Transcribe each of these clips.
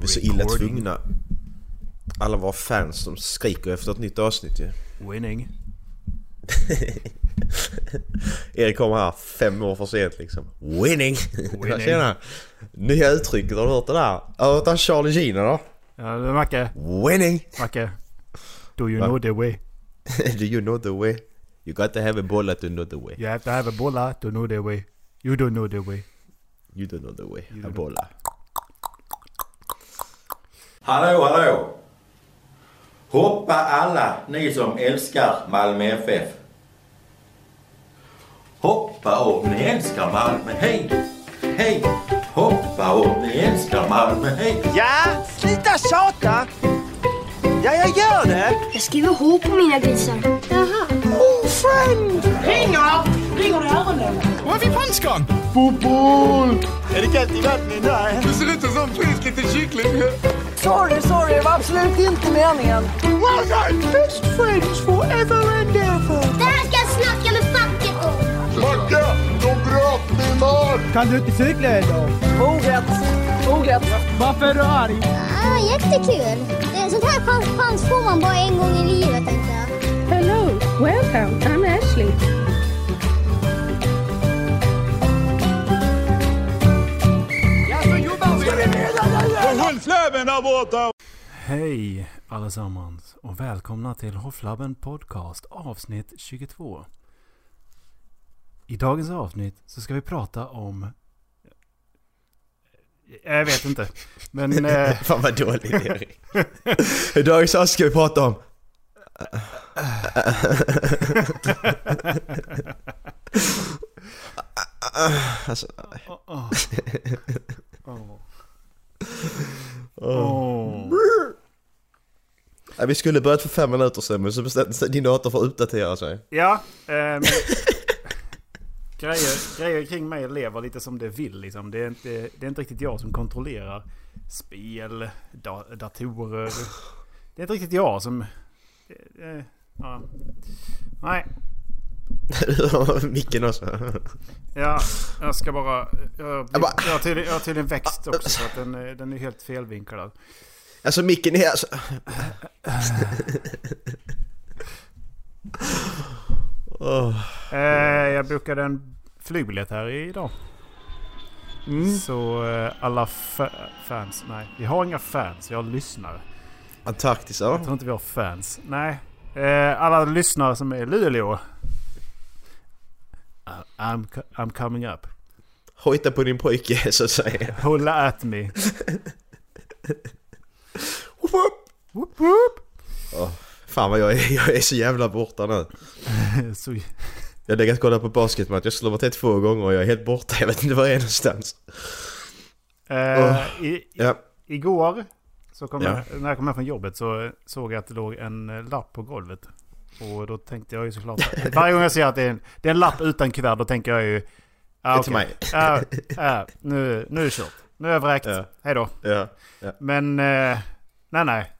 Vi är så illa tvungna. Alla våra fans som skriker efter ett nytt avsnitt ju. Winning. Erik kommer här fem år för sent liksom. Winning! Winning. Tjena! Nya uttrycket, har du hört det där? Har du hört Charlie Gina då? Ja, men Macke. Winning! Macke. Do you Va? know the way? Do you know the way? You got to have a bolla to know the way. You have to have a bolla to know the way. You don't know the way. You don't know the way. You A bolla. Hallå, hallå! Hoppa alla ni som älskar Malmö FF. Hoppa om ni älskar Malmö, hej! Hej! Hoppa om ni älskar Malmö, hej! Ja, sluta tjata! Ja, jag gör det! Jag skriver H på mina grisar. Jaha. Oh, friend! Ringer! Ringer det öronen? Var är vi franskan? Fotboll! Är det kallt i vattnet där? Det ser ut som en frisk liten kyckling. Sorry, sorry, det var absolut inte meningen. Well done! Best friends forever and ever. Det här ska jag snacka med facket om. Macke, de bröt min arm! Kan du inte cykla idag? Orätt. Orätt. Varför är du arg? Ah, jättekul. Det är sånt här chans, chans får man bara en gång i livet tänkte jag. Hello, welcome. I'm Ashley. Mena Håll fläven där borta! Hej allesammans och välkomna till Hofflabben Podcast avsnitt 22. I dagens avsnitt så ska vi prata om... Jag vet inte. Men... Eh, Fan vad dåligt Erik. Idag så ska vi prata om... alltså, åh. Nej, vi skulle börjat för fem minuter sedan men så bestämde sig din dator för att uppdatera sig. Ja, ehm, grejer, grejer kring mig lever lite som det vill. Liksom. Det, är inte, det är inte riktigt jag som kontrollerar spel, da, datorer. Det är inte riktigt jag som... eh, ja. Nej, Micken också. ja, jag ska bara... Jag, Jag bara- jag, har, tydligen, jag har tydligen växt också så att den, den är helt felvinklad. Alltså micken är alltså... Åh. Eh, jag bokade en flygbiljett här idag. Så eh, alla fa- fans... Nej, vi har inga fans. Vi har lyssnare. Antarktis, Jag ja. tror inte vi har fans. Nej. Eh, alla lyssnare som är i Luleå. Uh, I'm, I'm coming up. Hojta på din pojke så att säga. Hålla at me. Woop, woop. Whoop, whoop. Åh, fan vad jag är, jag är så jävla borta nu. Så, Jag har legat och kollat på basketmatch, jag slår till två gånger och jag är helt borta. Jag vet inte var jag är någonstans. Åh. i, i, Ja, igår, så kom Ja. jag, när jag kom hem från jobbet så såg jag att det låg en eh, lapp på golvet. Och då tänkte jag ju såklart... varje gång jag ser att det är en, det är en lapp utan kuvert, då tänker jag ju... Ah, Det är till mig. Ah, ah, nu, nu är det kört. Nu är jag vräkt. Ja. Hej då. ja. Men eh, nej, nej.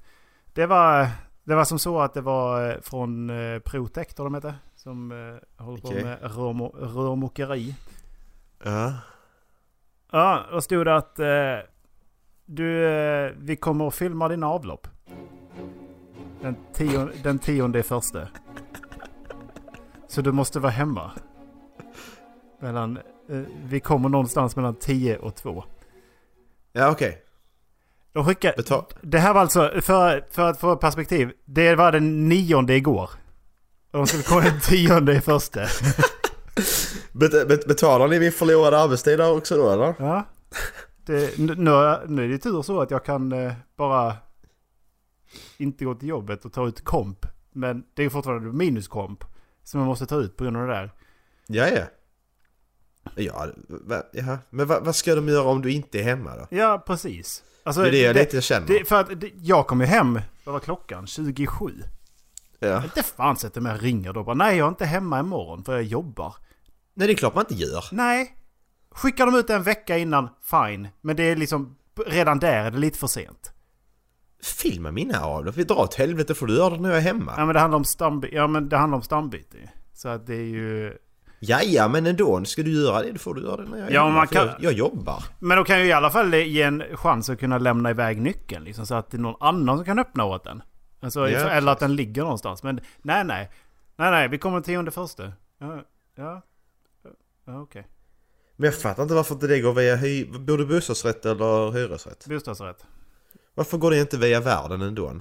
Det var, det var som så att det var eh, från eh, Protec, de heter. Som eh, håller på Okej. med rörmo, rörmokeri. Ja. Ja, då stod det att eh, du, eh, vi kommer att filma dina avlopp. Den, tio, den tionde i första. Så du måste vara hemma. Mellan, eh, vi kommer någonstans mellan 10 och 2. Ja okej. De skickar, Betal... Det här var alltså, för, för att få perspektiv. Det var den nionde igår. Och de skulle komma den tionde i första. Bet, bet, betalar ni min förlorade arbetstid också då eller? Ja. Det, nu, nu nu är det tur så att jag kan eh, bara inte gå till jobbet och ta ut komp. Men det är fortfarande minuskomp. Som jag måste ta ut på grund av det där. Ja ja. Ja, va, ja. men vad, vad ska de göra om du inte är hemma då? Ja, precis. Alltså, Det är det jag lite känner. det, för att det, jag kom ju hem, vad var klockan? 27. Ja. Inte fan sätter mig och ringer då bara, nej jag är inte hemma imorgon för jag jobbar. Nej det är klart man inte gör. Nej. Skickar de ut en vecka innan, fine. Men det är liksom, redan där är det lite för sent. Filma mina avlopp, vi drar åt helvete får du göra det när jag är hemma. Ja men det handlar om stambyte. Ja men det handlar om stambyte. Så att det är ju... Jaja, men ändå. Ska du göra det, då får du göra det när jag Ja, jobbar. man kan- Jag, jag jobbar. Men då kan ju i alla fall ge en chans att kunna lämna iväg nyckeln. Liksom, så att det är någon annan som kan öppna åt den. Alltså, Ja, eller att den ligger någonstans. Men nej, nej. Nej, nej. Vi kommer tionde första. Ja, ja. ja okej. Men jag fattar inte varför inte det går via hy... Bor du bostadsrätt eller hyresrätt? Bostadsrätt. Varför går det inte via världen ändå?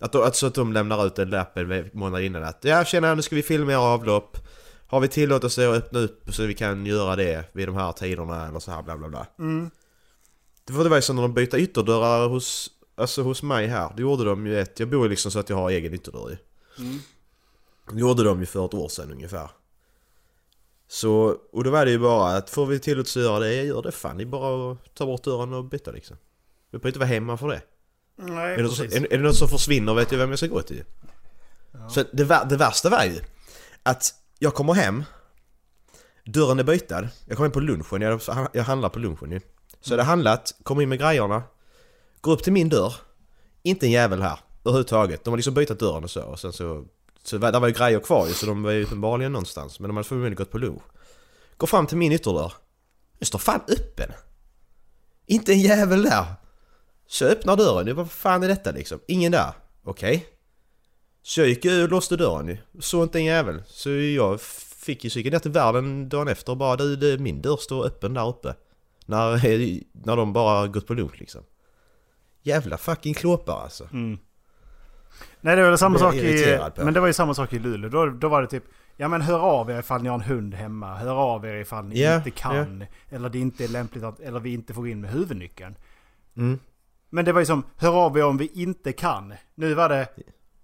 Att, då, att så att de lämnar ut en lapp en månad innan att ja tjena nu ska vi filma era avlopp. Har vi tillåtelse att öppna upp så vi kan göra det vid de här tiderna eller så här bla bla bla. Mm. Det var det var ju så när de bytte ytterdörrar hos, alltså hos mig här. Då gjorde de ju ett, jag bor ju liksom så att jag har egen ytterdörr ju. Mm. Det gjorde de ju för ett år sedan ungefär. Så, och då var det ju bara att får vi tillåtelse att göra det, gör det fan. Det är bara att ta bort dörren och byta liksom. Jag behöver inte vara hemma för det. Nej, Är det, precis. är, är det något som försvinner vet jag vem jag ska gå till. Så det, det värsta var ju att jag kommer hem, dörren är bytad, jag kommer hem på lunchen, jag, jag handlar på lunchen ju. Så jag hade handlat, kommer in med grejerna, går upp till min dörr, inte en jävel här överhuvudtaget. De har liksom bytt dörren och så och sen så... Så där var ju grejer kvar ju så de var ju uppenbarligen någonstans men de hade förmodligen gått på lunch. Går fram till min ytterdörr, den står fan öppen! Inte en jävel där! Så jag öppnar dörren, jag bara, vad fan är detta liksom? Ingen där. Okej. Så jag gick och låste dörren ju. Såg inte en jävel. Så jag fick ju cykeln ner till världen dagen efter och bara du, det, min dörr står öppen där uppe. När, när de bara gått på lunch liksom. Jävla fucking klåpar alltså. Mm. Nej det var samma sak i... på. Men det var ju samma sak i Luleå. Då, då var det typ... Ja men hör av er ifall ni har en hund hemma. Hör av er ifall ni Ja, inte kan. Eller det inte är lämpligt att... Eller vi inte får in med huvudnyckeln. Mm. Men det var ju som, hör av er om vi inte kan. Nu var det,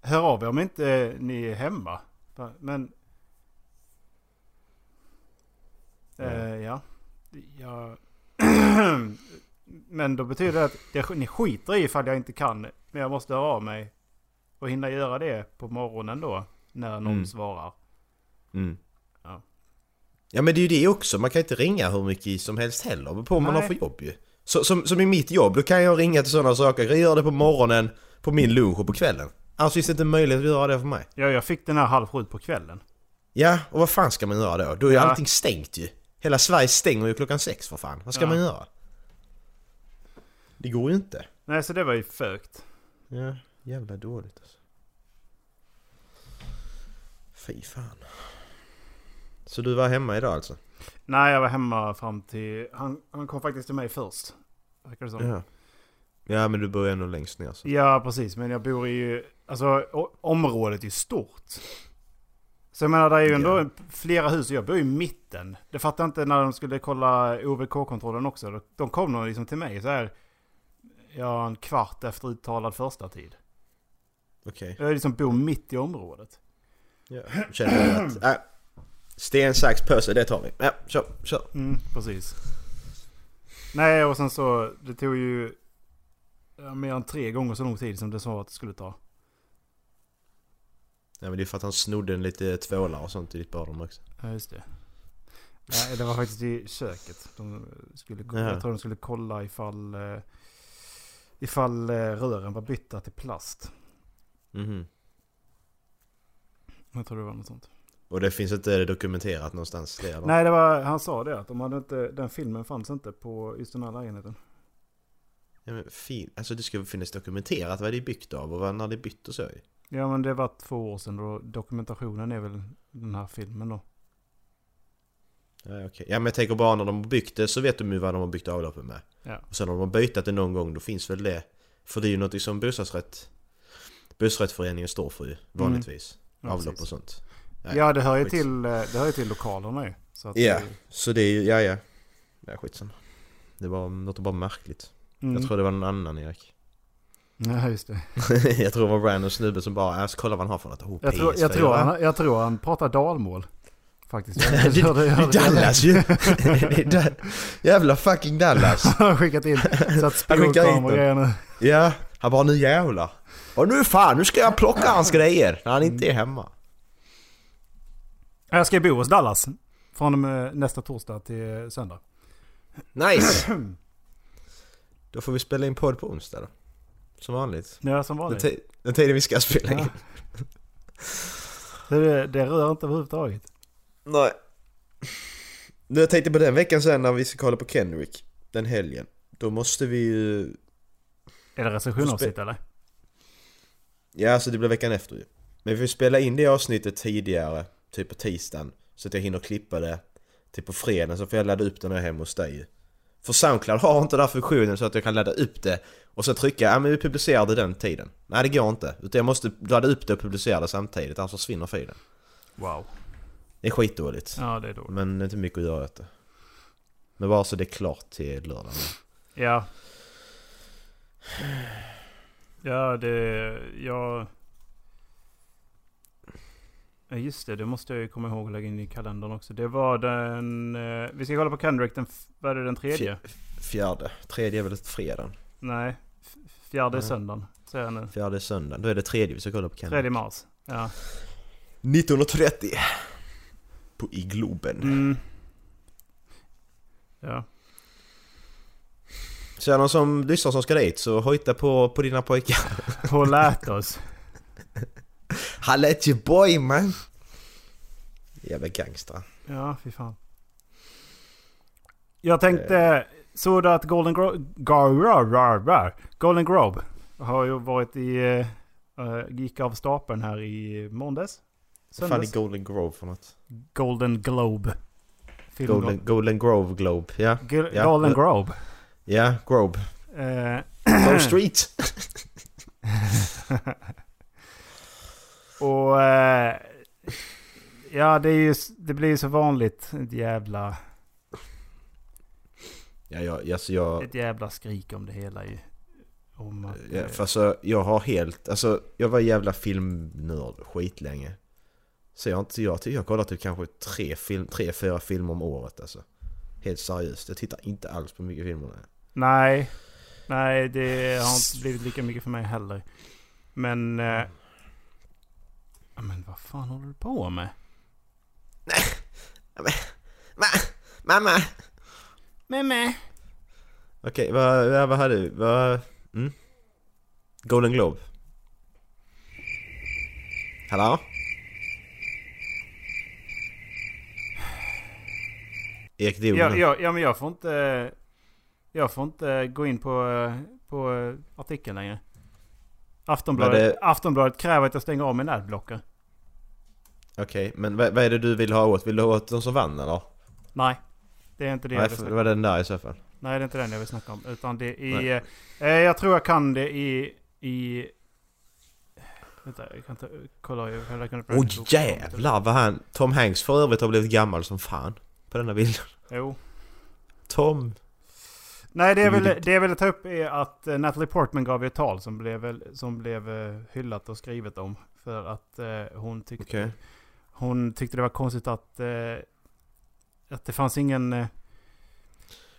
hör av er om inte ni är hemma. Men... Eh, ja. ja. Men då betyder det att det, ni skiter i ifall jag inte kan. Men jag måste höra av mig. Och hinna göra det på morgonen då. När någon Mm. svarar. Mm. Ja. Ja men det är ju det också, man kan inte ringa hur mycket som helst heller på vad man har för jobb ju. Så, som, som i mitt jobb, då kan jag ringa till sådana saker. Jag gör det på morgonen, på min lunch och på kvällen. Annars finns det inte möjlighet att göra det för mig. Ja, jag fick den här halv sju på kvällen. Ja, och vad fan ska man göra då? Då är Ja. allting stängt ju. Hela Sverige stänger ju klockan sex för fan. Vad ska Ja. man göra? Det går ju inte. Nej, så det var ju fögt. Ja, jävla dåligt alltså. Fy fan. Så du var hemma idag alltså? Nej, jag var hemma fram till... Han, han kom faktiskt till mig först. Verkar det som. Ja. Ja men du bor ju ändå längst ner så. Ja, precis. Men jag bor i ju... Alltså, området är ju stort. Så jag menar, det är ju ändå Ja. flera hus och jag bor ju i mitten. Det fattar jag inte när de skulle kolla OVK-kontrollen också. De kom nog liksom till mig så här... Ja, en kvart efter uttalad första tid. Okej. Jag liksom bor mitt i området. Ja. Känner att... Äh, sten, sax, påse, det tar vi. Ja, kör, kör. Mm, precis. Nej, och sen så... Det tog ju... Ja, mer än tre gånger så lång tid som det sa att det skulle ta. Ja men det är för att han snodde en lite tvålar och sånt i ditt badrum också. Ja, just det. Nej, det var faktiskt i köket. De skulle, Jaha. jag tror de skulle kolla ifall, eh, ifall eh, rören var bytta till plast. Mhm. Jag tror det var något sånt. Och det finns inte dokumenterat någonstans det eller? Nej, det var, han sa det att de hade inte, den filmen fanns inte på just den här lägenheten. Ja, men fin. Alltså det ska finnas dokumenterat vad det är byggt av och när det är byggt och så. Ja, men det var två år sedan och dokumentationen är väl den här filmen då. Ja, okej. ja men jag tänker bara när de har byggt det så vet de ju vad de har byggt avloppet med. Ja. Och sen om de har bytt det någon gång då finns väl det. För det är ju något som bostadsrätt Bostadsrättsföreningen står för ju vanligtvis. Ja, Avlopp precis. och sånt. Nej, ja, det hör ju till, eh, det hör ju till lokalerna ju. Så att Ja, det- så det är ju, ja ja. Ja skitsamma. Det var, låter bara märkligt. Mm. Jag tror det var någon annan Erik. Ja, just det. jag tror det var en random snubbe som bara, jag ska kolla vad han har för något. Oh, Jag tror, jag, PS4. tror han, jag tror han pratar dalmål. Faktiskt. det, det är Dallas ju! Det Jävla fucking Dallas! Han har skickat in så att den. grejerna. Ja, han bara nu jävlar. Och nu fan, nu ska jag plocka hans grejer när han inte är hemma. Jag ska bo hos Dallas. Från nästa torsdag till söndag. Nice! Då får vi spela in podd på onsdag då. Som vanligt. Ja, som Den, vanligt. ti- den tiden vi ska spela in. Ja. Det, det rör inte överhuvudtaget. Nej. Nu jag tänkte på den veckan sen när vi ska kolla på Kendrick. Den helgen. Då måste vi ju... Är det recensionsavsnitt eller? Ja, alltså det blir veckan efter ju. Men vi får spela in det avsnittet tidigare, typ på tisdagen. Så att jag hinner klippa det typ på fredagen så får jag ladda upp det när jag är hemma hos dig. För Soundcloud har inte den här funktionen så att jag kan ladda upp det och så trycka ja men vi publicerar det den tiden. Nej det går inte. Utan jag måste ladda upp det och publicera det samtidigt annars försvinner filen. Wow. Det är skitdåligt. Ja, det är dåligt. Men det är inte mycket att göra åt det. Men bara så det är klart till lördagen. Ja. Ja, det... Jag... Ja, just det. Det måste jag ju komma ihåg att lägga in i kalendern också. Det var den... Eh, vi ska kolla på Kendrick den... Vad är det, den tredje? Fjärde. Tredje är väl fredagen. Nej. Fjärde är söndagen. Säger jag nu. Fjärde är söndagen. Då är det tredje vi ska kolla på Kendrick. Tredje mars. Ja. 1930. På i Globen. Mm. Ja. Så är det någon som lyssnar som ska dit så hojta på, på dina pojkar. Håll ät oss. At your boy man! Jävla gangstrar. Ja, fy fan. Jag tänkte... Såg du att Golden Globe... Golden Globe har ju varit i... eh, eh, gick av stapeln här i måndags. Vad fan är. Golden Grove för något? Golden Globe. Golden, Golden Grove Globe, ja. G- ja. Golden Globe. Ja, Grove. Eh, Grove Street! och... eh, ja, det är ju... Det blir ju så vanligt. Ett jävla... ja, jag, alltså jag... Ett jävla skrik om det hela ju. Om att... Ja, eh, för alltså, jag har helt... Alltså, jag var jävla filmnörd skitlänge. Så jag inte... Jag, jag kollar typ kanske tre, film, tre, fyra filmer om året alltså. Helt seriöst. Jag tittar inte alls på mycket filmer. Nej. Nej. Det har inte blivit lika mycket för mig heller. Men... Eh, men vad fan håller du på med? Mamma! Med med. Okej, vad, vad, vad hade du? Vad... Mm? Golden Globe? Hallå? Erik Ja, ja, ja, men jag får inte... Jag får inte gå in på, på artikeln längre. Aftonbladet, det- Aftonbladet kräver att jag stänger av min adblocker. Okej, men vad, vad är det du vill ha åt? Vill du ha åt de som vann eller? Nej. Det är inte det jag Nej, vill för- det snacka var den där i så fall. Nej, det är inte den jag vill snacka om. Utan det är... Eh, jag tror jag kan det i... i vänta, jag kan ta, kolla. Jag kan räkna upp Åh jävlar vad han... Tom Hanks för övrigt har blivit gammal som fan. På denna bilden. Jo. Tom. Nej, det jag, ville, det jag ville ta upp är att eh, Natalie Portman gav ju ett tal som blev, väl- som blev eh, hyllat och skrivet om. För att eh, hon, tyckte, Okej. hon tyckte det var konstigt att, eh, att det fanns ingen... Eh,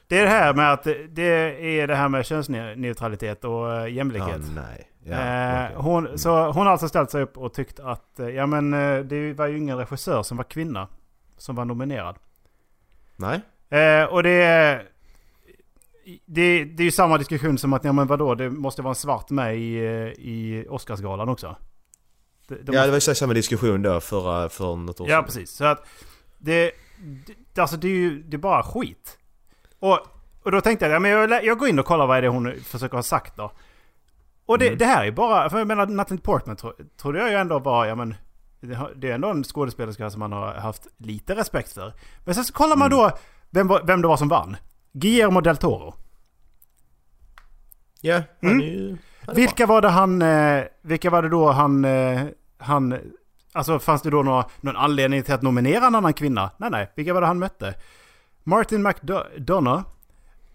det är det här med att det- det är det här med könsneutralitet och eh, jämlikhet. Ja, nej. Eh, okej. hon, Mm. Så hon har alltså ställt sig upp och tyckt att eh, ja men eh, det var ju ingen regissör som var kvinna som var nominerad. Nej. Eh, och det, det, det är ju samma diskussion som att ja men vadå det måste vara en svart med i, i Oscarsgalan också. Det, de Ja, måste- det var ju samma diskussion då förra, för något år Ja, sedan. precis. Så att det, det, alltså det är ju det är bara skit. Och, och då tänkte jag, ja, men jag, jag går in och kollar vad är det hon försöker ha sagt då. Och det, Mm. det här är bara, för jag menar Natalie Portman tro, trodde jag ju ändå var, ja men det, är ändå en skådespelerska som man har haft lite respekt för. Men sen så kollar man Mm. då vem, vem det var som vann. Guillermo del Toro. Ja, han Mm. är ju... han är Vilka var det han, eh, vilka var det då han, eh, han, alltså fanns det då några, någon anledning till att nominera en annan kvinna? Nej, nej, vilka var det han mötte? Martin McDonough,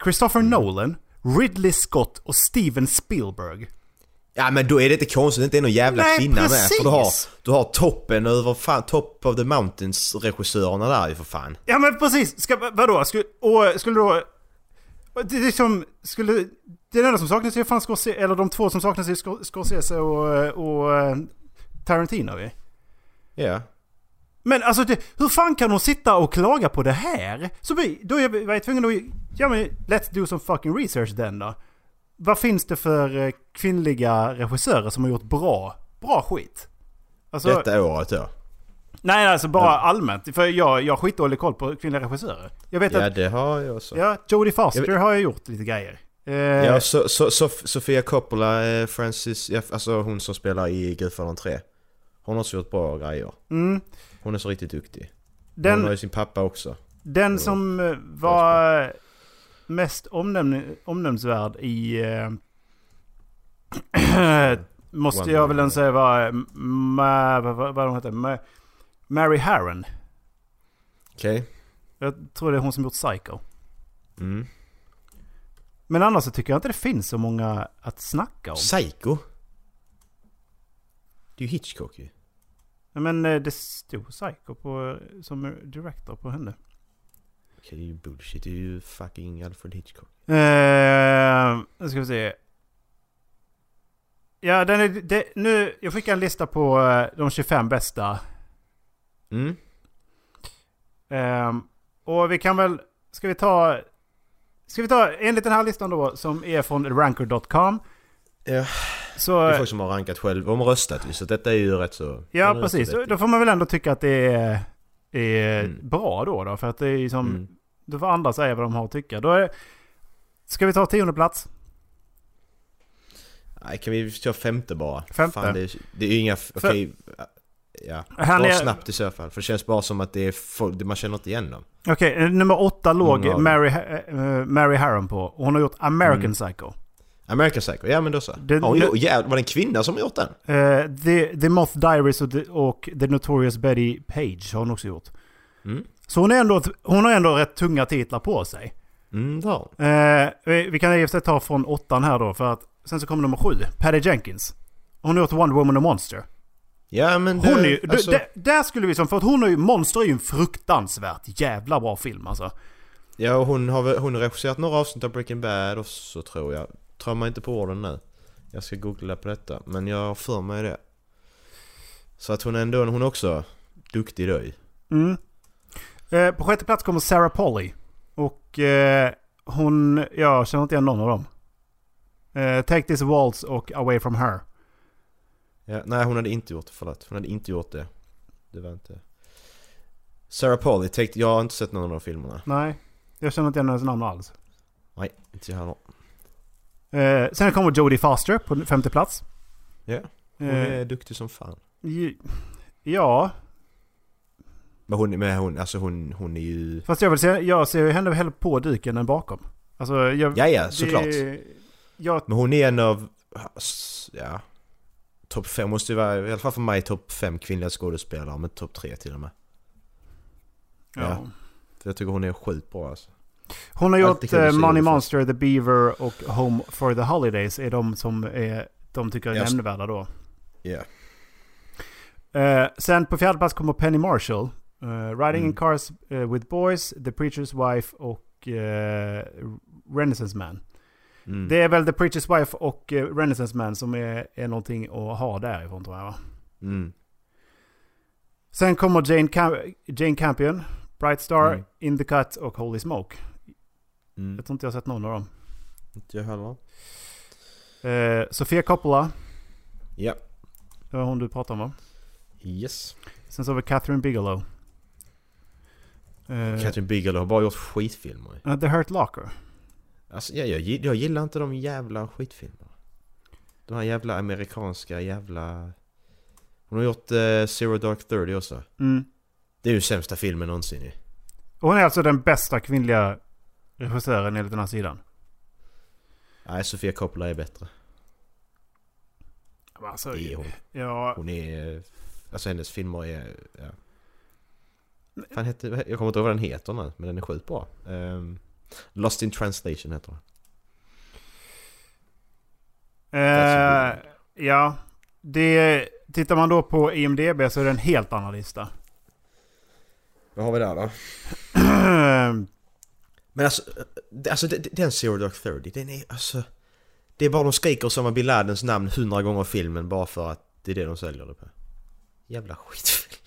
Christopher Mm. Nolan, Ridley Scott och Steven Spielberg. Ja men då är det inte konstigt att det inte är någon jävla Nej, kvinna med. För du har, precis. du har toppen över fan, Top of the Mountains regissörerna där ju för fan. Ja men precis, Ska, vadå? Skulle, och skulle då... Det är som, skulle... Det enda som saknas är fan Scorsese, eller de två som saknas är Scor- Scorsese och, och Tarantino ju. Ja. Men alltså det, hur fan kan hon sitta och klaga på det här? Så vi, då är jag, var jag tvungen att... Ja men let's do some fucking research then då. Vad finns det för eh, kvinnliga regissörer som har gjort bra, bra skit? Alltså, Detta året då. Nej, alltså bara allmänt. För jag, jag har skitdålig koll på kvinnliga regissörer. Jag vet Ja, att det har jag också. ja, Jodie Foster Jag har jag gjort lite grejer. Eh, Ja, so, so, so, Sofia Coppola, eh, Francis, ja, alltså hon som spelar i Gudfadern 3. Hon har också gjort bra grejer. mm, Hon är så riktigt duktig. Hon den, har ju sin pappa också. den som var mest omnämn, omnämnsvärd i... Eh, måste jag väl ändå säga var... Ma, vad, vad, vad hon heter? Ma, Mary Harron. Okej? Jag tror det är hon som gjort Psycho. Mm. Men annars så tycker jag inte det finns så många att snacka om. Psycho? Det är ju Hitchcock ju. Men eh, det stod Psycho på, som director på henne. Okej, det är ju bullshit. Det är ju fucking Alfred Hitchcock. Eh, nu ska vi se. Ja, den är, det, nu, jag skickar en lista på eh, de 25 bästa. Mm. Ehm, och vi kan väl... Ska vi ta... Ska vi ta enligt den här listan då som är från ranker.com. Ja. Så... Det är folk som har rankat själv. De har röstat ju, så detta är ju rätt så... Ja, precis. då får man väl ändå tycka att det är, är Mm. bra då, då. För att det är ju som... Mm. Då får andra säga vad de har att tycka. Då är, ska vi ta tionde plats? Nej, kan vi köra femte bara? Femte. Fan, det, är, det är ju inga... Okej... Ja. Han Dra är- snabbt i så fall. För det känns bara som att det är folk, man känner inte igen dem. Okej, eh, nummer åtta låg Många. Mary, eh, Mary Harron på. Hon har gjort American Mm. Psycho. American Psycho, ja men då så. Hon, det- gjorde- ja, var det en kvinna som gjort den? Eh, The, The Moth Diaries och The, och The Notorious Betty Page har hon också gjort. Mm. Så hon, är ändå, hon har ändå rätt tunga titlar på sig. Mm, hon. Eh, vi, vi kan i och för sig ta från åttan här då, för att sen så kommer nummer sju. Patty Jenkins. Hon har gjort Wonder Woman och Monster. Ja men det, Hon är ju, alltså, d- där skulle vi som, för att hon är ju, Monster är ju en fruktansvärt jävla bra film alltså. Ja och hon har, hon har regisserat några avsnitt av Breaking Bad och så tror jag. Tror man inte på orden nu. Jag ska googla på detta, men jag har för mig det. Så att hon är ändå, hon är också duktig då ju. Mm. Eh, på sjätte plats kommer Sarah Polly. Och eh, hon, jag känner inte igen någon av dem. Eh, Take This Waltz och Away From Her. Ja, nej hon hade inte gjort det, förlåt. Hon hade inte gjort det. Det var inte... Sarah Polly, take, jag har inte sett någon av de filmerna. Nej, jag känner inte igen hennes namn alls. Nej, inte jag heller. Eh, sen kommer Jodie Foster på femte plats. Ja, hon Eh, är duktig som fan. ja, Men hon, men hon, alltså hon, hon är ju... fast jag vill säga, jag ser ju henne hellre på dyken än bakom. Alltså, jag, Ja, ja, såklart. Det, jag, Men hon är en av, ja, topp fem måste ju vara, i alla fall för mig, topp fem kvinnliga skådespelare, men topp tre till och med. ja. Ja. För jag tycker hon är sjukt bra alltså. Hon har Alltid gjort eh, Money Monster, The Beaver och Home for the Holidays är de som är, de tycker är Jag- nämnvärda då. Ja. Eh, sen på fjärde plats kommer Penny Marshall. Eh, Riding in Mm. Cars eh, with Boys, The Preacher's Wife och eh, Renaissance Man. Mm. Det är väl The Preacher's Wife och Renaissance Man som är, är någonting att ha därifrån tror jag va? Mm. Sen kommer Jane, Cam- Jane Campion, Bright Star, Mm. In the Cut och Holy Smoke. Mm. Jag tror inte jag har sett någon av dem. Inte jag heller. Eh, Sofia Coppola, Ja. det var hon du pratade om va? Yes. Sen så har vi Catherine Bigelow. Eh, Catherine Bigelow har bara gjort skitfilmer. uh, The Hurt Locker. Alltså jag, jag, jag gillar inte de jävla skitfilmerna. De här jävla amerikanska jävla... Hon har gjort eh, Zero Dark Thirty också. Mm. Det är ju sämsta filmen någonsin ju. Och hon är alltså den bästa kvinnliga regissören enligt den här sidan. Nej, Sofia Coppola är bättre. Alltså, Det är hon. ja, Hon är... Alltså hennes filmer är... Ja. Fan hette, jag kommer inte ihåg vad den heter nu, men den är sjukt bra. Ehm, Lost in translation heter den. eh, ja. Det, tittar man då på IMDB så är det en helt annan lista. Vad har vi där då? Men alltså, det- alltså den Zero Dark Thirty, den är alltså... Det är bara de skriker Osama bin Ladens namn hundra gånger i filmen bara för att det är det de säljer det på. Jävla skitfilm.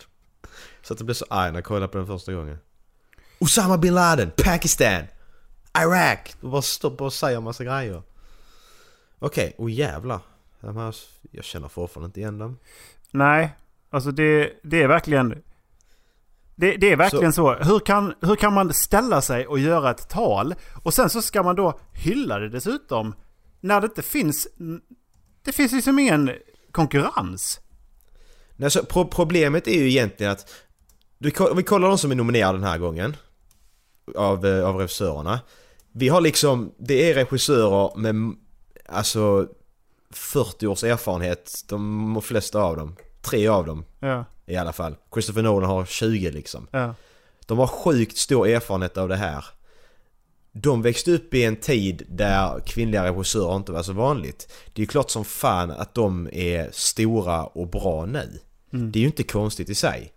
Så att det blev så arg när jag kollade på den första gången. Osama bin Laden, Pakistan, Iraq! Och bara stoppar och säger massa grejer. Okej, och jävlar. De här, jag känner fortfarande inte igen dem. Nej, alltså det, det är verkligen... Det, det är verkligen så. Hur, kan, hur kan man ställa sig och göra ett tal och sen så ska man då hylla det dessutom när det inte finns... Det finns liksom ingen konkurrens. Nej, så pro problemet är ju egentligen att... Du, om vi kollar de som är nominerade den här gången. Av, eh, av regissörerna. Vi har liksom... Det är regissörer med... Alltså... 40 års erfarenhet. De flesta av dem. Tre av dem. Ja. I alla fall. Christopher Nolan har 20 liksom. Ja. De har sjukt stor erfarenhet av det här. De växte upp i en tid där kvinnliga regissörer inte var så vanligt. Det är ju klart som fan att de är stora och bra nu. Mm. Det är ju inte konstigt i sig.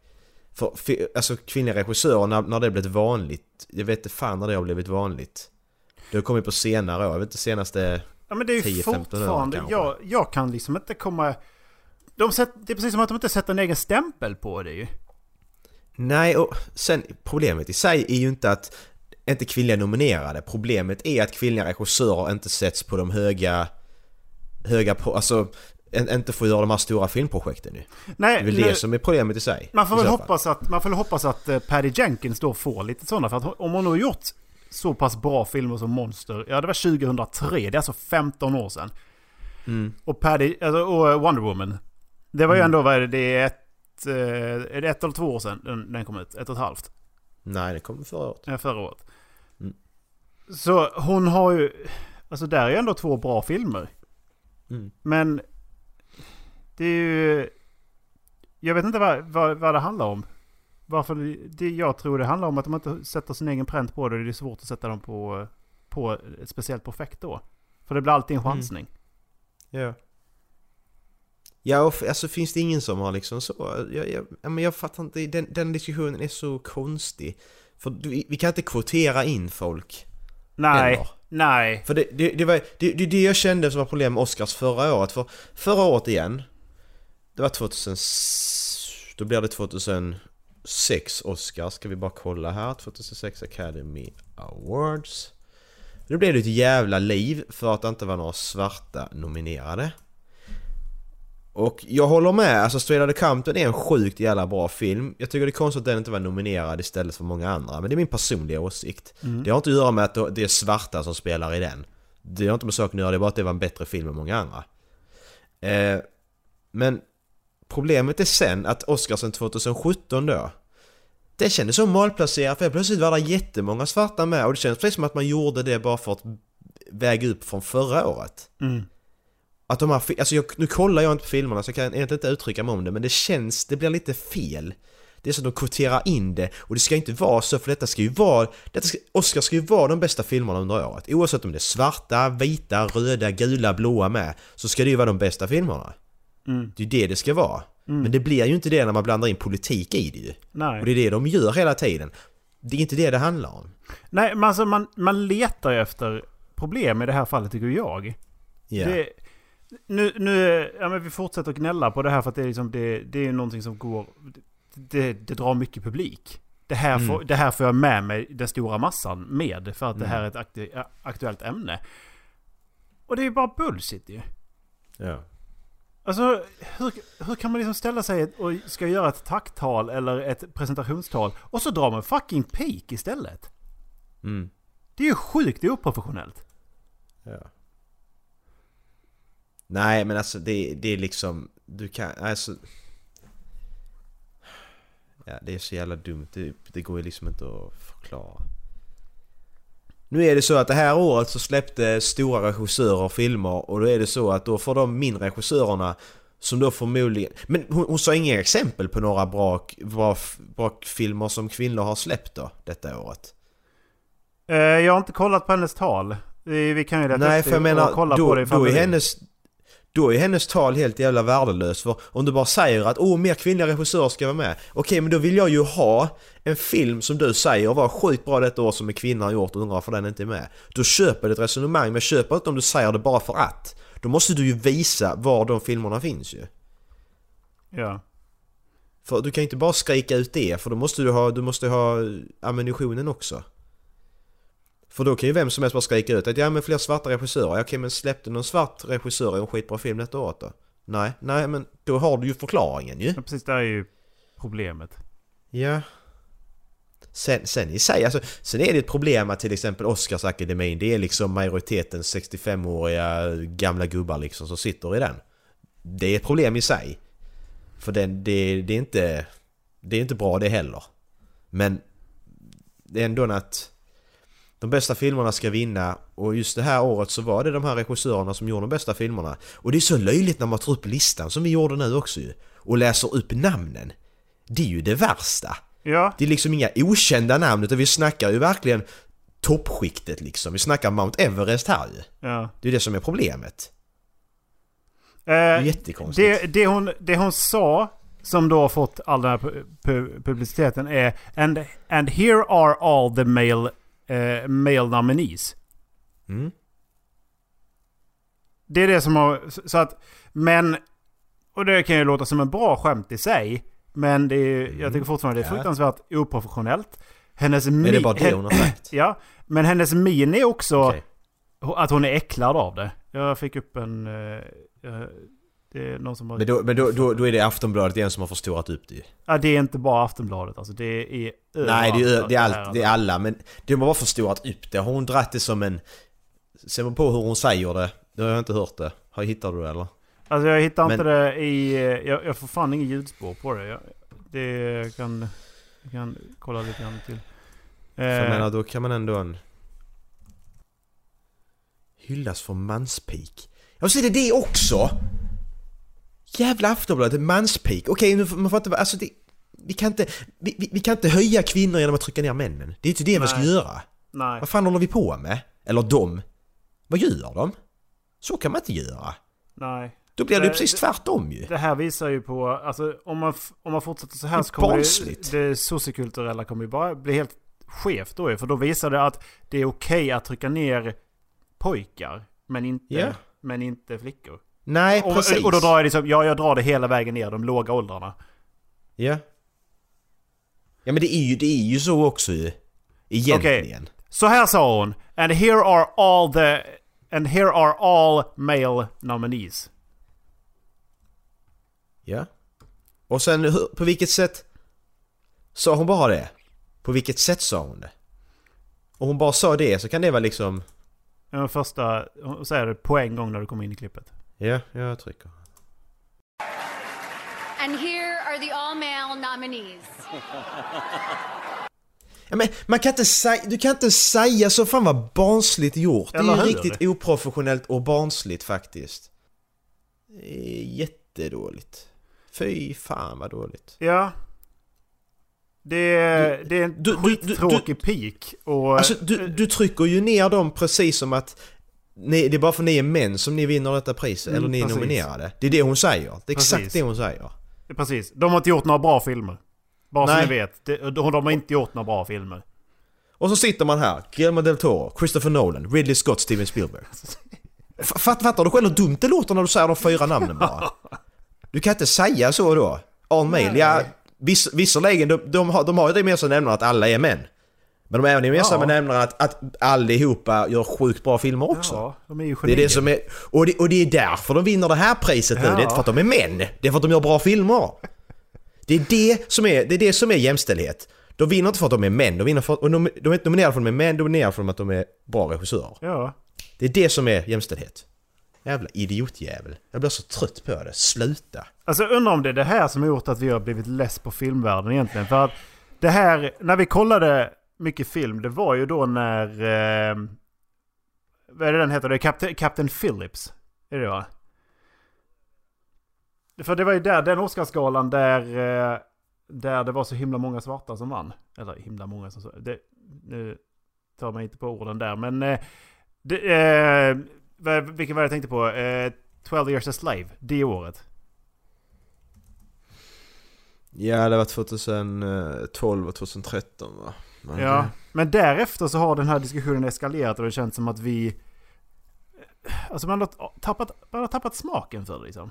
För, för alltså kvinnliga regissörer, när, när det blivit vanligt, jag vet inte fan när det har blivit vanligt. Det har kommit på senare år, jag vet inte senaste Ja men det är ju 10-15 år fortfarande... kanske. Jag, jag kan liksom inte komma... De sätt, det är precis som att de inte sätter en egen stämpel på det ju. Nej, och sen problemet i sig är ju inte att inte kvinnliga nominerade. Problemet är att kvinnliga regissörer inte sätts på de höga... Höga på, alltså inte får göra de här stora filmprojekten ju. Nej, Det är väl nu- det som är problemet i sig. Man får väl hoppas att, man får väl hoppas att eh, Patty Jenkins då får lite sådana. För att om hon har gjort så pass bra filmer som Monster, ja det var 2003, det är alltså 15 år sedan. Mm. Och Paddy, alltså, och eh, Wonder Woman. Det var ju ändå, vad är det, det är ett, eh, är det ett eller två år sedan den, den kom ut? Ett och ett halvt? Nej, det kom förra året. Ja, förra året. Mm. Så hon har ju, alltså där är ju ändå två bra filmer. Mm. Men det är ju, jag vet inte vad, vad, vad det handlar om. Varför det, jag tror det handlar om att de inte sätter sin egen pränt på det. Det är svårt att sätta dem på, på ett speciellt projekt då. För det blir alltid en chansning. Ja. Ja, och alltså finns det ingen som har liksom så... Jag, jag, ja, men jag fattar inte, den, den diskussionen är så konstig. För vi, vi kan inte kvotera in folk. Nej, Eller? nej. För det, det, det var det, det jag kände som var problem med Oscars förra året. För förra året igen, det var 2000... Då blir det 2006 Oscars, ska vi bara kolla här. 2006 Academy Awards. Då blev det ett jävla liv för att det inte var några svarta nominerade. Och jag håller med, alltså Straight Outta Compton är en sjukt jävla bra film. Jag tycker det är konstigt att den inte var nominerad istället för många andra, men det är min personliga åsikt. Det har inte att göra med att det är svarta som spelar i den. Det har inte med saken att göra, det är bara att det var en bättre film än många andra. Eh, men problemet är sen att Oscarsen 2017 då det kändes så malplacerat för plötsligt var det jättemånga svarta med och det kändes precis som att man gjorde det bara för att väga upp från förra året. Mm. Att de här, alltså jag, nu kollar jag inte på filmerna så jag kan egentligen inte uttrycka mig om det men det känns, det blir lite fel. Det är så att de kvoterar in det och det ska inte vara så för detta ska ju vara, detta ska, Oscar ska ju vara de bästa filmerna under året. Oavsett om det är svarta, vita, röda, gula, blåa med så ska det ju vara de bästa filmerna. Mm. Det är ju det det ska vara. Men det blir ju inte det när man blandar in politik i det ju. Nej. Och det är det de gör hela tiden. Det är inte det det handlar om. Nej, men alltså man, man letar ju efter problem i det här fallet tycker jag. Ja. Det, nu, nu, ja men vi fortsätter att gnälla på det här för att det är liksom, det, det är någonting som går, det, det drar mycket publik. Det här, Mm. får, det här får jag med mig den stora massan med för att det här är ett aktu, aktuellt ämne. Och det är ju bara bullshit ju. ja. Alltså, hur, hur kan man liksom ställa sig och ska göra ett tacktal eller ett presentationstal och så drar man fucking peak istället? Mm. Det är ju sjukt oprofessionellt. Ja. Nej men alltså det, det är liksom, du kan, alltså... Ja det är så jävla dumt, det, det går ju liksom inte att förklara. Nu är det så att det här året så släppte stora regissörer filmer och då är det så att då får de mindre regissörerna som då förmodligen... Men hon, hon sa inga exempel på några bra, bra, bra filmer som kvinnor har släppt då, detta året. Eh, jag har inte kollat på hennes tal. Vi, kan ju leta Nej för jag menar, kolla då, på det då, är hennes, då är hennes tal helt jävla värdelöst för om du bara säger att åh mer kvinnliga regissörer ska vara med. Okej men då vill jag ju ha en film som du säger var sjukt bra detta år som en kvinna har gjort och undrar varför den inte är med. Då köper jag ett resonemang men köper inte om du säger det bara för att. Då måste du ju visa var de filmerna finns ju. Ja. För du kan inte bara skrika ut det för då måste du ha, du måste ha ammunitionen också För då kan ju vem som helst bara skrika ut att ja men fler svarta regissörer, ja, okej men släppte någon svart regissör i en skitbra film detta året då? Nej, nej men då har du ju förklaringen ju ja, precis det är ju problemet. Ja Sen, sen i sig, alltså, sen är det ett problem att till exempel Oscarsakademin, det är liksom majoritetens 65-åriga gamla gubbar liksom som sitter i den. Det är ett problem i sig. För den, det, det är inte... Det är inte bra det heller. Men det är ändå att de bästa filmerna ska vinna och just det här året så var det de här regissörerna som gjorde de bästa filmerna. Och det är så löjligt när man tar upp listan som vi gjorde nu också ju. Och läser upp namnen. Det är ju det värsta. Ja. Det är liksom inga okända namn utan vi snackar ju verkligen toppskiktet liksom. Vi snackar Mount Everest här ju. ja. Det är det som är problemet. Eh, Det är jättekonstigt. det, det, hon, det hon sa, som då har fått all den här pu- pu- publiciteten är and, and here are all the male, eh, male nominees. Mm. Det är det som har... Så att... Men... Och det kan ju låta som en bra skämt i sig. Men det är, jag tycker fortfarande det är Ja. fruktansvärt oprofessionellt. Hennes Är min... det bara det hon har sagt? Ja, men hennes min är också Okej. att hon är äcklad av det. Jag fick upp en... eh, det är någon som har... Men, då, men då, då, då är det Aftonbladet igen som har förstorat upp det. Ja, det är inte bara Aftonbladet alltså. Det är Nej, det är, det är, allt, det är alla men de har bara förstorat upp det. Har hon dratt det som en... Ser man på hur hon säger det, det har jag inte hört det. Har hittar du det eller? Alltså jag hittar inte Men- det i... eh, Jag, jag får fan ingen ljudspår på det. Jag, det kan... Jag kan kolla lite grann till. För jag Eh, menar då kan man ändå en... Hyllas för manspik. Ja så är det det också! Jävla Aftonbladet, manspik. Okej, nu man får inte. Alltså det... Vi kan inte... Vi, vi, vi kan inte höja kvinnor genom att trycka ner männen. Det är inte det vi ska Nej. göra. nej. Vad fan håller vi på med? Eller de? Vad gör de? Så kan man inte göra. Nej. Då blir det ju Det- precis det- tvärtom ju. Det här visar ju på... Alltså om man, om man fortsätter så här Det är så kommer det, barnsligt. det sociokulturella kommer ju bara bli helt skevt då ju. För då visar det att det är okej att trycka ner pojkar. Men inte, Ja. men inte flickor. Nej, Och, precis. och då drar jag liksom, ja jag drar det hela vägen ner de låga åldrarna. Ja. Ja men det är ju, det är ju så också ju. Egentligen. Så här sa hon. And here are all the... And here are all male nominees. Ja. Och sen på vilket sätt sa hon bara det? På vilket sätt sa hon det? Om hon bara sa det så kan det vara liksom... Den första... Hon säger det på en gång när du kommer in i klippet. Ja, jag trycker. And here are the all male nominees. Ja, men man kan inte säga, du kan inte säga så fan vad barnsligt gjort. Det är ju riktigt oprofessionellt och barnsligt faktiskt. Det jättedåligt. Fy fan vad dåligt. Ja. Det är, Du- det är en du- du- du- skittråkig peak. Och... Alltså du, du trycker ju ner dem precis som att ni, det är bara för ni är män som ni vinner detta priset, Mm, eller ni är precis. nominerade. Det är det hon säger. Det är exakt Precis. det hon säger. Precis. De har inte gjort några bra filmer. Bara Nej. så ni vet. De, de har inte gjort några bra filmer. Och så sitter man här, Guillermo del Toro, Christopher Nolan, Ridley Scott, Steven Spielberg. Fatt, fattar du själv hur dumt det låter när du säger de fyra namnen bara? Du kan inte säga så då. All male, ja viss, visserligen, de, de, har, de har ju det med sig nämnaren att alla är män. Men de har även sig Ja. nämnaren att, att allihopa gör sjukt bra filmer också. Ja, de är ju Det är det som är, och, det, och det är därför de vinner det här priset nu. Ja. Det är inte för att de är män. Det är för att de gör bra filmer. Det är det som är, det är, det som är jämställdhet. De vinner inte för att de är män. De, vinner för, och de, de är inte nominerade för att de är män, de är nominerade för att de är bra regissörer. Ja. Det är det som är jämställdhet. Jävla idiotjävel. Jag blir så trött på det. Sluta. Alltså undrar om det är det här som har gjort att vi har blivit less på filmvärlden egentligen. För att det här, när vi kollade mycket film, det var ju då när... Eh, vad är det den heter? Det är Captain, Captain Phillips. Är det va? För det var ju där, den Oscarsgalan där, eh, där det var så himla många svarta som vann. Eller himla många som... Det, nu tar man inte på orden där, men... Eh, det, eh, vilken var det jag tänkte på? Eh, 12 years a slave, det året. Ja, det var 2012 eh, och 2013 va? Men Ja, men därefter så har den här diskussionen eskalerat och det känns som att vi... Alltså man har tappat, man har tappat smaken för det liksom.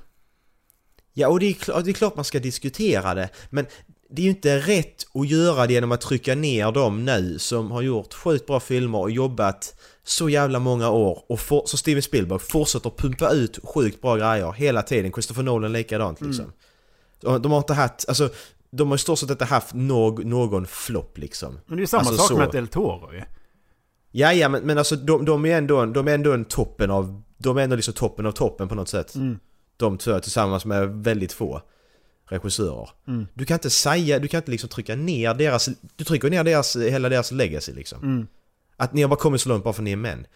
Ja, och det är, klart, det är klart man ska diskutera det, men det är ju inte rätt att göra det genom att trycka ner dem nu som har gjort sjukt bra filmer och jobbat så jävla många år och for, så Steven Spielberg fortsätter pumpa ut sjukt bra grejer hela tiden. Christopher Nolan likadant liksom. Och De har inte haft, alltså de har i stort sett inte haft någ, någon flopp liksom. Men det är ju samma Alltså, sak så. med Del Toro ju. Ja, ja men, men alltså de, de är ändå, de är ändå en toppen av, de är ändå liksom toppen av toppen på något sätt. Mm. De två tillsammans med väldigt få regissörer. Mm. Du kan inte säga, du kan inte liksom trycka ner deras, du trycker ner deras, hela deras legacy liksom. Mm. Att ni har bara kommit så långt bara för att ni är män.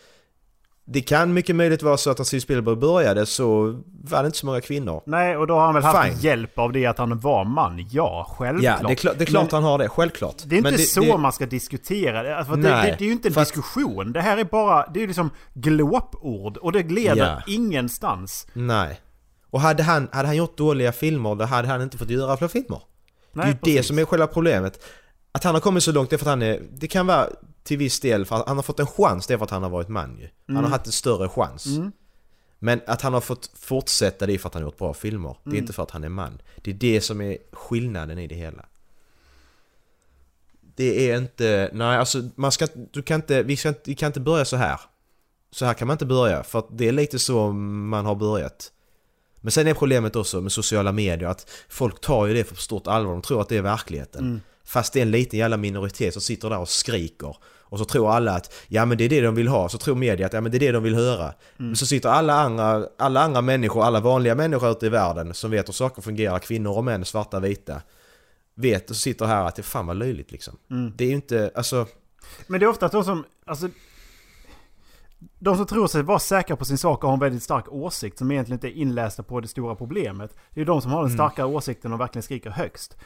Det kan mycket möjligt vara så att när Steven Spielberg började så var det inte så många kvinnor. Nej, och då har han väl haft Fine. hjälp av det att han var man. Ja, självklart. Ja, det är, klart, det är klart Men han har det, självklart. det är inte Men så det, man ska diskutera det. Det, Nej, det. Det är ju inte en diskussion. Det här är bara, det är ju liksom glåpord. Och det leder Ja. ingenstans. Nej. Och hade han, hade han gjort dåliga filmer då hade han inte fått göra fler filmer. det är Nej, ju det precis. som är själva problemet. Att han har kommit så långt det är för att han är... Det kan vara till viss del för han har fått en chans, det är för att han har varit man ju. Han Mm. har haft en större chans. Men att han har fått fortsätta det är för att han har gjort bra filmer. Det är Mm. inte för att han är man. Det är det som är skillnaden i det hela. Det är inte... Nej alltså man ska Du kan inte... Vi, ska, vi kan inte börja så här. Så här kan man inte börja för att det är lite så man har börjat. Men sen är problemet också med sociala medier att folk tar ju det för stort allvar. De tror att det är verkligheten. Fast det är en liten jävla minoritet som sitter där och skriker. Och så tror alla att ja men det är det de vill ha. Så tror media att ja men det är det de vill höra. Men så sitter alla andra, alla andra människor, alla vanliga människor ute i världen som vet hur saker fungerar. Kvinnor och män, svarta, vita. Vet och sitter här att det fan vad löjligt liksom. Det är ju inte, alltså... Men det är ofta att de som, alltså... De som tror sig vara säkra på sin sak och har en väldigt stark åsikt som egentligen inte är inlästa på det stora problemet. Det är de som har den starka åsikten och verkligen skriker högst.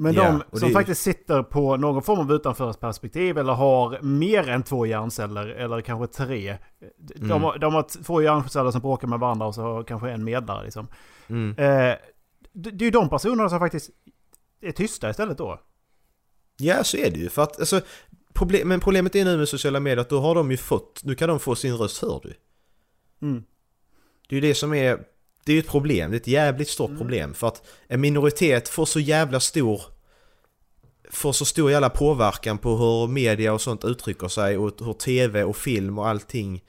Men Ja, de som det- faktiskt sitter på någon form av utanförsperspektiv eller har mer än två hjärnceller eller kanske tre. De, Mm. har, de har två hjärnceller som bråkar med varandra och så har kanske en medlare liksom. Mm. Eh, det, det är ju de personerna som faktiskt är tysta istället då. Ja, så är det ju. För att, alltså, problem, men problemet är nu med sociala medier att då har de ju fått, nu kan de få sin röst hörd ju. Mm. Det är ju det som är, det är ju ett problem, det är ett jävligt stort problem. För att en minoritet får så jävla stor, får så stor jävla påverkan på hur media och sånt uttrycker sig och hur tv och film och allting,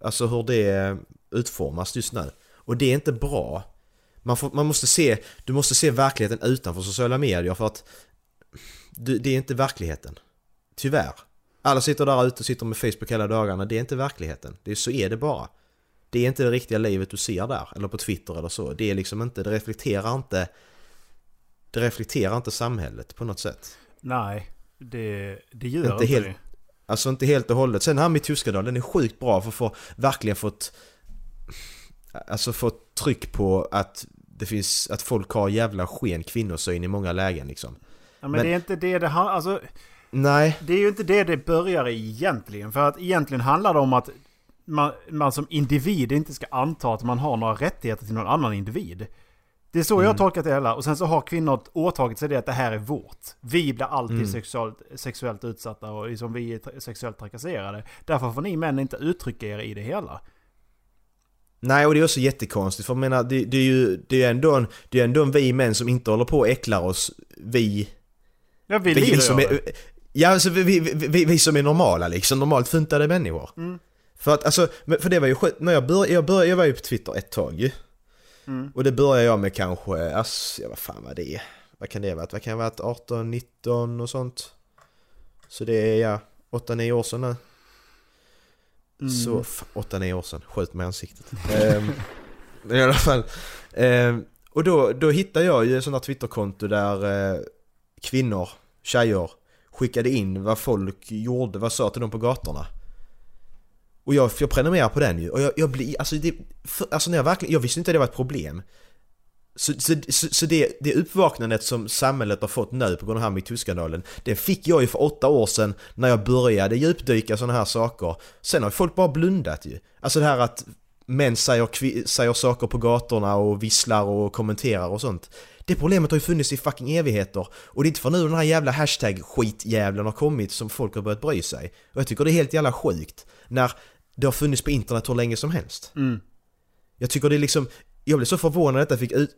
alltså hur det utformas just nu. Och det är inte bra. Man, får, man måste se, du måste se verkligheten utanför sociala medier för att du, det är inte verkligheten. Tyvärr. Alla sitter där ute och sitter med Facebook hela dagarna. Det är inte verkligheten. Det är, så är det bara. Det är inte det riktiga livet du ser där. Eller på Twitter eller så. Det är liksom inte, det reflekterar inte Det reflekterar inte samhället på något sätt. Nej, det, det gör Inte inte, helt- det. Alltså inte helt och hållet. Sen han med Tyskadal, den är sjukt bra för att få verkligen fått Alltså fått tryck på att det finns, att folk har jävla sken kvinnosyn i många lägen liksom. Ja, men, Men- det är inte det det handlar alltså, Nej, Det är ju inte det det börjar i egentligen. För att egentligen handlar det om att man, man som individ inte ska anta att man har några rättigheter till någon annan individ. Det är så Mm. jag har tolkat det hela. Och sen så har kvinnor åtagit sig det att det här är vårt. Vi blir alltid Mm. sexuellt, sexuellt utsatta och liksom vi är sexuellt trakasserade. Därför får ni män inte uttrycka er i det hela. Nej, och det är också jättekonstigt för jag menar, det, det är ju det är ändå, en, det är ändå en vi män som inte håller på och äcklar oss, vi... Ja, vi, Vi, som är, ja, alltså vi, vi, vi, vi som är normala liksom, normalt funtade människor. Mm. För att alltså, för det var ju skit, när jag började, jag började, jag var ju på Twitter ett tag. Mm. Och det började jag med kanske, alltså, ja, vad fan var det? Vad kan det varit? Vad kan det varit? 18, 19 och sånt? Så det är ja, 8-9 år sedan nu. Mm. Så, f- 8-9 år sedan, skjut mig i ansiktet. Men i alla fall. ehm, och då, då hittade jag ju sådana Twitterkonto där eh, kvinnor, tjejer skickade in vad folk gjorde, vad sa till dem på gatorna. Och jag, jag prenumererar på den ju. Och jag, jag blir, alltså, det, för, alltså när jag verkligen, jag visste inte att det var ett problem. Så, så, så, så det, det uppvaknandet som samhället har fått nu på grund av här metoo-skandalen Det fick jag ju för åtta år sedan när jag började djupdyka sådana här saker. Sen har folk bara blundat ju. Alltså det här att män säger, kvi- säger saker på gatorna och visslar och kommenterar och sånt. Det problemet har ju funnits i fucking evigheter. Och det är inte för nu den här jävla hashtag-skitjävlen har kommit som folk har börjat bry sig. Och jag tycker det är helt jävla sjukt. När det har funnits på internet hur länge som helst Mm. jag tycker det är liksom Jag blev så förvånad att detta fick, ut,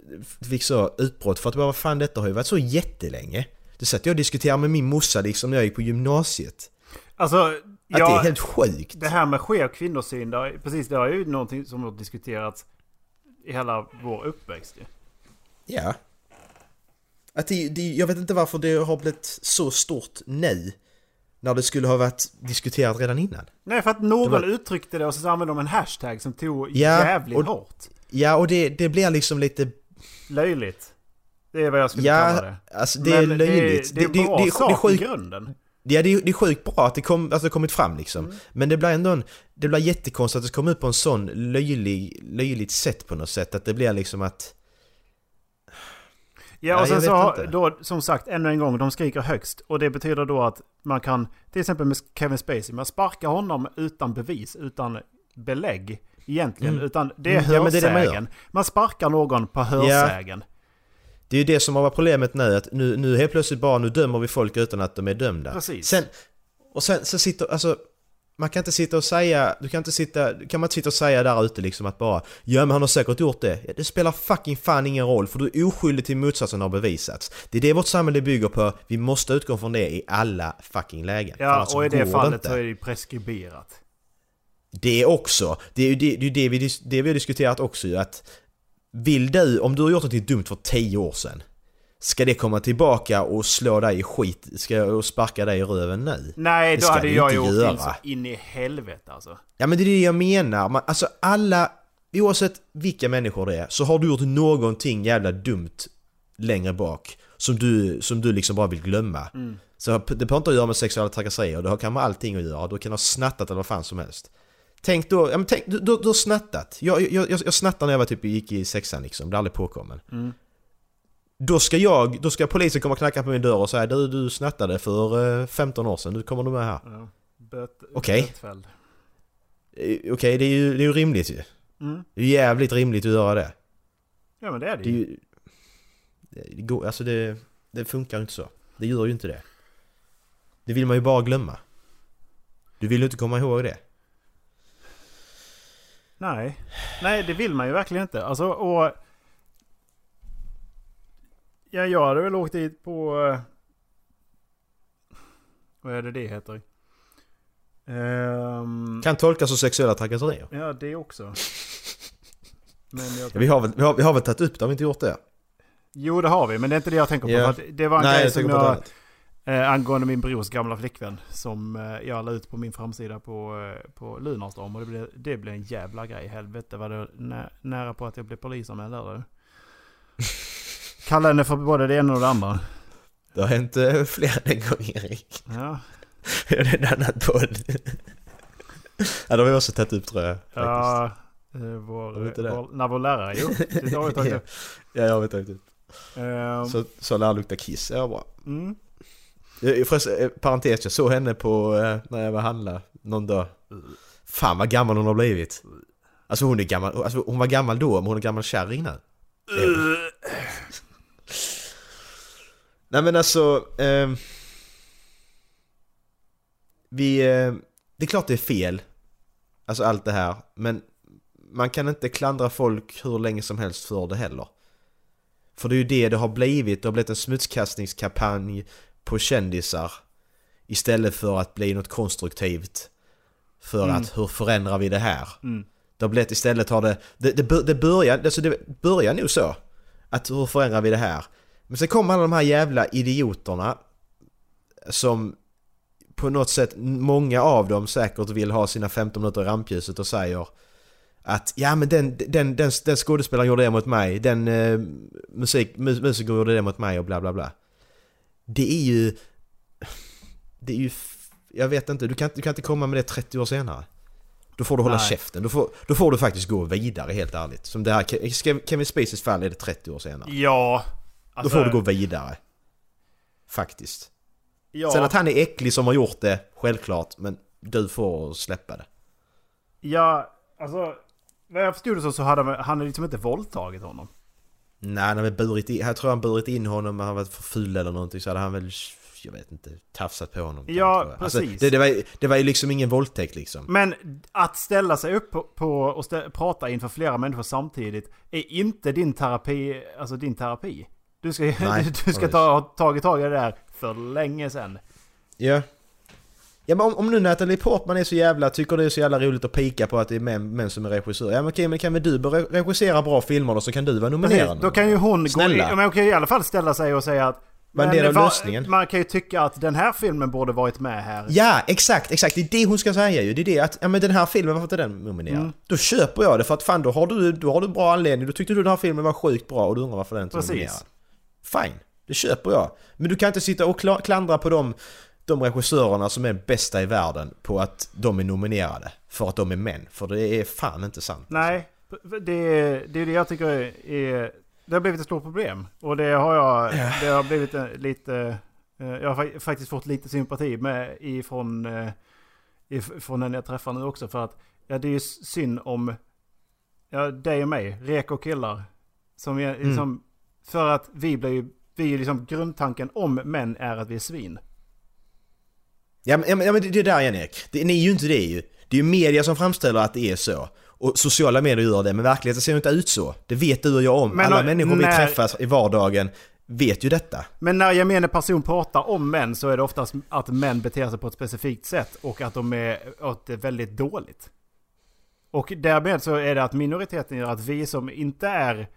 fick så utbrott för att bara, vad fan detta har ju varit så jättelänge Det satt jag och diskuterade med min morsa liksom när jag gick på gymnasiet Alltså, Att det är helt sjukt det här med skev kvinnosyn, det har, precis det är ju någonting som har diskuterats i hela vår uppväxt ju. Ja Att det, det, jag vet inte varför det har blivit så stort nu. När det skulle ha varit diskuterat redan innan. Nej, för att någon Det var- uttryckte det och så använde de en hashtag som tog Ja, jävligt och- hårt. Ja, och det, det blir liksom lite... Löjligt. Det är vad jag skulle kalla Ja, det. alltså det är Men löjligt. Det, det är en bra det, det, sak det är sjukt, i grunden. Ja, det är, det är sjukt bra att det, kom, att det kommit fram liksom. Mm. Men det blir ändå en, Det blir jättekonstigt att det kommer ut på en sån löjlig, löjligt sätt på något sätt. Att det blir liksom att... Ja, och Nej, sen så har, då, som sagt, ännu en gång, de skriker högst. Och det betyder då att man kan, till exempel med Kevin Spacey, man sparkar honom utan bevis, utan belägg egentligen. Mm. Utan det är Mm, ja, men det är det man hörsägen. man, sparkar någon på hörsägen. Det är ju det som har varit problemet nu, att nu, nu helt plötsligt bara nu dömer vi folk utan att de är dömda. Precis. Sen, och sen så sitter, alltså man kan inte sitta och säga, du kan inte sitta, kan man inte sitta och säga där ute liksom att bara Ja men han har säkert gjort det. Ja, Det spelar fucking fan ingen roll för du är oskyldig till motsatsen har bevisats. Det är det vårt samhälle bygger på, vi måste utgå från det i alla fucking lägen. Ja, och i det fallet inte. så är det preskriberat. Det också. Det är ju det, det, är det, vi, det vi har diskuterat också ju att Vill du, om du har gjort något dumt för 10 år sedan Ska det komma tillbaka och slå dig i skit, ska, och sparka dig i röven nu? Nej, då hade jag gjort göra. in i helvete alltså. Ja men det är det jag menar, Man, alltså alla Oavsett vilka människor det är så har du gjort någonting jävla dumt längre bak Som du, som du liksom bara vill glömma Mm. Så det behöver inte att göra med sexuella trakasserier, det har kan med allting att göra. Du kan ha snattat eller vad fan som helst. Tänk då, ja men tänk, du, du, du har snattat. Jag, jag, jag, jag snattade när jag var typ, gick i sexan liksom, blev aldrig påkommen. Mm. Då ska jag, då ska polisen komma och knacka på min dörr och säga du, du snattade för eh, 15 år sedan, nu kommer du med här. Ja. Okej. bötfälld. Eh, Okej, det, är ju, det är ju rimligt ju. Mm. Det är jävligt rimligt att göra det. Ja men det är det Det, ju, det, går, alltså det, det funkar ju inte så. Det gör ju inte det. Det vill man ju bara glömma. Du vill ju inte komma ihåg det. Nej. Nej, det vill man ju verkligen inte. Alltså, och... Ja, jag hade väl åkt dit på... eh, Vad är det det heter? Ehm, Kan tolkas som sexuella trakasserier. ja, det också. Ja, vi, har väl, vi, har, vi har väl tagit upp det, har vi inte gjort det? Jo, det har vi, men det är inte det jag tänker på. Att det var en Nej, grej jag som tänker jag... Eh, angående min brors gamla flickvän. Som eh, jag la ut på min framsida på, eh, på Lunarstorm. Och det blev, det blev en jävla grej. Helvete vad det nä, nära på att jag blev polisanmäld där. du. Kalla henne för både det ena och det andra. Det har hänt eh, fler än en gång Erik. Ja, det är en annan podd. ja, det har vi också tagit upp tror jag. faktiskt. ja eh, vår, vår, när vår lärare, jo. Det har vi tagit upp. Ja, jag har vi tagit upp. Ehm, Så, så lär lukta kiss, ja bra. mm. Förresten, eh, parentes, jag såg henne på, när jag var handla någon dag. Fan vad gammal hon har blivit. Alltså hon är gammal, alltså hon var gammal då, men hon är gammal kärring nu. Nej men alltså... ehm, vi... eh, det är klart det är fel. Alltså allt det här. Men man kan inte klandra folk hur länge som helst för det heller. För det är ju det det har blivit. Det har blivit en smutskastningskampanj på kändisar. Istället för att bli något konstruktivt. För Mm. att hur förändrar vi det här? Mm. Det har blivit istället har det... Det, det, det börjar... Alltså det börjar nog så. Att hur förändrar vi det här? Men sen kommer alla de här jävla idioterna. Som på något sätt, många av dem säkert vill ha sina 15 minuter i rampljuset och säger att ja men den, den, den, den skådespelaren gjorde det mot mig, den eh, musik, mus, musikern gjorde det mot mig och bla bla bla. Det är ju... Det är ju... Jag vet inte, du kan, du kan inte komma med det 30 år senare. Då får du hålla Nej. käften, då får, då får du faktiskt gå vidare helt ärligt. Som det här Ke- Kevin Spaceys fall är det 30 år senare. Ja. Då alltså, får du gå vidare. Faktiskt. Ja. Sen att han är äcklig som har gjort det, självklart, men du får släppa det. Ja, alltså. Vad jag förstod det så, så hade han- han hade liksom inte våldtagit honom. Nej, han väl burit in, jag tror han burit in honom, men han var för full eller någonting så hade han väl, jag vet inte, tafsat på honom. Ja. Alltså, precis. det, det, var, det var ju liksom ingen våldtäkt liksom. Men att ställa sig upp på, på och stä, prata inför flera människor samtidigt är inte din terapi, alltså din terapi. Du ska, Nej, du ska ta, ha tagit tag i det där för länge sedan. Ja. Ja men om, om nu Natalie Portman är så jävla, tycker det är så jävla roligt att pika på att det är män, män som är regissörer. Ja men okej, men kan väl du börja regissera bra filmer då så kan du vara nominerad? Precis, då kan ju hon Snälla. gå in, men hon kan ju i alla fall ställa sig och säga att Var en del av vad- lösningen. Man kan ju tycka att den här filmen borde varit med här. Ja, exakt, exakt. Det är det hon ska säga ju. Det är det att, ja men den här filmen, varför inte den nominerad? Mm. Då köper jag det för att fan då har du, då har du bra anledning. Då tyckte du den här filmen var sjukt bra och du undrar varför den inte är Precis. nominerad. Fine, det köper jag. Men du kan inte sitta och kla- klandra på de, de regissörerna som är bästa i världen på att de är nominerade. För att de är män. För det är fan inte sant. Nej, det, det är det jag tycker är... Det har blivit ett stort problem. Och det har jag... Det har blivit en, lite... eh, Jag har fa- faktiskt fått lite sympati med ifrån, eh, if- från den jag träffar nu också. För att ja, det är ju synd om ja, dig och mig, reko killar. Som är, Mm. För att vi blir ju... Vi är liksom grundtanken om män är att vi är svin. Ja men, ja, men det det är där igen Erik. Det, ni är ju inte det ju. Det är ju media som framställer att det är så. Och sociala medier gör det, men verkligheten ser ju inte ut så. Det vet du och jag om. Men Alla och- människor vi när- träffas i vardagen vet ju detta. Men när gemene person pratar om män så är det oftast att män beter sig på ett specifikt sätt och att de är att det väldigt dåligt. Och därmed så är det att minoriteten gör att vi som inte är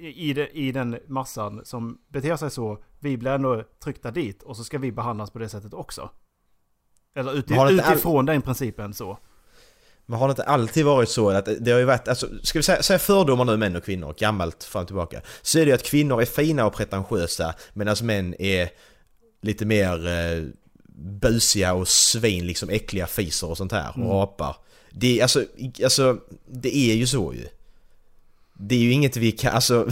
i, det, i den massan som beter sig så, vi blir ändå tryckta dit och så ska vi behandlas på det sättet också. Eller all- utifrån den principen så. Men har det inte alltid varit så att det har ju varit, alltså, ska vi säga, säga fördomar nu män och kvinnor, gammalt fram och tillbaka. Så är det ju att kvinnor är fina och pretentiösa medan män är lite mer eh, busiga och svin, liksom äckliga fiser och sånt här och Mm. rapar. Det, är- alltså, alltså, det är ju så ju. Det är ju inget vi kan, alltså...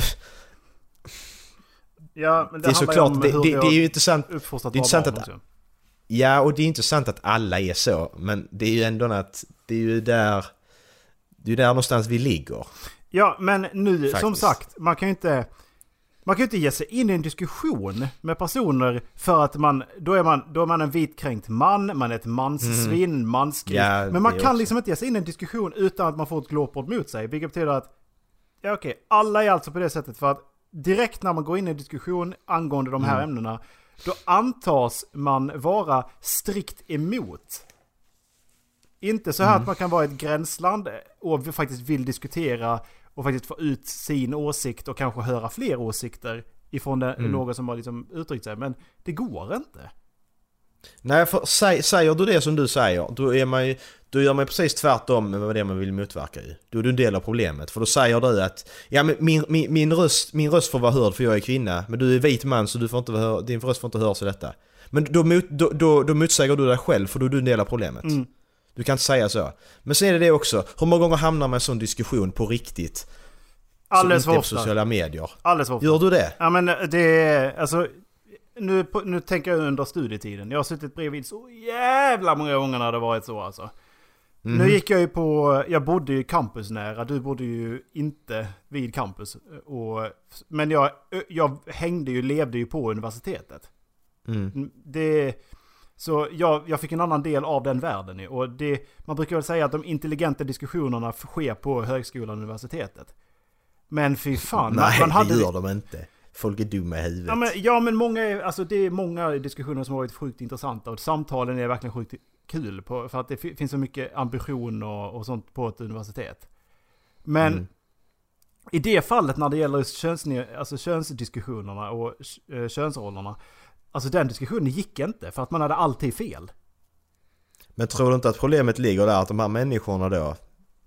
Ja, men det, Det är såklart, det, det, det är ju inte sant. det är inte sant att-. Ja, och det är inte sant att alla är så, men det är ju ändå att det är ju där... Det är ju där någonstans vi ligger. Ja, men nu som Faktiskt. sagt, man kan ju inte... Man kan ju inte ge sig in i en diskussion med personer för att man... Då är man, då är man en vitkränkt man, man är ett manssvin, mansgris. Ja, men man kan också. liksom inte ge sig in i en diskussion utan att man får ett glåpord mot sig. Vilket betyder att... Ja okej, alla är alltså på det sättet för att direkt när man går in i diskussion angående de här Mm. ämnena, då antas man vara strikt emot. Inte så här Mm. att man kan vara ett gränsland och faktiskt vill diskutera och faktiskt få ut sin åsikt och kanske höra fler åsikter ifrån den, Mm. någon som har liksom uttryckt sig. Men det går inte. Nej, för säg, säger du det som du säger, då, är man ju, då gör man precis tvärtom med det man vill motverka ju. Då är du en del av problemet. För då säger du att ja, men min, min, min, röst, min röst får vara hörd för jag är kvinna, men du är vit man så du får inte vara, din röst får inte höras i detta. Men då, då, då, då motsäger du dig själv för då är du en del av problemet. Mm. Du kan inte säga så. Men sen är det det också, hur många gånger hamnar man i en sån diskussion på riktigt? Alldeles för ofta. sociala medier. Alldeles för ofta. Gör du det? Ja men det är, alltså... Nu, nu tänker jag under studietiden. Jag har suttit bredvid så jävla många gånger när det varit så alltså. Mhm. Nu gick jag ju på, jag bodde ju campusnära, du bodde ju inte vid campus. Och, men jag, jag hängde ju, levde ju på universitetet. Mm. Det, så jag, jag fick en annan del av den världen ju. Och det, man brukar väl säga att de intelligenta diskussionerna sker på högskolan och universitetet. Men fy fan. Nej, man hade det gör de inte. Folk är dumma i huvudet. Ja men, ja men många alltså det är många diskussioner som har varit sjukt intressanta och samtalen är verkligen sjukt kul på, för att det fi- finns så mycket ambition och, och sånt på ett universitet. Men Mm. i det fallet när det gäller köns, alltså könsdiskussionerna och eh, könsrollerna, alltså den diskussionen gick inte för att man hade alltid fel. Men tror du inte att problemet ligger där att de här människorna då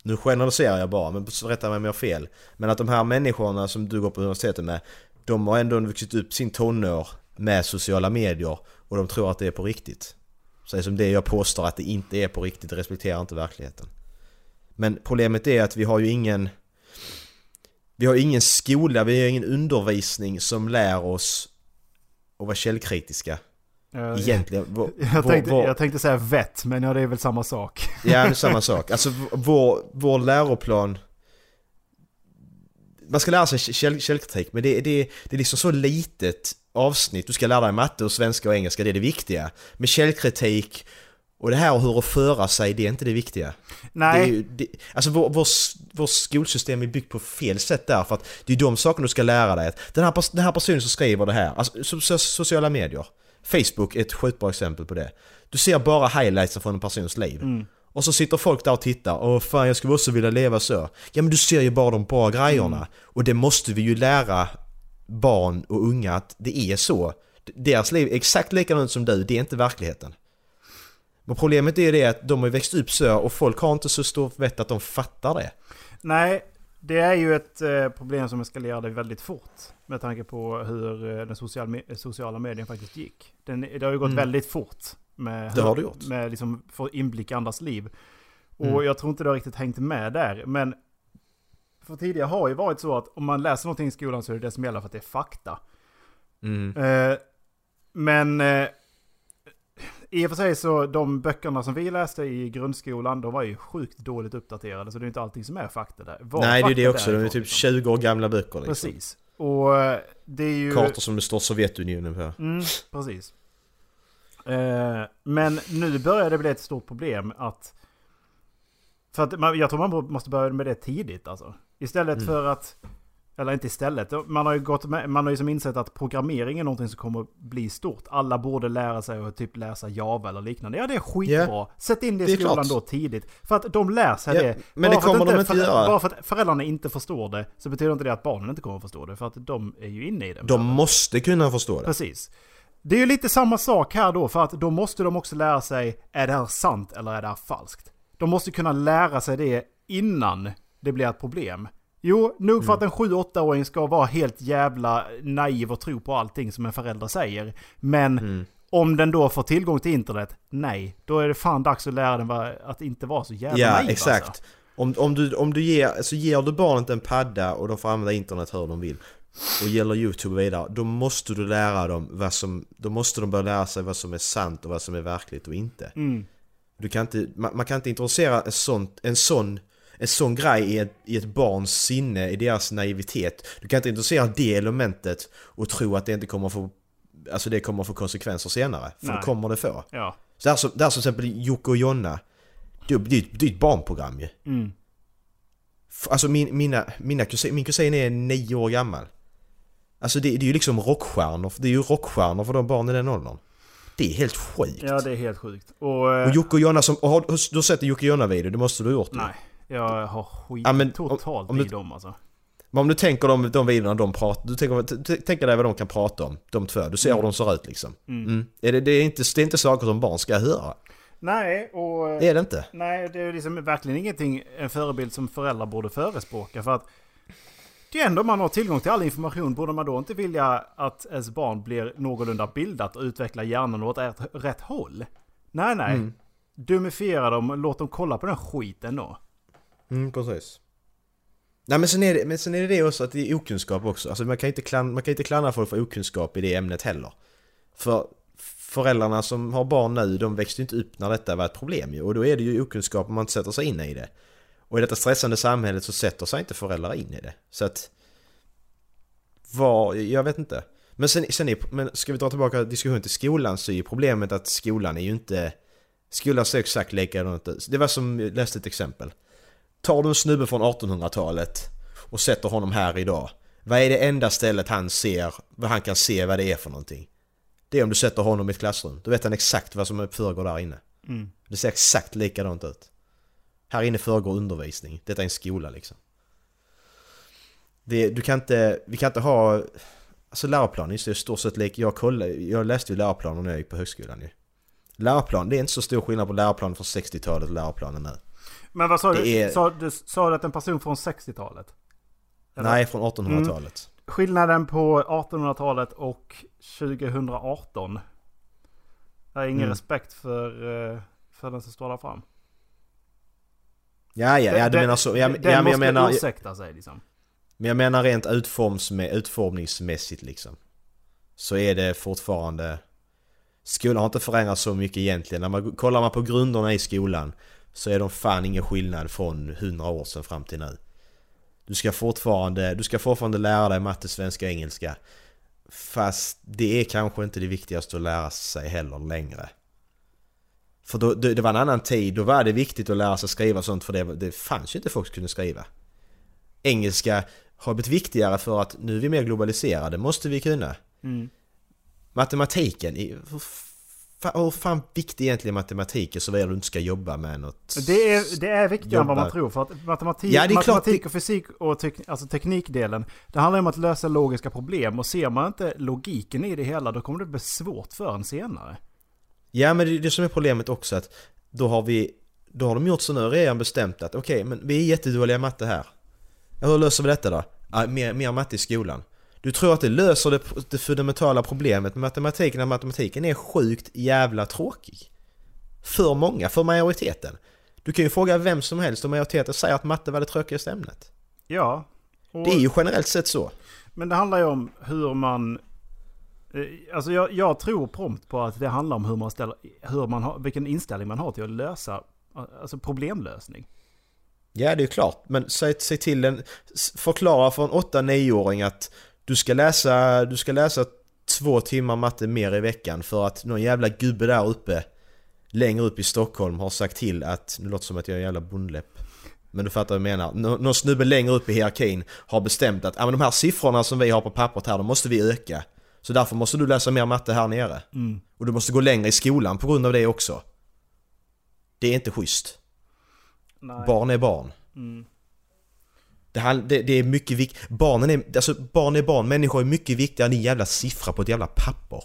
Nu generaliserar jag bara, men rätta mig om jag har fel Men att de här människorna som du går på universitetet med De har ändå vuxit upp sin tonår med sociala medier Och de tror att det är på riktigt Så som det jag påstår att det inte är på riktigt, det respekterar inte verkligheten Men problemet är att vi har ju ingen Vi har ingen skola, vi har ingen undervisning som lär oss att vara källkritiska Eh, Egentligen, vår, Jag tänkte, vår- jag tänkte säga vett, men ja det är väl samma sak. Ja, det är samma sak. Alltså vår, vår läroplan... Man ska lära sig käll, källkritik, men det, det, det är liksom så litet avsnitt. Du ska lära dig matte och svenska och engelska, det är det viktiga. Men källkritik och det här och hur att föra sig, det är inte det viktiga. Nej. Det är det, alltså vår, vår, vår skolsystem är byggt på fel sätt där, för att det är de sakerna du ska lära dig. Den här, den här personen som skriver det här, alltså so, so, sociala medier. Facebook är ett skitbra exempel på det. Du ser bara highlights från en persons liv. Mm. Och så sitter folk där och tittar. Åh fan jag skulle också vilja leva så. Ja men du ser ju bara de bra grejerna. Mm. Och det måste vi ju lära barn och unga att det är så. Deras liv är exakt likadant som du, det är inte verkligheten. Men problemet är det att de har växt upp så och folk har inte så stor vett att de fattar det. Nej, det är ju ett eh, problem som eskalerade väldigt fort. Med tanke på hur eh, den social me- sociala medien faktiskt gick. Den, det har ju gått Mm. väldigt fort. Med, Det har det gjort. Med liksom få inblick i andras liv. Och Mm. jag tror inte det har riktigt hängt med där. Men för tidigare har ju varit så att om man läser någonting i skolan så är det det som gäller för att det är fakta. Mm. Eh, men eh, i och för sig så de böckerna som vi läste i grundskolan, de var ju sjukt dåligt uppdaterade. Så det är inte allting som är fakta där. Var Nej det är det också, de är typ liksom. 20 år gamla böcker liksom. Precis. Och eh, det är ju... Kartor som det står Sovjetunionen på. Mm, precis. Eh, men nu börjar det bli ett stort problem att... För att man, jag tror man måste börja med det tidigt alltså. Istället Mm. för att... Eller inte istället. Man har ju gått med, man har ju som insett att programmering är någonting som kommer bli stort. Alla borde lära sig att typ läsa Java eller liknande. Ja det är skitbra. Ja, Sätt in det det i är skolan klart. då tidigt. För att de lär sig Ja, det. men Bara det kommer de inte för- göra. Bara för att föräldrarna inte förstår det så betyder inte det att barnen inte kommer att förstå det. För att de är ju inne i det. De måste kunna förstå det. Precis. Det är ju lite samma sak här då, för att då måste de också lära sig, är det här sant eller är det här falskt? De måste kunna lära sig det innan det blir ett problem. Jo, nog för att en 7-8-åring ska vara helt jävla naiv och tro på allting som en förälder säger. Men om den då får tillgång till internet, nej, då är det fan dags att lära den att inte vara så jävla Ja, naiv exakt. Alltså. Om, om, du, om du ger, alltså ger du barnet en padda och de får använda internet hur de vill och gäller YouTube och vidare, då måste du lära dem vad som, då måste de börja lära sig vad som är sant och vad som är verkligt och inte. Mm. Du kan inte, man, man kan inte introducera en sån, en sån, en sån grej i ett, i ett barns sinne, i deras naivitet. Du kan inte introducera det elementet och tro att det inte kommer få, alltså det kommer få konsekvenser senare. För Nej. det kommer det få. Ja. Så där som, där som till exempel Jocke och Jonna. Det, det, det är ett barnprogram ju. Mm. Alltså min, mina, mina kusin, min kusin är nio år gammal. Alltså det, det är ju liksom rockstjärnor, det är ju rockstjärnor för de barn i den åldern. Det är helt sjukt. ja, det är helt sjukt. Och... eh, Och Jocke och Jonna som, har, du har sett en Jocke och Jonna-video, det måste du ha gjort. Nej, jag har skit Ja, men om- totalt om du- i dem alltså. Men om du tänker de, de videorna de pratar, du tänker, tänker dig vad de kan prata om, de två. Du ser hur de ser ut liksom. Mm. Är det, det, är inte, det är inte saker som barn ska höra. Nej, och... Det är det inte. Nej, det är liksom verkligen ingenting, en förebild som föräldrar borde förespråka. För att det är ändå man har tillgång till all information. Borde man då inte vilja att ens barn blir någorlunda bildat och utvecklar hjärnan åt rätt, håll? Nej, nej. Mm. Dumifiera dem låt dem kolla på den skiten då. Mm, precis. Nej men sen, är det, men sen är det det också att det är okunskap också. Alltså man kan inte, man kan inte klandra folk för okunskap i det ämnet heller. För föräldrarna som har barn nu, de växte ju inte upp när detta var ett problem ju. Och då är det ju okunskap om man inte sätter sig in i det. Och i detta stressande samhället så sätter sig inte föräldrar in i det. Så att... Vad, jag vet inte. Men sen, sen är, men ska vi dra tillbaka diskussionen till skolan så är ju problemet att skolan är ju inte... Skolan ser exakt likadant ut. Det var som, jag läste ett exempel. Tar du en snubbe från 1800-talet och sätter honom här idag. Vad är det enda stället han ser, vad han kan se vad det är för någonting? Det är om du sätter honom i ett klassrum. Då vet han exakt vad som föregår där inne. Mm. Det ser exakt likadant ut. Här inne föregår undervisning. Detta är en skola liksom. Det, du kan inte, vi kan inte ha... Alltså läroplanen är i stort sett lik... Jag, kollade, jag läste ju läroplanen när jag gick på högskolan ju. Läroplan, det är inte så stor skillnad på läroplanen från 60-talet och läroplanen nu. Men vad sa Det du? är- Sa, du? sa du att en person från 60-talet? Eller? Nej, från 1800-talet. Skillnaden på 1800-talet och 2018. Jag har ingen Mm. respekt för, eh, för den som står där fram. Ja, ja, ja du menar så. Ja, den ja, men jag måste menar... ursäkta sig liksom. Men jag menar rent utforms utformningsmässigt liksom. Så är det fortfarande... Skolan har inte förändrats så mycket egentligen. När man kollar man på grunderna i skolan så är de fan ingen skillnad från 100 år sedan fram till nu. Du ska fortfarande, du ska fortfarande lära dig matte, svenska, engelska. Fast det är kanske inte det viktigaste att lära sig heller längre. För då, det, var en annan tid, då var det viktigt att lära sig skriva och sånt för det, det fanns ju inte folk som kunde skriva engelska har blivit viktigare för att nu är vi mer globaliserade, måste vi kunna. Mm. Matematiken, hur fan viktig egentligen matematik är så väl du inte ska jobba med något... Det är, det är viktigare än vad man tror. För att matematik, Ja, klart matematik det- och fysik och tek, alltså teknikdelen. Det handlar om att lösa logiska problem. Och ser man inte logiken i det hela då kommer det bli svårt för en senare. Ja men det är det som är problemet också att då har vi Då har de gjort så nu redan bestämt att okej men vi är jättedåliga i matte här. Ja, Hur löser vi detta då? Ja, mer, mer matte i skolan. Du tror att det löser det, det fundamentala problemet med matematiken att matematiken är sjukt jävla tråkig. För många, för majoriteten. Du kan ju fråga vem som helst och majoriteten säger att matte var det tråkigaste ämnet. Ja. Och, Det är ju generellt sett så. Men det handlar ju om hur man... Eh, alltså jag, jag tror prompt på att det handlar om hur man ställer, hur man har, vilken inställning man har till att lösa alltså problemlösning. Ja det är klart, men säg, säg till en... Förklara för en 8-9-åring att du ska läsa, du ska läsa två timmar matte mer i veckan för att någon jävla gubbe där uppe längre upp i Stockholm har sagt till att, nu låter det som att jag är en jävla bondläpp men du fattar vad jag menar. Nå- Någon snubbe längre upp i hierarkin har bestämt att ah, men de här siffrorna som vi har på pappret här, de måste vi öka. Så därför måste du läsa mer matte här nere. Och du måste gå längre i skolan på grund av det också. Det är inte schysst. Nej. Barn är barn. Det, han- det, det är mycket viktigt. Barnen är, alltså barn är barn, människor är mycket viktigare än din jävla siffra på ett jävla papper.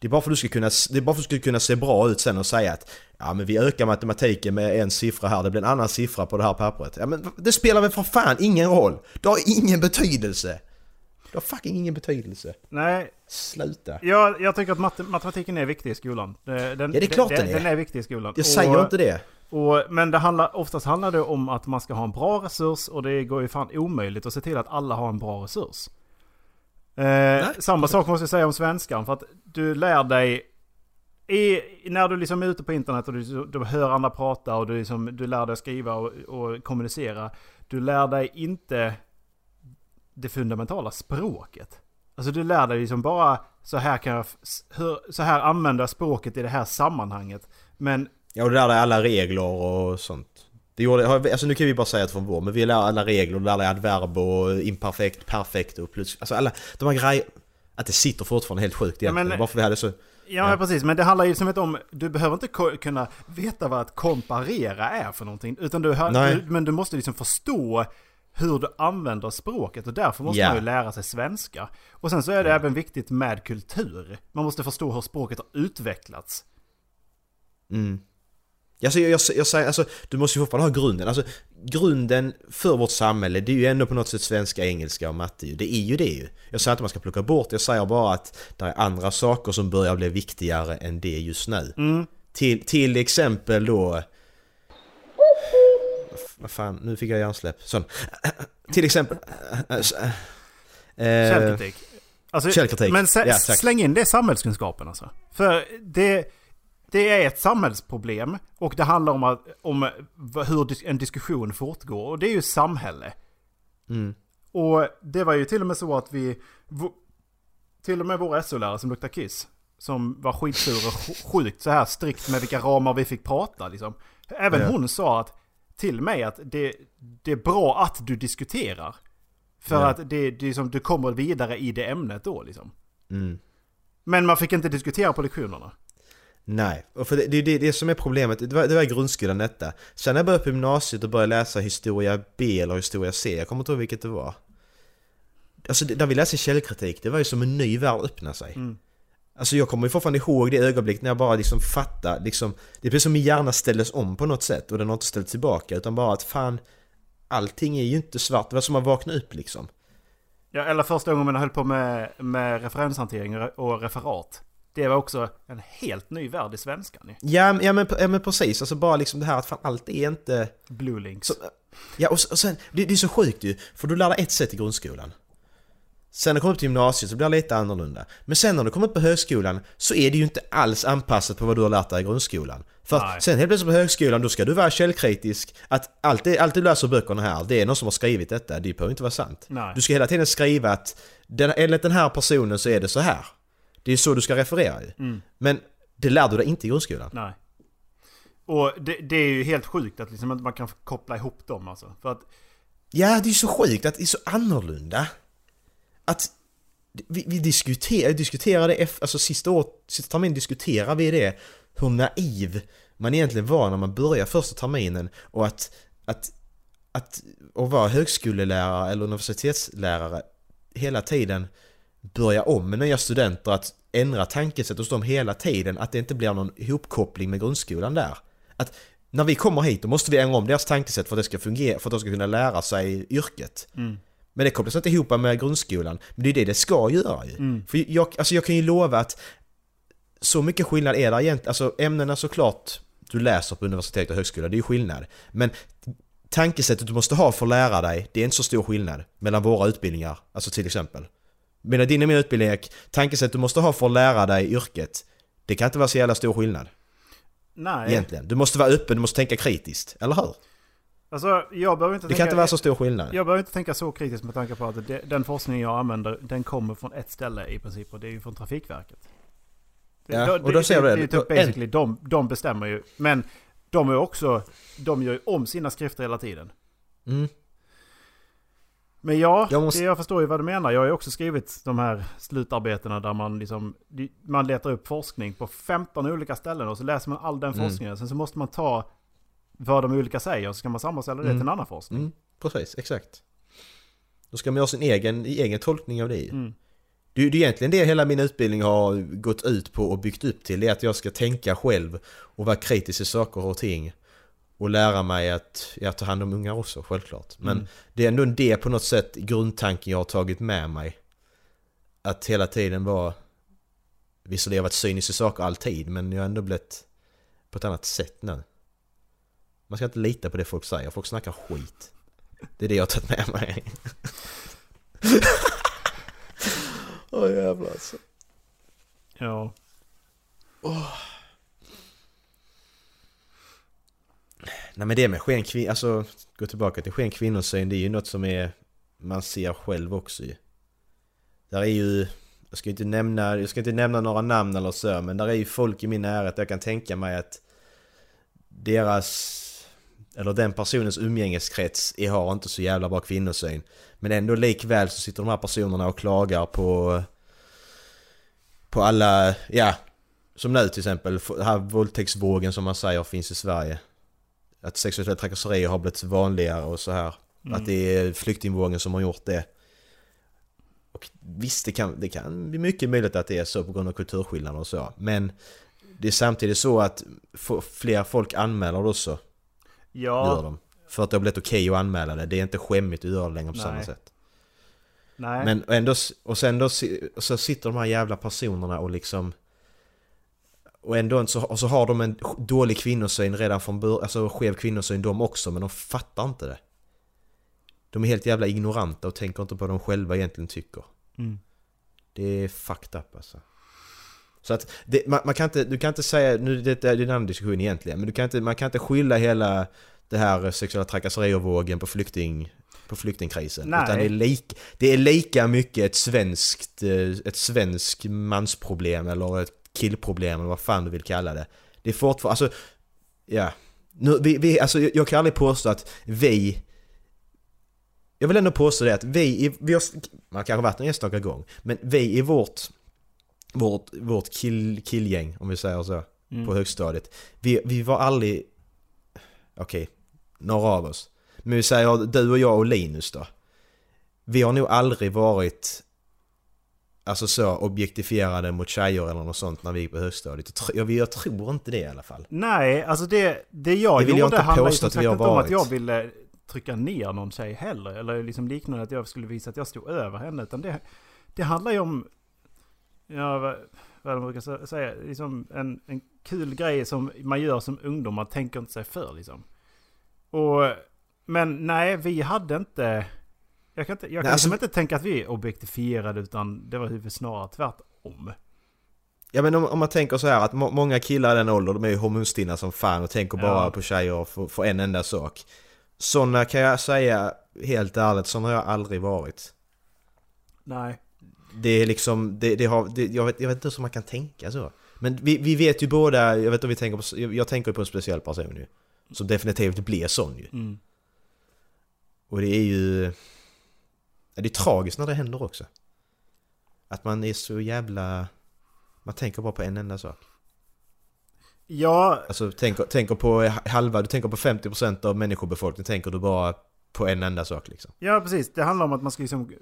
Det är bara för att du ska kunna, det är bara för att du ska kunna se bra ut sen och säga att Ja men vi ökar matematiken med en siffra här, det blir en annan siffra på det här pappret. Ja men det spelar väl för fan ingen roll! Det har ingen betydelse! Det har fucking ingen betydelse. Nej, Sluta. jag, jag tycker att matte, matematiken är viktig i skolan. Den, Ja, det är klart den är. Den är viktig i skolan. Jag säger inte det. Och, men det handlar, oftast handlar det om att man ska ha en bra resurs och det går ju fan omöjligt att se till att alla har en bra resurs. Eh, samma sak måste jag säga om svenskan för att du lär dig i, när du liksom är ute på internet och du, du hör andra prata och du, liksom, du lär dig skriva och, och kommunicera. Du lär dig inte det fundamentala språket. Alltså du lär dig liksom bara så här kan jag, hur, så här använder jag språket i det här sammanhanget. Men Ja och du lär dig alla regler och sånt. Det gjorde, alltså nu kan vi bara säga att från vår, men vi lär alla regler, du lär dig adverb och imperfekt, perfekt och plus, alltså alla de här grejerna. Att det sitter fortfarande helt sjukt egentligen, men- bara för vi hade så... Ja, men precis, men det handlar ju liksom inte om, du behöver inte kunna veta vad att komparera är för någonting. Utan du, har, du men du måste liksom förstå hur du använder språket och därför måste Ja. man ju lära sig svenska. Och sen så är det även viktigt med kultur. Man måste förstå hur språket har utvecklats. Mm. Alltså, jag, jag, jag säger, alltså, du måste ju fortfarande ha grunden. Alltså, grunden för vårt samhälle, det är ju ändå på något sätt svenska, engelska och matte. Det är ju det ju. Jag säger inte att man ska plocka bort, jag säger bara att det är andra saker som börjar bli viktigare än det just nu. Till, till exempel då... Vad fan, nu fick jag hjärnsläpp. Sån. Till exempel... eh, Källkritik. Alltså, källkritik. Men Ja, släng in det samhällskunskapen alltså. För det, det är ett samhällsproblem och det handlar om, att, om hur en diskussion fortgår. Och det är ju samhälle. Mm. Och det var ju till och med så att vi... Till och med vår SO-lärare som luktar kiss. Som var skitsur och sj- sjukt så här strikt med vilka ramar vi fick prata liksom. Även Ja. hon sa att till mig att det, det är bra att du diskuterar. För Ja. att det, det är som du kommer vidare i det ämnet då liksom. Mm. Men man fick inte diskutera på lektionerna. Nej, och för det, det är det, det som är problemet. Det var, det var grundskolan detta. Sen när jag började på gymnasiet och började läsa historia B eller historia C, jag kommer inte ihåg vilket det var. Alltså när vi läste källkritik, det var ju som en ny värld öppna sig. Alltså jag kommer ju fortfarande ihåg det ögonblick när jag bara liksom fattade, liksom, det är precis som min hjärna ställdes om på något sätt och den har inte ställt tillbaka utan bara att fan, allting är ju inte svart, det var som att vakna upp liksom. Ja, eller första gången man höll på med, med referenshantering och referat. Det var också en helt ny värld i svenskan. Ja, ja, men, ja men precis, alltså bara liksom det här att fan allt är inte... Blue links. Så, ja och, och sen, det, det är så sjukt ju, för du lär dig ett sätt i grundskolan. Sen när du kommer upp till gymnasiet så blir det lite annorlunda. Men sen när du kommer upp på högskolan så är det ju inte alls anpassat på vad du har lärt dig i grundskolan. För att sen helt plötsligt på högskolan då ska du vara källkritisk. Att allt, det, allt du läser i böckerna här, det är någon som har skrivit detta. Det behöver inte vara sant. Nej. Du ska hela tiden skriva att den, enligt den här personen så är det så här. Det är så du ska referera ju. Mm. Men det lär du dig inte i grundskolan. Nej. Och det, det är ju helt sjukt att liksom att man kan koppla ihop dem alltså. För att Ja, det är så sjukt att det är så annorlunda. Att vi, vi diskuterar, diskuterade, alltså sista året, sista terminen diskuterade vi det, hur naiv man egentligen var när man började första terminen och att, att, att, att vara högskolelärare eller universitetslärare hela tiden börja om med nya studenter, att ändra tankesätt hos dem hela tiden, att det inte blir någon ihopkoppling med grundskolan där. Att när vi kommer hit då måste vi ändra om deras tankesätt för att det ska fungera, för att de ska kunna lära sig yrket. Mm. Men det kopplas inte ihop med grundskolan. Men det är det det ska göra ju. För jag, alltså jag kan ju lova att så mycket skillnad är det egentligen. Alltså ämnena såklart du läser på universitet och högskola, det är ju skillnad. Men tankesättet du måste ha för att lära dig, det är inte så stor skillnad mellan våra utbildningar. Alltså till exempel. Medan din och min utbildning, är- tankesättet du måste ha för att lära dig yrket, det kan inte vara så jävla stor skillnad. Nej. Egentligen. Du måste vara öppen, du måste tänka kritiskt. Eller hur? Alltså, jag behöver inte Det tänka... kan inte vara så stor skillnad. Jag behöver inte tänka så kritiskt med tanke på att det, den forskning jag använder, den kommer från ett ställe i princip och det är ju från Trafikverket. Det, Ja, och då ser du det. det. är typ En- basically, de, de bestämmer ju. Men de är också, de gör ju om sina skrifter hela tiden. Mm. Men ja, Jag måste- det, jag förstår ju vad du menar. Jag har ju också skrivit de här slutarbetena där man liksom, man letar upp forskning på 15 olika ställen och så läser man all den Mm. forskningen. Sen så måste man ta vad de olika säger så ska man sammanställa det Mm. till en annan forskning. Mm, precis, exakt. Då ska man göra sin egen, egen tolkning av det. Mm. Det är egentligen det hela min utbildning har gått ut på och byggt upp till. Det är att jag ska tänka själv och vara kritisk till saker och ting. Och lära mig att jag tar hand om ungar också, självklart. Men Mm. det är ändå det på något sätt grundtanken jag har tagit med mig. Att hela tiden vara... Visserligen har jag varit cynisk i saker alltid, men jag har ändå blivit på ett annat sätt nu. Man ska inte lita på det folk säger, folk snackar skit. Det är det jag har tagit med mig. Åh jävlar alltså. Ja. Nej men det med sken kvin... Alltså, gå tillbaka till sken kvinnosyn, det är ju något som är... Man ser själv också ju. Där är ju... Jag ska inte nämna, jag ska inte nämna några namn eller så, men där är ju folk i min närhet jag kan tänka mig att deras... Eller den personens umgängeskrets har inte så jävla bra kvinnosyn. Men ändå likväl så sitter de här personerna och klagar på... På alla, ja... Som nu till exempel, den här våldtäktsvågen som man säger finns i Sverige. Att sexuella trakasserier har blivit vanligare och så här. Mm. Att det är flyktingvågen som har gjort det. Och visst, det kan, det kan bli mycket möjligt att det är så på grund av kulturskillnader och så. Men det är samtidigt så att fler folk anmäler det också. Gör Ja. de. För att det har blivit okej att anmäla det. Det är inte skämmigt att göra det längre på samma Nej. sätt. Nej. Men ändå, och sen då så sitter de här jävla personerna och liksom och ändå så, och så har de en dålig kvinnosyn redan från början, alltså skev kvinnosyn de också, men de fattar inte det. De är helt jävla ignoranta och tänker inte på vad de själva egentligen tycker. Mm. Det är fucked up alltså. Så att det, man, man kan inte, du kan inte säga, nu det, det är en annan diskussion egentligen, men du kan inte, man kan inte skylla hela det här sexuella trakasserier-vågen på flykting på flyktingkrisen. Nej. Utan det är, lik, det är lika mycket ett svenskt, eh, ett svenskt mansproblem eller ett killproblem eller vad fan du vill kalla det. Det är fortfarande, alltså, ja. Nu, vi, vi, alltså, jag jag kan aldrig påstå att vi jag vill ändå påstå det att vi, i- vi har, man kanske varit en enstaka gång, men vi i vårt, vårt, vårt kill, killgäng, om vi säger så, Mm. på högstadiet, vi, vi var aldrig, okej, några av oss, men vi säger du och jag och Linus då. Vi har nog aldrig varit Alltså så objektifierade mot tjejer eller något sånt när vi gick på högstadiet. Jag, jag, tror inte det i alla fall. Nej, alltså det, det jag Det vill jag gjorde inte handlar ju som sagt inte om att jag ville trycka ner någon tjej heller. Eller liksom liknande att jag skulle visa att jag stod över henne. Utan det, det handlar ju om, ja vad, vad de brukar sä- säga, liksom en, en kul grej som man gör som ungdom. Man tänker inte sig för liksom. Och, men nej, vi hade inte... Jag kan, inte, jag kan Nej, alltså- liksom inte tänka att vi är objektifierade utan det var ju snarare tvärtom. Ja men om, om man tänker så här att må, många killar i den åldern de är ju hormonstinna som fan och tänker bara Ja. på tjejer för, för en enda sak. Sådana kan jag säga helt ärligt, sådana har jag aldrig varit. Nej. Det är liksom, det, det har, det, jag, vet, jag vet inte hur man kan tänka så. Men vi, vi vet ju båda, jag vet inte om vi tänker på, jag, jag tänker på en speciell person ju. Som definitivt blir sån ju. Mm. Och det är ju... Det är tragiskt när det händer också. Att man är så jävla... Man tänker bara på en enda sak. Ja, Alltså tänker, tänker på halva, du tänker på 50% av människobefolkningen tänker du bara på en enda sak liksom. ja, precis. Det handlar om att man ska liksom...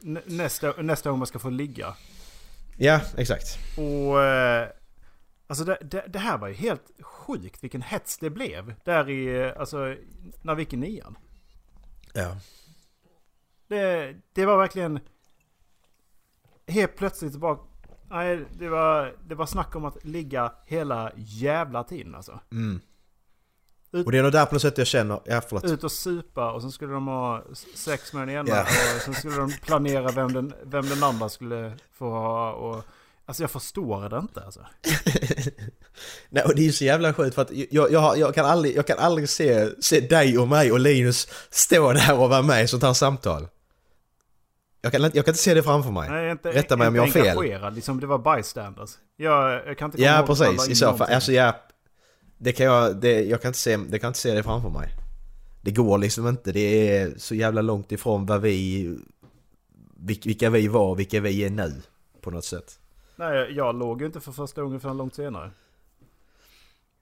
nä- Nästa, nästa gång man ska få ligga. Ja, exakt. Och... Eh, alltså det, det, det här var ju helt sjukt vilken hets det blev. Där i... Alltså, när vi gick i nian. Ja. Det, det var verkligen... Helt plötsligt bara... Nej, det var, det var snack om att ligga hela jävla tiden alltså. Mm. Ut- Och det är nog där på något sätt jag känner, ja förlåt. Ut och supa och sen skulle de ha sex med den ena Ja. och sen skulle de planera vem den, vem den andra skulle få ha och... Alltså jag förstår det inte alltså. Nej, och det är ju så jävla sjukt för att jag, jag, jag, kan aldrig, jag kan aldrig se, se dig och mig och Linus stå där och vara med i sånt här samtal. Jag kan, inte- jag kan inte se det framför mig. Nej, inte, Rätta mig om inte jag har fel. liksom det var bystanders. Jag, jag kan inte komma Ja ihåg precis, i så fall. Alltså ja, det kan jag, det, jag kan inte se, det kan inte se det framför mig. Det går liksom inte, det är så jävla långt ifrån vad vi, vil- vilka vi var och vilka vi är nu. På något sätt. Nej, jag låg ju inte för första gången förrän långt senare.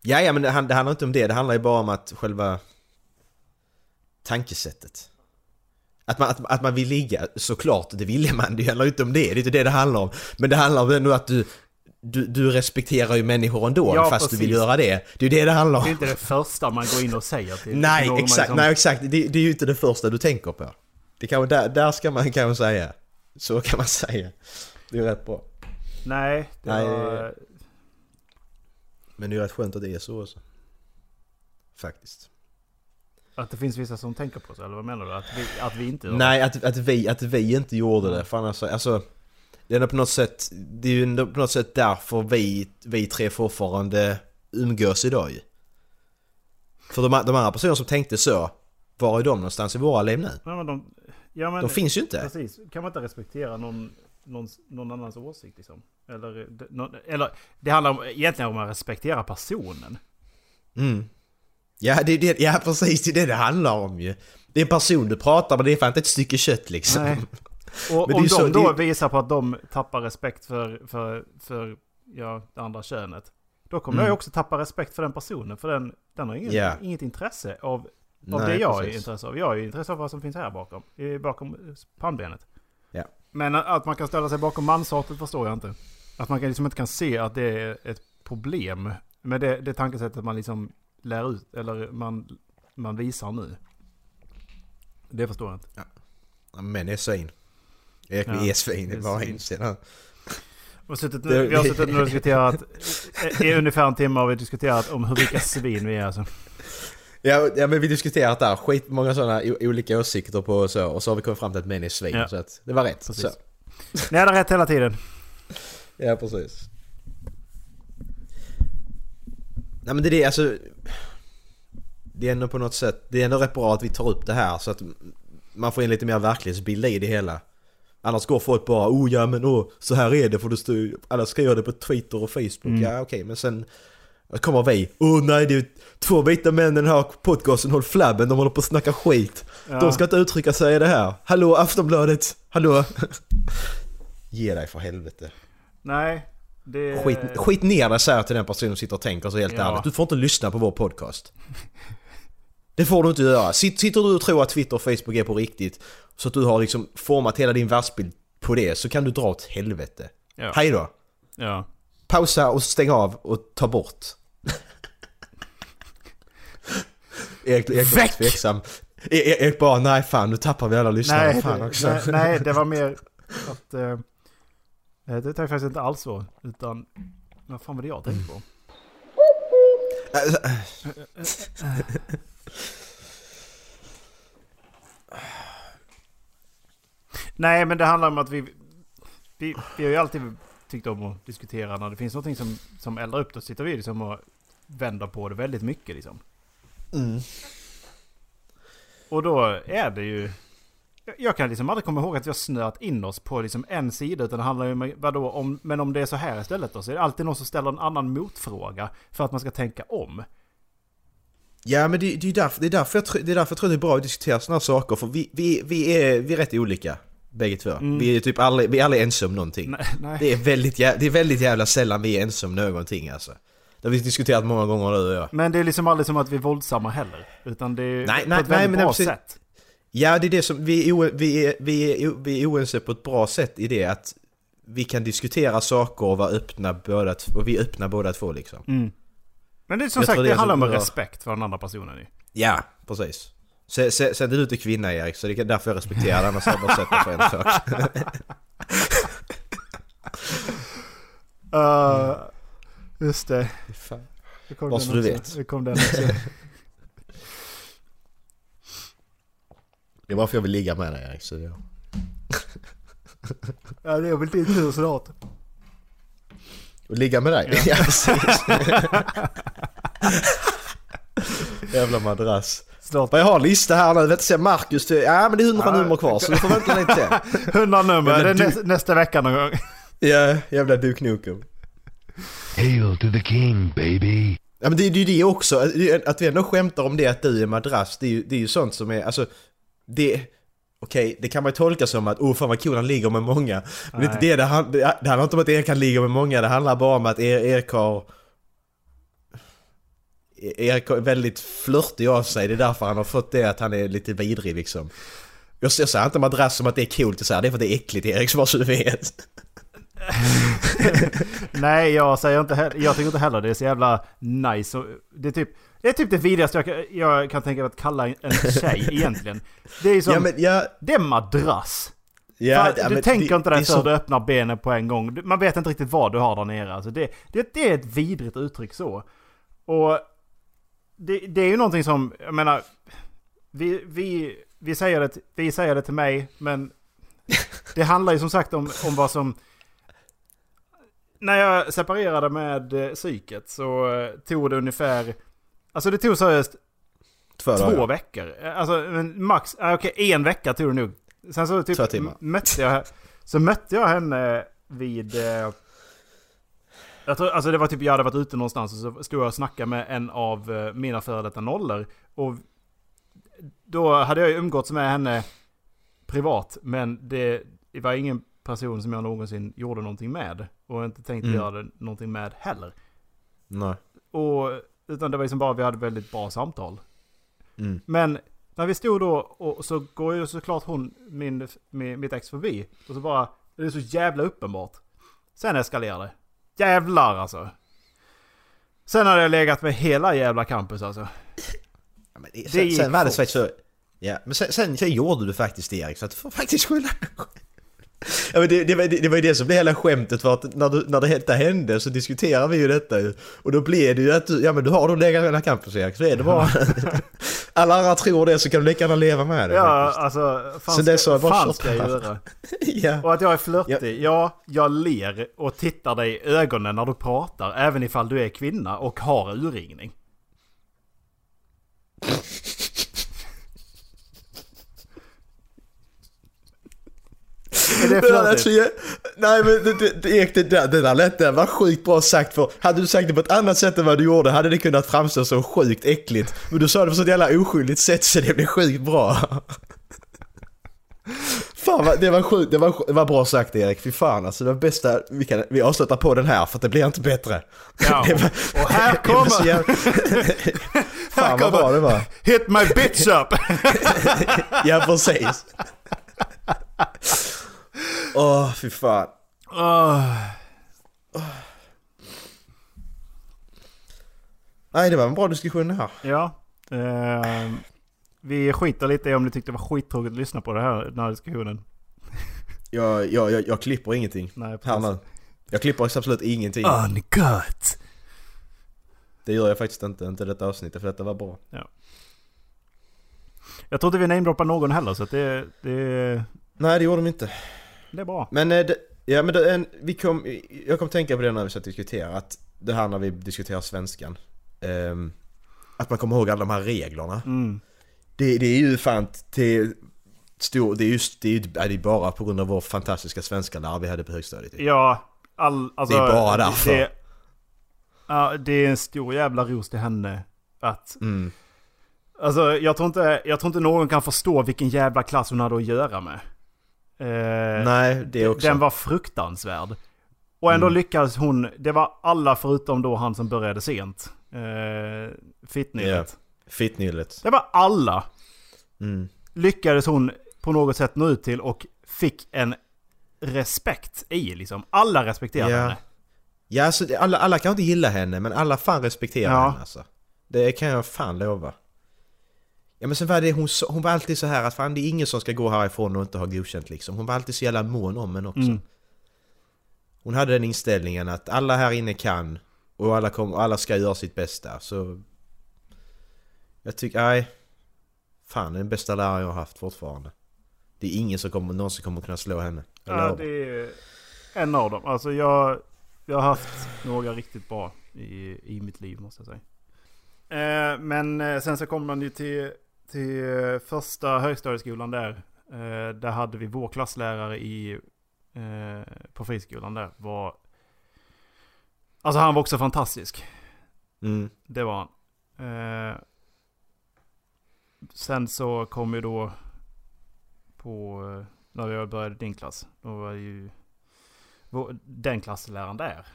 Ja, ja men det, det handlar inte om det, det handlar ju bara om att själva tankesättet. Att man, att, att man vill ligga, såklart, det ville man, det handlar ju inte om det, det är inte det det handlar om. Men det handlar om ändå att du, du, du respekterar ju människor ändå Ja, fast du vill precis. göra det. Det är ju det det handlar om. Det är inte det första man går in och säger till Nej, någon exakt, liksom- nej exakt, det, det är ju inte det första du tänker på. Det kan, där, där ska man kanske säga. Så kan man säga. Det är rätt bra. Nej, det Nej, var... Men det är rätt skönt att det är så också. Faktiskt. Att det finns vissa som tänker på så, eller vad menar du? Att vi, att vi inte gör Nej, att, att, vi, att vi inte gjorde det. För annars, alltså, det är på något sätt, det är ju på något sätt därför vi, vi tre fortfarande umgås idag ju. För de, de andra personer som tänkte så, var är de någonstans i våra liv nu? Ja, men de, ja, men, De finns ju inte. Precis. Kan man inte respektera någon, någon, någon annans åsikt liksom? Eller, det- nå- eller det handlar om, egentligen om att respektera personen. Mm. Ja, det, det, ja, precis, det är det det handlar om ju. Det är en person du pratar med, det är fan inte ett stycke kött liksom. Nej. Och Men är om de så- då det- visar på att de tappar respekt för, för, för ja, det andra könet. Då kommer Mm. jag också tappa respekt för den personen. För den, den har inget, Ja. inget intresse av, av Nej, det jag är precis. intresse av. Jag är intresse av vad som finns här bakom. Bakom pannbenet. Ja. Men att man kan ställa sig bakom manshatet förstår jag inte. Att man liksom inte kan se att det är ett problem. Med det, det tankesättet man liksom lär ut, eller man, man visar nu. Det förstår jag inte. Ja, Men det är svin. Erik Ja, är svin, bara inse Och suttit, vi har suttit nu och diskuterat, i ungefär en timme har vi diskuterat om hur vilka svin vi är alltså. Ja, ja men vi diskuterat där, skitmånga sådana olika åsikter på och så, och så har vi kommit fram till att män är svin. Ja. Så att det var rätt. Precis. Så. Ni hade rätt hela tiden. Ja, precis. Nej men det är det, alltså... Det är ändå på något sätt, det är ändå rätt bra att vi tar upp det här så att man får in lite mer verklighetsbild i det hela. Annars går folk bara oh ja men oh, så här är det för står ju- alla skriver det på Twitter och Facebook. Mm. Ja okej men sen kommer vi. Oh nej det är två vita män i den här podcasten, håll flabben, de håller på att snacka skit. Ja. De ska inte uttrycka sig i det här. Hallå Aftonbladet, hallå? Ge dig för helvete. Nej, det... Skit, skit ner dig säger jag till den personen som sitter och tänker så helt Ja. ärligt. Du får inte lyssna på vår podcast. Det får du inte göra. Sitt- Sitter du och tror att Twitter och Facebook är på riktigt så att du har liksom format hela din världsbild på det så kan du dra åt helvete. Ja. Hej då! Ja. Pausa och stäng av och ta bort. Erik, Erik Väck! tveksam. E- Erik bara nej fan nu tappar vi alla lyssnare. Nej, fan också. nej, nej, det var mer att... Eh, det tar jag faktiskt inte alls så. Utan... Vad fan var det jag tänkte på? Nej, men det handlar om att vi... Vi, vi har ju alltid tyckt om att diskutera när det finns någonting som, som eldar upp. Då sitter vi liksom och vänder på det väldigt mycket liksom. Mm. Och då är det ju... Jag kan liksom aldrig komma ihåg att vi har snöat in oss på liksom en sida. Utan det handlar ju om, vadå, om, men om det är så här istället då. Så är det alltid någon som ställer en annan motfråga. För att man ska tänka om. Ja men det, det, är därför, det, är därför jag, det är därför jag tror det är bra att diskutera sådana här saker för vi, vi, vi, är, vi är rätt olika. Bägge två. Vi är typ aldrig, vi är aldrig ense om någonting. Nej, nej. Det, är väldigt, jä- det är väldigt jävla sällan vi är ense om någonting alltså. Det har vi diskuterat många gånger du och jag. Men det är liksom aldrig som att vi är våldsamma heller. Utan det är Nej, på nej, ett väldigt bra precis- sätt. Ja, det är det som, vi är, vi, är, vi, är, vi är oense på ett bra sätt i det att vi kan diskutera saker och vara öppna båda och vi är öppna båda två liksom. Mm. Men det är som Jag sagt, det, det är handlar om så respekt för den andra personen ju. Ja, precis. Sen, sen är du inte kvinna Erik, så det är därför jag respekterar annars hade jag bara sett det för en sak. Uh, just det. Bara den så du vet. Det kom den också. Det är varför jag vill ligga med dig Erik, så det... ja, det är väl din tur snart. Och ligga med dig? Ja, precis. Jävla madrass. Snart. Jag har en lista här nu, vet du, se Marcus, ja men det är 100 Ja. nummer kvar så du får vänta lite till. 100 nummer, Men det är du- näs, nästa vecka någon gång. Ja, jävla Duke Nukem. Hail to the king, baby. Ja men det är ju det också, att vi ändå skämtar om det att du är madrass, det är ju, det är ju sånt som är, alltså... Det... Okej, det kan man ju tolka som att oh fan vad kul han ligger med många. Men det är inte det det handlar det, det handlar inte om att Erik kan ligga med många, det handlar bara om att er, Erik har... Erik är väldigt flörtig av sig, det är därför han har fått det att han är lite vidrig liksom. Jag, jag säger inte madrass som att det är coolt, det är för att det är äckligt Erik, så bara så du vet. Nej, jag säger inte heller, jag tycker inte heller det är så jävla nice. Och Det är typ det, är typ det vidrigaste jag kan, jag kan tänka mig att kalla en tjej egentligen. Det är som, Ja men jag... det är madrass. Ja, ja, du tänker det- inte dig för så- du öppnar benen på en gång. Man vet inte riktigt vad du har där nere. Alltså det, det, det är ett vidrigt uttryck så. Och det, det är ju någonting som, jag menar, vi, vi, vi, säger det, vi säger det till mig, men det handlar ju som sagt om, om vad som... När jag separerade med eh, psyket så eh, tog det ungefär... Alltså det tog seriöst Två, två veckor. Alltså men max, ah, okej en vecka tog det nog. Sen så typ Två timmar. mötte jag, så mötte jag henne vid... Eh, jag tror, alltså det var typ, jag hade varit ute någonstans och så stod jag och snackade med en av eh, mina före detta nollor. Och då hade jag ju umgåtts med henne privat. Men det, det var ingen person som jag någonsin gjorde någonting med. Och inte tänkte Mm. göra någonting med heller. Nej. Och, utan det var liksom bara vi hade väldigt bra samtal. Mm. Men när vi stod då och så går ju såklart hon, min, min, mitt ex förbi. Och så bara, det är så jävla uppenbart. Sen eskalerade det. Jävlar alltså. Sen hade jag legat med hela jävla campus alltså. Ja, men det, Det sen, gick sen var det fort. faktiskt så... Ja, men sen, sen, sen gjorde du faktiskt det Erik, så att du får faktiskt skylla. Ja, men det, det, var, det, det var ju det som blev hela skämtet för att när, du, när det detta hände så diskuterade vi ju detta ju. Och då blev det ju att du, ja men du har då legat med campus Erik, så är det bara... Alla andra tror det så kan du lika gärna leva med det Ja, faktiskt. alltså. Fan, Så det är så jag bara fan ska jag göra? ja. Och att jag är flörtig. Ja, jag ler och tittar dig i ögonen när du pratar. Även ifall du är kvinna och har urringning. Är det Det lät så Nej men det, det, det, det, där, det där lät det var sjukt bra sagt för hade du sagt det på ett annat sätt än vad du gjorde hade det kunnat framstå som sjukt äckligt. Men du sa det på så jävla oskyldigt sätt så det blev sjukt bra. Fan vad, det var sjukt, det var, det var bra sagt Erik, fy fan alltså det var bästa, vi, kan, vi avslutar på den här för att det blir inte bättre. Ja, var- och här så kommer- jävla- Fan vad bra det var. Hit my bitch up! Ja precis. Åh fy fan. Åh. Nej det var en bra diskussion det här. Ja. ehm, vi skiter lite i om ni tyckte det var skittråkigt att lyssna på det här, den här diskussionen. Jag, jag, jag, jag klipper ingenting Nej, här nu. Jag klipper absolut ingenting. Uncut! Det gör jag faktiskt inte, inte detta avsnittet för detta var bra. Jag tror inte vi namedroppar någon heller så att det, det, Nej det gjorde de inte. Det är bra. Men, eh, det, ja, men det, en, vi kom, jag kom tänka på det när vi satt och diskuterade, att det här när vi diskuterar svenskan. ehm, att man kommer ihåg alla de här reglerna. Mm. Det, det är ju fan till stor, det är just det är, ju- det är bara på grund av vår fantastiska svenska lärare vi hade på högstadiet. Ja, all, alltså, Det är bara därför. Det, ja, det är en stor jävla ros till henne. Att, Mm. alltså jag tror, inte, jag tror inte någon kan förstå vilken jävla klass hon hade att göra med. Eh, Nej, det också. Den var fruktansvärd. Och ändå Mm. lyckades hon, det var alla förutom då han som började sent. Eh, Fittnyllet. Fittnyllet. Det var alla. Mm. Lyckades hon på något sätt nå ut till och fick en respekt i liksom. Alla respekterade Ja. henne. Ja, alltså, alla, alla kan inte gilla henne, men alla fan respekterar Ja. henne alltså. Det kan jag fan lova. Ja men sen var det, hon, hon var alltid så här att fan det är ingen som ska gå härifrån och inte ha godkänt liksom. Hon var alltid så jävla mån om en också. Mm. Hon hade den inställningen att alla här inne kan och alla, kom, och alla ska göra sitt bästa. Så... Jag tycker, nej. Fan, det är den bästa läraren jag har haft fortfarande. Det är ingen som kommer, någonsin kommer kunna slå henne. Ja, det är en av dem. Alltså jag, jag har haft några riktigt bra i, i mitt liv måste jag säga. Eh, men eh, sen så kom man ju till, till eh, första högstadieskolan där. Eh, där hade vi vår klasslärare i, eh, på friskolan där. Var, alltså han var också fantastisk. Mm. Det var han. Eh, sen så kom ju då på, när jag började din klass. Då var ju vår, den klassläraren där.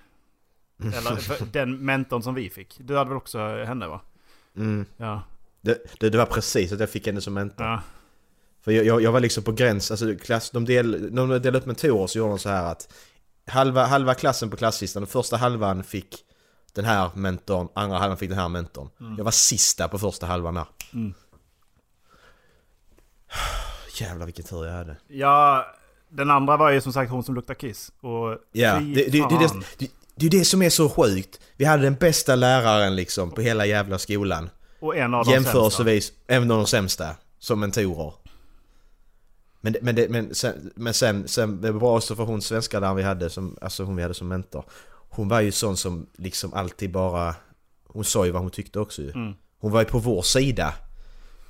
Eller den mentorn som vi fick. Du hade väl också henne va? Mm. Ja. Det, det, det var precis att jag fick henne som mentor. Ja. För jag, jag, jag var liksom på gräns, alltså klass, de, del, de delade upp mentorer så gjorde de så här att halva, halva klassen på klasslistan, den första halvan fick den här mentorn, andra halvan fick den här mentorn. Mm. Jag var sista på första halvan där. Mm. Jävlar vilken tur jag hade. ja, den andra var ju som sagt hon som luktar kiss. Och Ja, det, det, det, det är det som är så sjukt. Vi hade den bästa läraren liksom på hela jävla skolan. Och en av de Jämförelsevis, även de sämsta, som mentorer. Men, det- men, det, men, sen, men sen, sen, det var bra också för hon svenska där vi hade, som, alltså hon vi hade som mentor. Hon var ju sån som liksom alltid bara, hon sa ju vad hon tyckte också ju. Mm. Hon var ju på vår sida.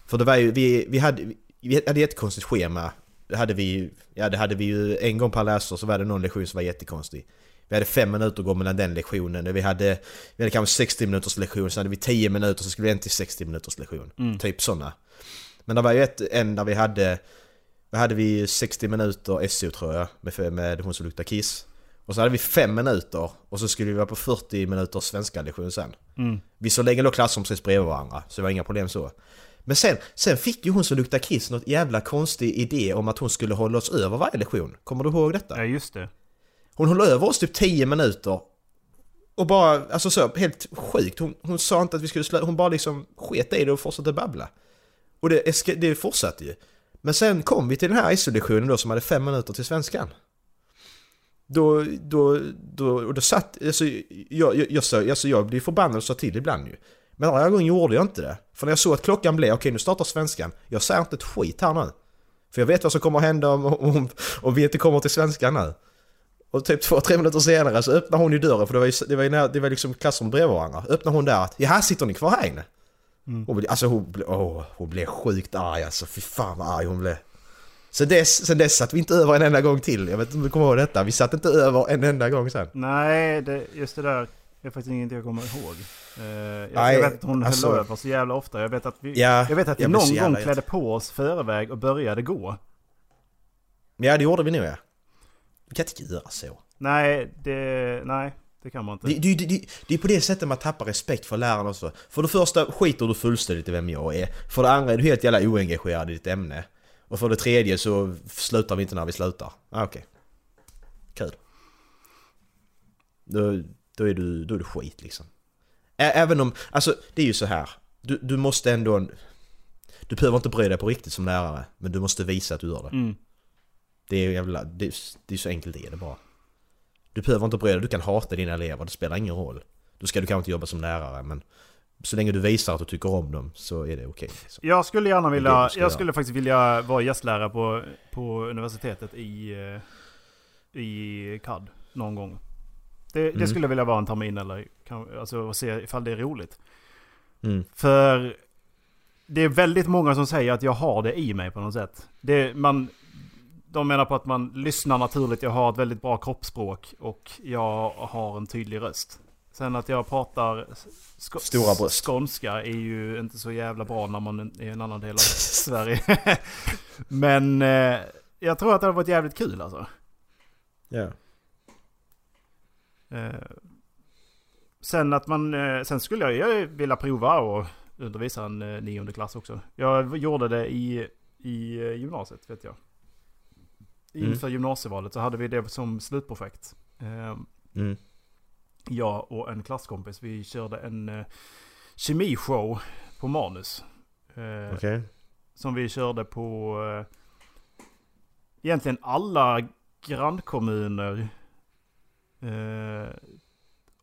För det var ju, vi, vi hade, vi hade ett konstigt schema. Det hade vi ju, ja det hade vi ju en gång per läsår så var det någon lektion som var jättekonstig. Vi hade fem minuter att gå mellan den lektionen. Vi hade, vi hade kanske 60 minuters lektion, så hade vi 10 minuter så skulle vi en till 60 minuters lektion. Mm. Typ sådana. Men det var ju ett, en där vi hade, då hade vi 60 minuter SO tror jag, med, med hon som luktar kiss. Och så hade vi 5 minuter och så skulle vi vara på 40 minuters svenska lektion sen. Mm. Vi så länge låg klassrum precis bredvid varandra, så det var inga problem så. Men sen, sen fick ju hon som luktar kiss något jävla konstig idé om att hon skulle hålla oss över varje lektion. Kommer du ihåg detta? Ja, just det. Hon höll över oss typ 10 minuter. Och bara, alltså så, helt sjukt. Hon, hon sa inte att vi skulle sluta, hon bara liksom sket i det och fortsatte babbla. Och det, det fortsatte ju. Men sen kom vi till den här isolektionen då som hade 5 minuter till svenskan. Då, då, då, och då satt, alltså jag, jag, jag, sa, alltså jag blev förbannad och sa till ibland ju. Men den här gången gjorde jag inte det. För när jag såg att klockan blev, okej nu startar svenskan. Jag säger inte ett skit här nu. För jag vet vad som kommer att hända om, om, om vi inte kommer till svenskan nu. Och typ två, tre minuter senare så öppnar hon ju dörren för det var ju, det var ju det var liksom klassrum bredvid varandra. Öppnar hon där att jaha sitter ni kvar här inne? Hon blev, alltså hon åh, hon blev sjukt arg alltså. Fy fan vad arg hon blev. Sen dess, sen dess satt vi inte över en enda gång till. Jag vet inte om du kommer ihåg detta. Vi satt inte över en enda gång sen. Nej, det, just det där är faktiskt ingenting jag kommer ihåg. Eh, jag, Nej, jag vet att hon alltså- höll över så jävla ofta. Jag vet att vi, Ja, jag vet att vi någon gång klädde på oss förväg och började gå. Ja det gjorde vi nog ja. Vi kan inte göra så. Nej, det, nej, det kan man inte. Det, det, det, det, är på det sättet man tappar respekt för lärarna också. För det första skiter du fullständigt i vem jag är. För det andra är du helt jävla oengagerad i ditt ämne. Och för det tredje så slutar vi inte när vi slutar. Ah, Okej. Kul. Då, då, är du, då är du skit liksom. Ä- Även om, alltså det är ju så här. Du, du måste ändå... Du behöver inte bry dig på riktigt som lärare. Men du måste visa att du gör det. Mm. Det är jävla... Det, det är så enkelt det är det bara. Du behöver inte bry dig, du kan hata dina elever, det spelar ingen roll. Då ska du kanske inte jobba som lärare men så länge du visar att du tycker om dem så är det okej. liksom. Jag skulle gärna vilja, jag skulle faktiskt vilja vara gästlärare på, på universitetet i, eh, i CAD någon gång. Det, det Mm. skulle jag vilja vara en termin eller alltså, och se ifall det är roligt. Mm. För det är väldigt många som säger att jag har det i mig på något sätt. Det, man, de menar på att man lyssnar naturligt, jag har ett väldigt bra kroppsspråk och jag har en tydlig röst. Sen att jag pratar sko- Stora bröst. skånska är ju inte så jävla bra när man är i en annan del av Sverige. Men eh, jag tror att det hade varit jävligt kul alltså. Ja. Eh, sen att man... Eh, sen skulle jag ju vilja prova och undervisa en eh, nionde klass också. Jag gjorde det i, i eh, gymnasiet vet jag. Mm. Inför gymnasievalet så hade vi det som slutprojekt. Eh, Mm. jag och en klasskompis, vi körde en eh, kemishow på manus. Eh, Okej. Som vi körde på eh, egentligen alla grannkommuner. Eh,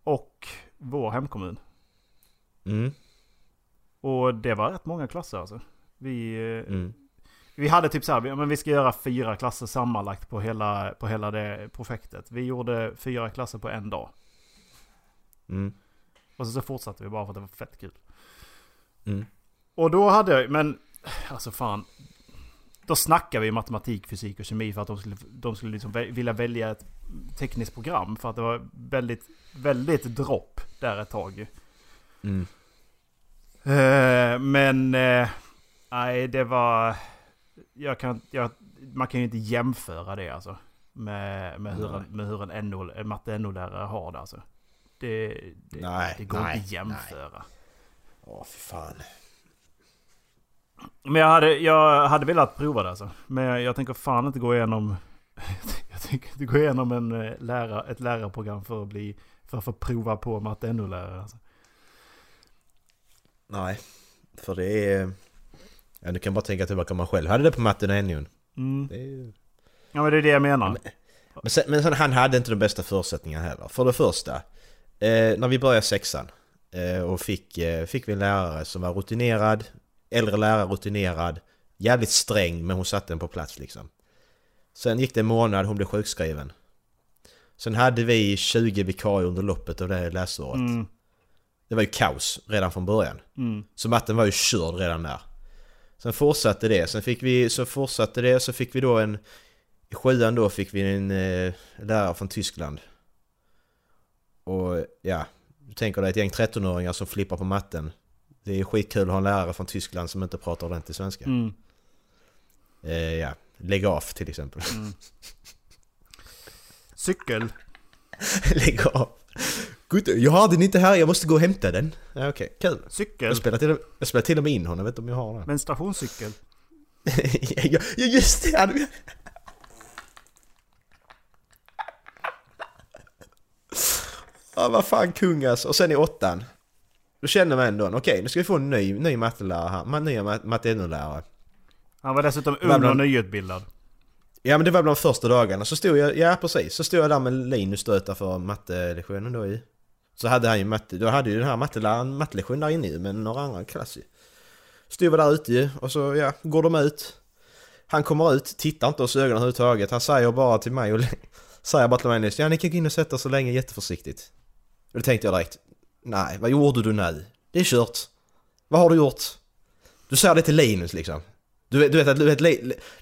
och vår hemkommun. Mm. Och det var rätt många klasser alltså. Vi, eh, Mm. Vi hade typ så här, men vi ska göra fyra klasser sammanlagt på hela, på hela det projektet. Vi gjorde fyra klasser på en dag. Mm. Och så, så fortsatte vi bara för att det var fett kul. Mm. Och då hade jag, men alltså fan. Då snackade vi matematik, fysik och kemi för att de skulle, de skulle liksom vilja välja ett tekniskt program. För att det var väldigt, väldigt dropp där ett tag. Mm. Eh, men eh, nej, det var... Jag kan, jag, man kan ju inte jämföra det alltså. Med, med, hur, en, med hur en, NO, en matte NO-lärare har det alltså. Det, det, Nej, det går nej, inte att jämföra. Åh fy fan. Men jag hade, jag hade velat prova det alltså. Men jag, jag tänker fan inte gå igenom... jag tänker inte gå igenom en, eh, lära, ett lärarprogram för att bli... För att få prova på matte NO-lärare alltså. Nej. För det är... Ja, du kan bara tänka tillbaka om man själv hade det på matten och NO'n. Mm. Ju... Ja men det är det jag menar. Men, sen, men sen, han hade inte de bästa förutsättningarna heller. För det första, eh, när vi började sexan eh, och fick, eh, fick vi en lärare som var rutinerad, äldre lärare rutinerad, jävligt sträng men hon satte den på plats liksom. Sen gick det en månad, hon blev sjukskriven. Sen hade vi 20 vikarier under loppet av det här läsåret. Mm. Det var ju kaos redan från början. Mm. Så matten var ju körd redan där. Sen fortsatte det, sen fick vi, så fortsatte det, så fick vi då en... I sjuan då fick vi en eh, lärare från Tyskland. Och ja, du tänker dig ett gäng 13-åringar som flippar på matten. Det är skitkul att ha en lärare från Tyskland som inte pratar ordentlig svenska. Mm. Eh, ja, lägg av till exempel. Cykel. lägg av. Gud, jag har den inte här, jag måste gå och hämta den. Ja, Okej, kul. Cykel. Jag spelar, till, jag spelar till och med in honom, jag vet inte om jag har den. Menstruationscykel. ja, ja, just det! han- Ja, vad fan kung alltså. Och sen i åttan. Då känner man ändå, okej nu ska vi få en ny, ny mattelärare här. Nya mat- matte NO-lärare. Han var dessutom ung bland- och nyutbildad. Ja men det var bland de första dagarna. Så stod jag, ja precis. Så stod jag där med Linus då utanför mattelektionen då i. Så hade han ju matte, då hade ju den här matteläraren mattelektion där inne ju med några andra klass ju. Stod vi där ute ju och så ja, går de ut. Han kommer ut, tittar inte oss i ögonen överhuvudtaget. Han säger bara till mig och säger bara till mig nyss, ja ni kan gå in och sätta så länge jätteförsiktigt. Och då tänkte jag direkt, nej vad gjorde du nu? Det är kört. Vad har du gjort? Du säger det till Linus liksom. Du vet, du vet att du vet,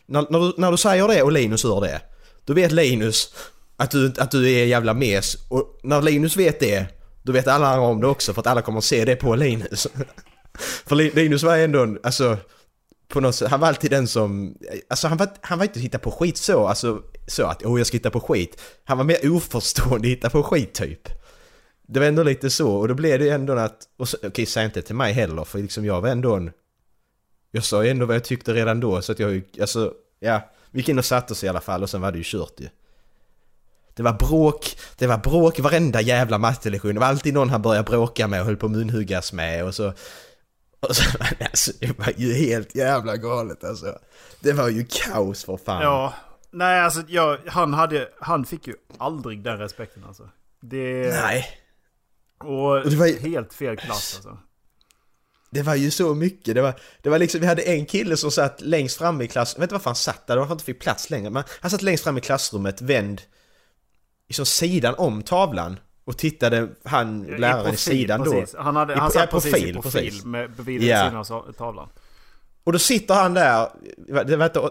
när, när, du, när du säger det och Linus hör det. Då vet Linus att du, att du är en jävla mes. Och när Linus vet det, då vet alla andra om det också för att alla kommer att se det på Linus. för Linus var ändå en, alltså... På något sätt, han var alltid den som... Alltså han var, han var inte hitta på skit så, alltså så att åh jag ska hitta på skit. Han var mer oförstående hitta på skit typ. Det var ändå lite så och då blev det ändå att... okej okay, Okej, säg inte till mig heller för liksom jag var ändå en... Jag sa ju ändå vad jag tyckte redan då så att jag alltså... Ja, vi gick in och satte oss i alla fall och sen var det ju kört ju. Det var bråk, det var bråk varenda jävla mattelektion. Det var alltid någon han började bråka med och höll på att munhuggas med och så... Och så alltså, det var ju helt jävla galet alltså. Det var ju kaos för fan. Ja. Nej alltså jag, han, hade, han fick ju aldrig den respekten alltså. Det... Nej. Och, det var ju- helt fel klass alltså. Det var ju så mycket. Det var, det var liksom, vi hade en kille som satt längst fram i klass... Jag vet inte varför han satt där, det var han inte fick plats längre. Men han satt längst fram i klassrummet, vänd liksom sidan om tavlan. Och tittade han, läraren, i, profil, sidan precis. då. Han, hade, I- han ja, satt precis profil, i profil precis. med vid Ja. sidan av tavlan. Och då sitter han där,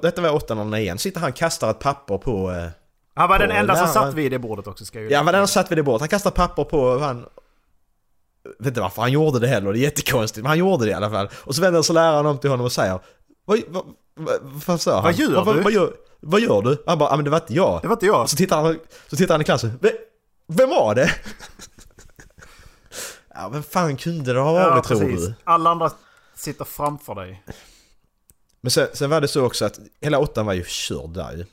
detta var åttan eller nian, sitter han och kastar ett papper på... eh, Han var på den enda som läraren. satt vid det bordet också ska jag ju Ja, han var den som satt vid det bordet. Han kastade papper på han... Vet inte varför han gjorde det heller, det är jättekonstigt. Men han gjorde det i alla fall. Och så vänder sig läraren om till honom och säger Vad, vad, vad, sa han? Vad gör vad, du? Vad, gör, vad gör du? Han bara, ah, men det var inte jag. Det var inte jag. Så tittar han, så tittar han i klassen. "Ve- Vem var det? ja, vem fan kunde det ha varit tror du? Alla andra sitter framför dig. Men sen, sen var det så också att hela åttan var ju körd där ju.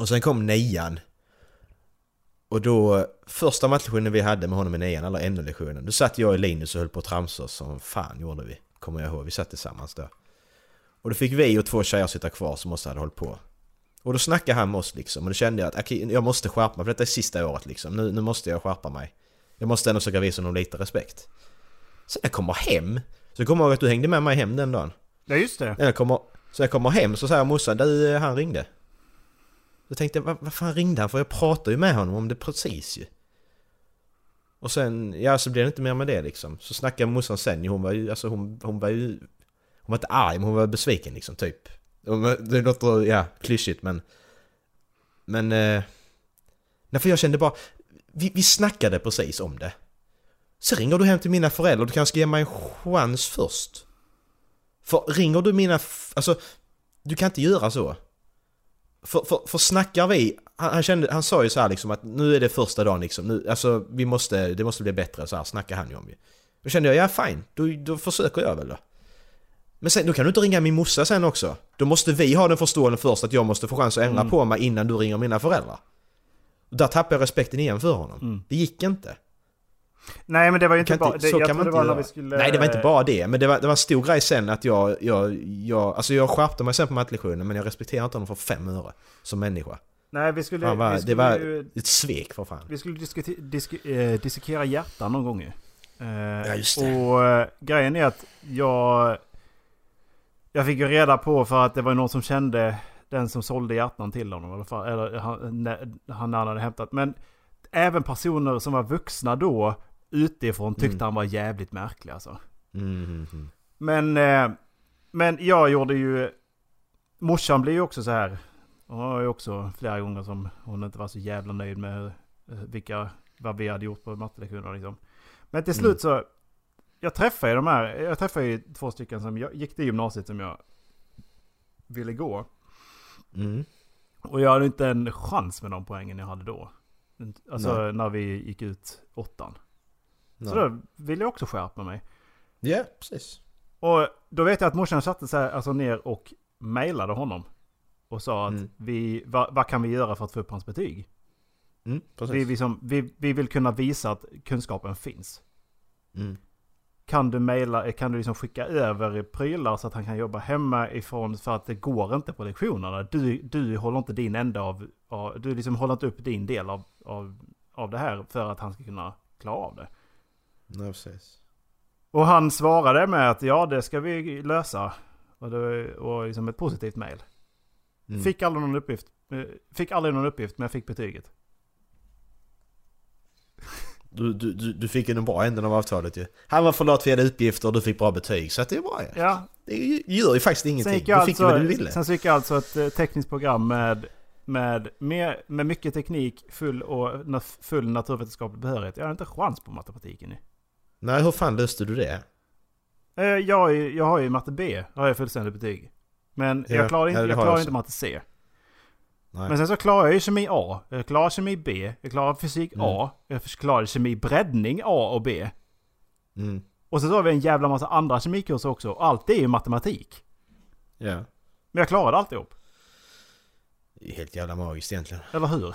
Och sen kom nian. Och då, första mattlektionen vi hade med honom i nian, eller NO-lektionen, då satt jag och Linus och höll på att tramsa som fan gjorde vi. Kommer jag ihåg, vi satt tillsammans då. Och då fick vi och två tjejer sitta kvar som också hade hållit på. Och då snackade han med oss liksom, och då kände jag att okej, jag måste skärpa mig, för detta är sista året liksom. Nu, nu måste jag skärpa mig. Jag måste ändå försöka visa honom lite respekt. Sen jag kommer hem, så kommer jag ihåg att du hängde med mig hem den dagen. Ja just det. Jag kommer, så jag kommer hem så säger morsan du, han ringde. Då tänkte jag, vad, vad fan ringde han för? Jag pratade ju med honom om det precis ju. Och sen, ja så blev det inte mer med det liksom. Så snackade morsan sen ju, hon var ju, alltså hon, hon var ju... Hon var inte arg men hon var besviken liksom typ. Det låter, ja, klyschigt men... Men... Eh, nej för jag kände bara, vi, vi snackade precis om det. Så ringer du hem till mina föräldrar, du kanske ska ge mig en chans först. För ringer du mina... Alltså, du kan inte göra så. För, för, för snackar vi... Han, han, kände, han sa ju så här liksom att nu är det första dagen liksom. Nu, alltså, vi måste, det måste bli bättre. Så här snackar han ju om ju. Då kände jag, ja fine. Då, då försöker jag väl då. Men sen, då kan du inte ringa min morsa sen också. Då måste vi ha den förståelsen först att jag måste få chans att ändra på mig innan du ringer mina föräldrar. Och där tappade jag respekten igen för honom. Det gick inte. Nej men det var ju inte bara... Det, jag tror det var när vi skulle... Nej det var inte bara det, men det var, det var en stor grej sen att jag, jag, jag, alltså jag skärpte mig sen på mattelektionen men jag respekterar inte honom för fem öre som människa. Nej vi skulle... Vad- vi det skulle var ju, ett svek för fan. vi skulle diskutera, disk, eh, dissekera hjärtan någon gång ju. Eh, Ja, just det. Och eh, grejen är att jag... Jag fick ju reda på för att det var någon som kände den som sålde hjärtan till honom. alla fall. Eller han, när, han hade hämtat. Men även personer som var vuxna då utifrån tyckte Mm. han var jävligt märklig alltså. Mm, mm, mm. Men, eh, men jag gjorde ju... Morsan blev ju också så här. Hon har ju också flera gånger som hon inte var så jävla nöjd med eh, vilka, vad vi hade gjort på mattelektionerna liksom. Men till slut så... Jag träffade ju de här, jag träffade ju två stycken som jag, gick till gymnasiet som jag ville gå. Mm. Och jag hade inte en chans med de poängen jag hade då. Alltså Nej. när vi gick ut åttan. Så Nej. då ville jag också skärpa mig. Ja, precis. Och då vet jag att morsan satte sig alltså ner och mejlade honom. Och sa att Mm. vi, vad, vad kan vi göra för att få upp hans betyg? Mm, precis. Vi, liksom, vi, vi vill kunna visa att kunskapen finns. Mm. Kan du mejla, kan du liksom skicka över prylar så att han kan jobba hemma ifrån för att det går inte på lektionerna. Du, du håller inte din ända av, av du liksom håller inte upp din del av, av, av det här för att han ska kunna klara av det. Nej, precis. Och han svarade med att ja, det ska vi lösa. Och, det, och liksom ett positivt mejl. Mm. Fick aldrig någon uppgift. eh, Fick aldrig någon uppgift, men jag fick betyget. Du, du, du, du fick ju den bra änden av avtalet ju. Han var för lat för uppgifter och du fick bra betyg. Så att det är bra ja. Ja, Det gör ju faktiskt sen ingenting. gick, Du fick ju vad du alltså, ville. sen så gick jag alltså ett eh, tekniskt program med, med, med, med mycket teknik, full, och, full naturvetenskaplig behörighet. Jag har inte chans på matematiken nu. Nej, hur fan löste du det? Eh, Jag, jag har ju matte B, har jag fullständigt betyg. Men Ja, jag klarar inte, jag klarar inte matte C. Nej. Men sen så klarar jag ju kemi A, jag klarar kemi B, jag klarar fysik Mm. A, jag klarar kemi breddning A och B. Mm. Och sen så har vi en jävla massa andra kemikurser också. Allt det är ju matematik. Ja. Men jag klarade alltihop. Det är helt jävla magiskt egentligen. Eller hur?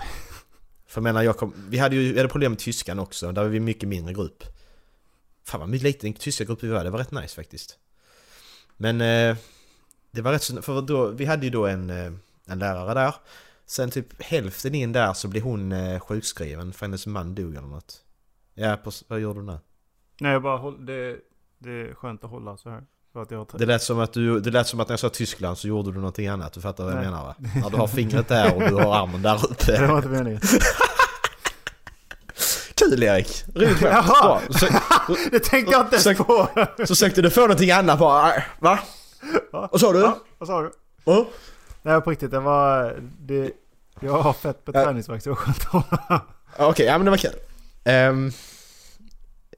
För jag menar, jag kom, vi hade ju vi hade problem med tyskan också. Där var vi mycket mindre grupp. Fan vad liten tyska grupp vi var. Det var rätt nice faktiskt. Men eh, det var rätt så... För då, vi hade ju då en, eh, en lärare där. Sen typ hälften in där så blev hon eh, sjukskriven för hennes man dog eller något. Ja, på, vad gjorde hon där? Nej, jag bara håll, det, det är skönt att hålla så här. För att jag Det lät, som att du, det lät som att när jag sa Tyskland så gjorde du någonting annat. Du fattar vad jag Nej. menar va? När du har fingret där och du har armen där uppe. Det var inte meningen. Kul Erik! Roligt skämt. Jaha. Så, Det tänkte jag inte ens på. så sökte du få någonting annat bara. äh, Va? Vad sa du? Ja, vad sa du? Oh. Nej, på riktigt. Det var... Det, jag har fett på träningsvärk så det var skönt. Okej, ja men det var kul. Um,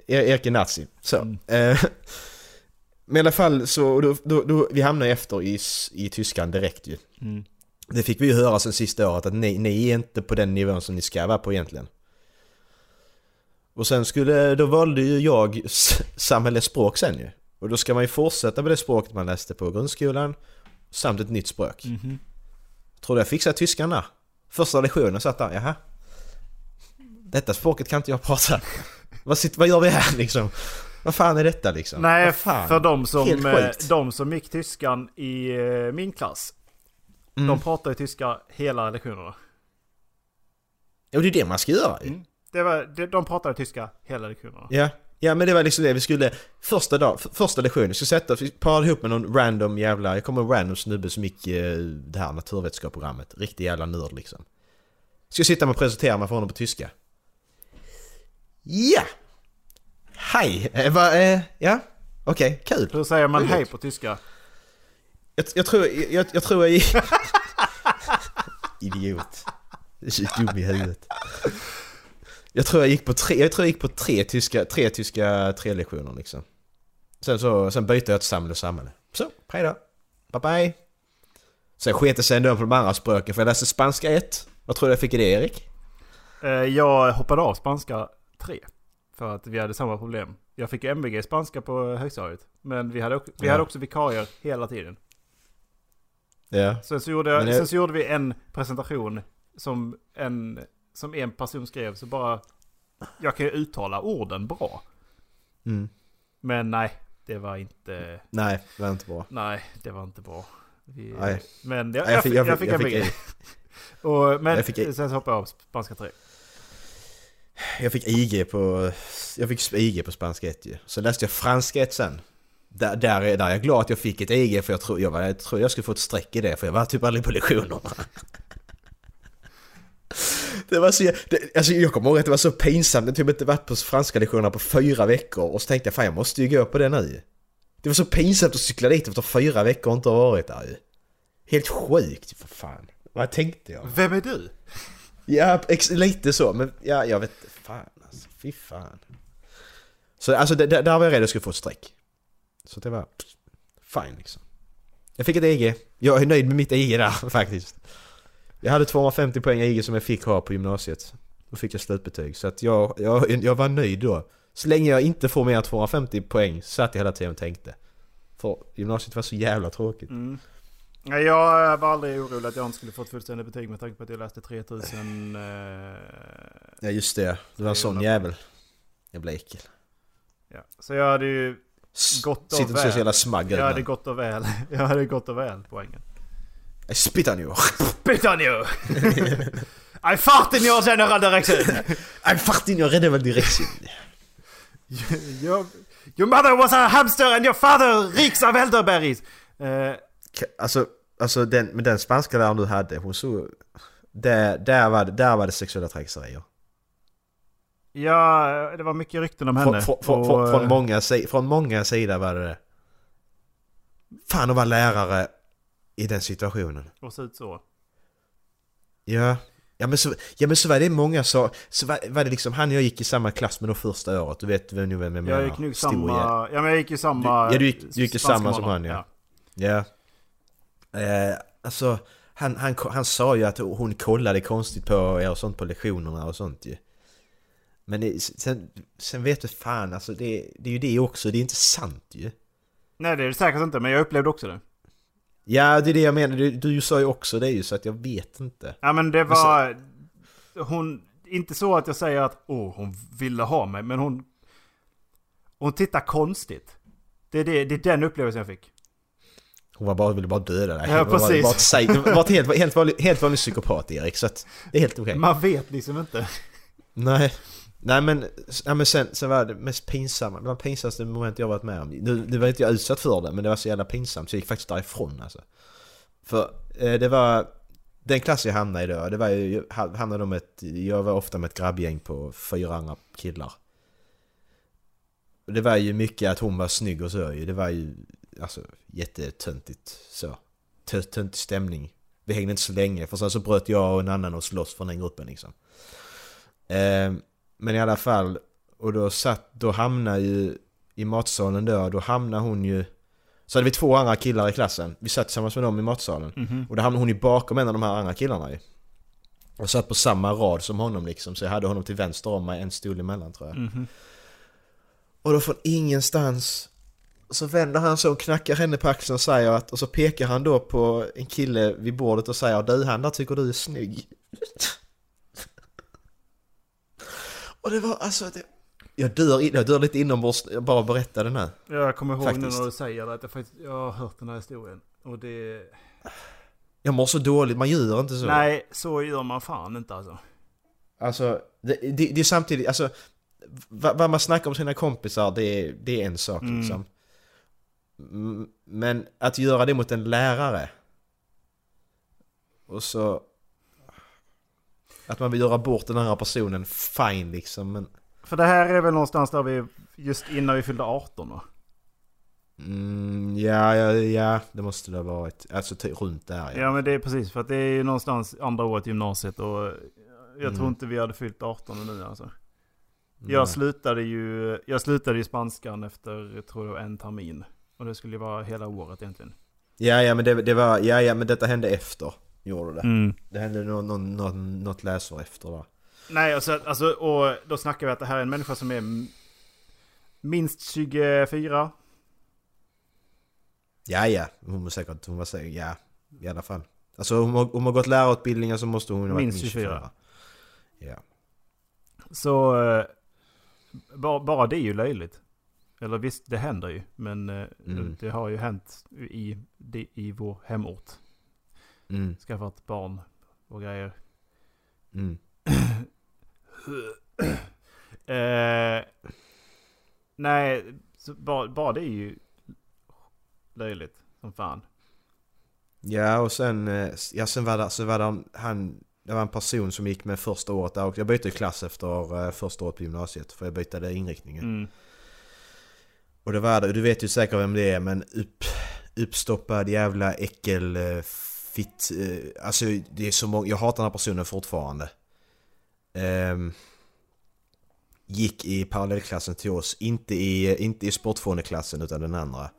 Erik är nazi. Så. Mm. eh, Men i alla fall så, då, då, då, vi hamnade efter i, i tyskan direkt ju. Mm. Det fick vi ju höra sen sista året att ni, ni är inte på den nivån som ni ska vara på egentligen. Och sen skulle, då valde ju jag samhällsspråk sen ju. Och då ska man ju fortsätta med det språket man läste på grundskolan samt ett nytt språk. Mhm. Tror du jag fixade tyskan där? Första lektionen satt där, jaha. Detta språket kan inte jag prata. vad, sitter, vad gör vi här liksom? Vad fan är detta liksom? Nej, för de som, eh, de som gick tyskan i eh, min klass. Mm. De pratar ju tyska hela lektionerna. Ja, det är det man ska göra. Mm. Det var, de, de pratade tyska hela lektionerna. Ja. Ja, men det var liksom det vi skulle... Första, dag, första lektionen, vi skulle sätta oss, vi parade ihop med någon random jävla... Jag kommer en random snubbe som gick eh, det här naturvetenskapsprogrammet. Riktig jävla nörd liksom. Ska sitta och presentera mig för honom på tyska. Ja! Hej! Eh, va, eh, ja, okej, kul. Hur säger man hej på tyska? Jag, jag tror jag, jag tror jag. Idiot. Du är så dum i huvudet. Jag tror jag gick på tre, jag tror jag gick på tre tyska, tre tyska tre lektioner liksom. Sen så, sen bytte jag till samhälle och samhälle. Så, hej då. Bye bye. Sen sket sig ändå på de andra språken för jag läste spanska 1. Vad tror du jag fick i det Erik? Eh, jag hoppade av spanska 3. För att vi hade samma problem. Jag fick MVG i spanska på högstadiet. Men vi hade, också, vi hade också vikarier hela tiden. Ja. Sen så, gjorde jag, det- sen så gjorde vi en presentation som en, som en person skrev. Så bara... Jag kan ju uttala orden bra. Mm. Men nej, det var inte... Nej, det var inte bra. Nej, det var inte bra. Vi, Nej. Men jag, Nej, jag, fick, jag fick jag MVG. fick- Och, men Jag fick- sen så hoppade jag av spanska 3. Jag fick IG på... Jag fick IG på spanska 1 ju. Så läste jag franska 1 sen. Där, där, är, där är jag glad att jag fick ett IG för jag tror jag, var, jag tror jag skulle få ett streck i det för jag var typ aldrig på lektionerna. Det var så, det, alltså jag kommer ihåg att det var så pinsamt, jag typ inte varit på franska lektionerna på fyra veckor och så tänkte jag fan jag måste ju gå på det nu Det var så pinsamt att cykla dit efter fyra veckor och inte ha varit där ju. Helt sjukt för fan. Vad tänkte jag? Vem är du? Ja, ex- lite så, men ja, jag vet fan alltså, fy fan. Så alltså det, där där var jag rädd att jag skulle få ett streck. Så det var fine liksom. Jag fick ett EG. Jag är nöjd med mitt EG där faktiskt. Jag hade 250 poäng EG som jag fick ha på gymnasiet. Då fick jag slutbetyg. Så att jag, jag, jag var nöjd då. Så länge jag inte får mer än 250 poäng satt jag hela tiden och tänkte. För gymnasiet var så jävla tråkigt. Mm. Jag var aldrig orolig att jag inte skulle få ett fullständigt betyg med tanke på att jag läste 3000... Eh, Ja just det, du var en sån jävel. Jag blev äckel. ja. Så jag hade ju gott och Sitter inte väl. så jävla smagg Jag hade gott och väl. Jag hade gott och väl poängen. I spit on you! Spit on you! I fart in your general direction! I fart in your general direction! your, your mother was a hamster and your father reeks of elderberries! Ka- Alltså, alltså den, med den spanska läraren du hade, hon såg... Där, där, var det, där var det sexuella trakasserier. ja, det var mycket rykten om henne. från, från, Och, från, eh, många, från många sidor var det det. Fan att vara lärare i den situationen. Och se ut så. Ja. Ja men så, ja, men så var det många så, så var, var det liksom han och jag gick i samma klass med då första året, du vet vem vem jag menar? Jag gick nog samma... jävel. Ja men jag gick ju samma... Du, ja du gick, du gick i samma som han ja. Ja. Eh, alltså, han, han, han sa ju att hon kollade konstigt på er och sånt på lektionerna och sånt ju. Men det, sen, sen vet du fan alltså, det, det är ju det också, det är inte sant ju. Nej det är det säkert inte, men jag upplevde också det. Ja, det är det jag menar, du, du sa ju också det ju så att jag vet inte. Ja men det var... Hon... Inte så att jag säger att åh hon ville ha mig, men hon... Hon tittar konstigt. Det är, det, det är den upplevelsen jag fick. Hon var bara, ville bara döda dig. Ja, var- precis. Ett säg- det var ett helt, helt, vanlig, helt vanlig psykopat Erik, så att det är helt okej. Man vet liksom inte. Nej. Nej men, ja, men sen, sen var det mest pinsamma, det var pinsammaste moment jag varit med om. Nu, nu var inte jag utsatt för det, men det var så jävla pinsamt så jag gick faktiskt därifrån alltså. För eh, det var, den klass jag hamnade i då, det var ju, jag hamnade med ett, jag var ofta med ett grabbgäng på fyra andra killar. Och Det var ju mycket att hon var snygg och så ju, det var ju alltså jättetöntigt så. Töntig stämning. Vi hängde inte så länge, för sen så bröt jag och en annan oss loss från den gruppen liksom. Eh, men i alla fall, och då satt, då hamnade ju i matsalen då, då hamnade hon ju Så hade vi två andra killar i klassen. Vi satt tillsammans med dem i matsalen. Mhm. Och då hamnade hon ju bakom en av de här andra killarna ju. Och satt på samma rad som honom liksom. Så jag hade honom till vänster om mig, en stol emellan tror jag. Mhm. Och då från ingenstans så vänder han sig och knackar henne på axeln och säger att... Och så pekar han då på en kille vid bordet och säger Du han där tycker du är snygg. Och det var alltså... Det, jag, dör, jag dör lite inombords, jag bara berättar den här. Jag kommer ihåg nu Faktiskt. när du säger det, att jag, faktiskt, jag har hört den här historien. Och det... Jag mår så dåligt, man gör inte så. Nej, så gör man fan inte alltså. Alltså, det, det, det är samtidigt, alltså... Vad, man snackar om sina kompisar, det är, det är en sak Mm. liksom. Men att göra det mot en lärare. Och så... Att man vill göra bort den andra personen, fine liksom, men... För det här är väl någonstans där vi, just innan vi fyllde 18 va? Mm, ja, ja, ja, det måste det ha varit. Alltså runt där Ja. men det är precis, för att det är ju någonstans andra året i gymnasiet och jag Mm. tror inte vi hade fyllt 18 nu alltså. Nej. Jag slutade ju, jag slutade ju spanskan efter, jag tror var en termin. Och det skulle ju vara hela året egentligen. Ja, ja, men det, det var... Ja, ja, men detta hände efter. Gjorde det. Mm. Det hände någon, någon, något läsår efter va? Nej, alltså, alltså, och då snackar vi att det här är en människa som är minst 24. Ja, ja. Hon var säkert... Hon var säkert... Ja, i alla fall. Alltså hon har, hon har gått lärarutbildningen så måste hon ha varit Minst 24. Ja. Så eh, bara, bara det är ju löjligt. Eller visst, det händer ju. Men eh, Mm. det har ju hänt i, i, i vår hemort. Mm, Skaffat barn och grejer. mm. Eh, nej, så bara, bara det är ju löjligt som fan. Ja, och sen... eh, Ja, sen var det, så var det han... Det var en person som gick med första året där och Jag bytte klass efter eh, första året på gymnasiet. För jag bytte inriktningen. Mm. Och det var det, du vet ju säkert vem det är men upp, uppstoppad jävla äckel eh, fitt. eh, Alltså det är så många, jag hatar den här personen fortfarande. Ehm, gick i parallellklassen till oss, inte i, inte i sportfåneklassen utan den andra.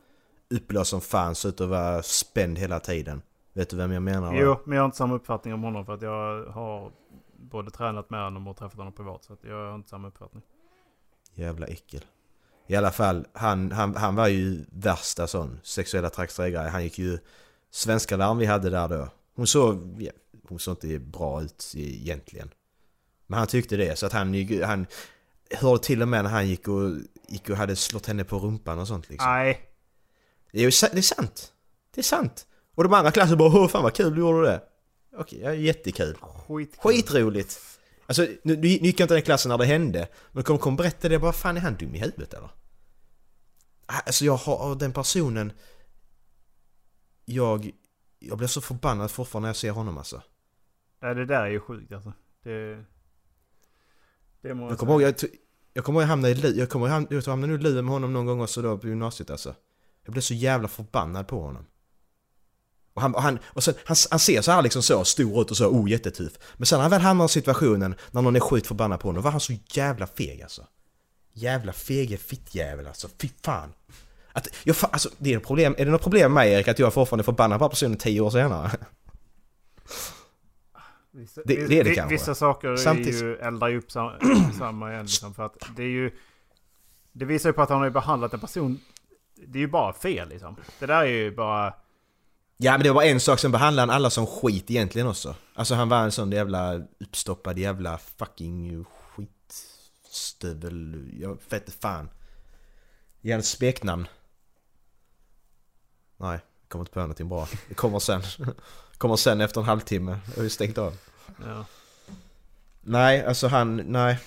Uppblåst som fan, såg ut att vara spänd hela tiden. Vet du vem jag menar? va? Jo, men jag har inte samma uppfattning om honom för att jag har både tränat med honom och träffat honom privat. Så att jag har inte samma uppfattning. Jävla äckel. I alla fall, han, han, han var ju värsta sån sexuella trakasserier. Han gick ju svenska larm vi hade där då. Hon såg, ja, hon såg inte bra ut egentligen. Men han tyckte det, så att han han hörde till och med när han gick och, gick och hade slått henne på rumpan och sånt liksom. Nej. Det är det är sant. Det är sant. Och de andra klassen bara Åh fan vad kul du gjorde det. Okej, ja, jättekul. Skit. Skitroligt. Alltså nu, nu gick jag inte den klassen när det hände. Men kom, kom berätta det bara, fan är han dum i huvudet eller? Alltså jag har den personen... Jag... Jag blir så förbannad fortfarande när jag ser honom alltså. Nej, det där är ju sjukt alltså. Det... Det Jag kommer ihåg, jag, jag kommer ihåg jag hamnade i Lu- jag kommer ihåg, jag hamnade i luven med honom någon gång också då på gymnasiet alltså. Jag blev så jävla förbannad på honom. Och han, och han, och sen, han, han ser så här liksom så stor ut och så, oh jättetuff. Men sen när han väl hamnar i situationen när någon är sjukt förbannad på honom, då var han så jävla feg alltså. Jävla fege fittjävel alltså, fy fan. Att, jag, alltså, det är, ett problem, är det något problem med mig Erik att jag fortfarande förbannad på personen tio år senare? Vissa, Det- det är det kanske. Vissa saker Samtidigt- ju, eldar ju upp sam, samma igen liksom, för att det är ju... Det visar ju på att han har ju behandlat en person... Det är ju bara fel liksom. Det där är ju bara... Ja men det var en sak, sen behandlade han alla som skit egentligen också. Alltså han var en sån jävla uppstoppad jävla fucking skitstövel. Jag vet inte fan. Ge en smeknamn. Nej, jag kommer inte på någonting bra. Det kommer sen. kommer sen efter en halvtimme. Jag har ju stängt av. Ja. Nej, alltså han, nej.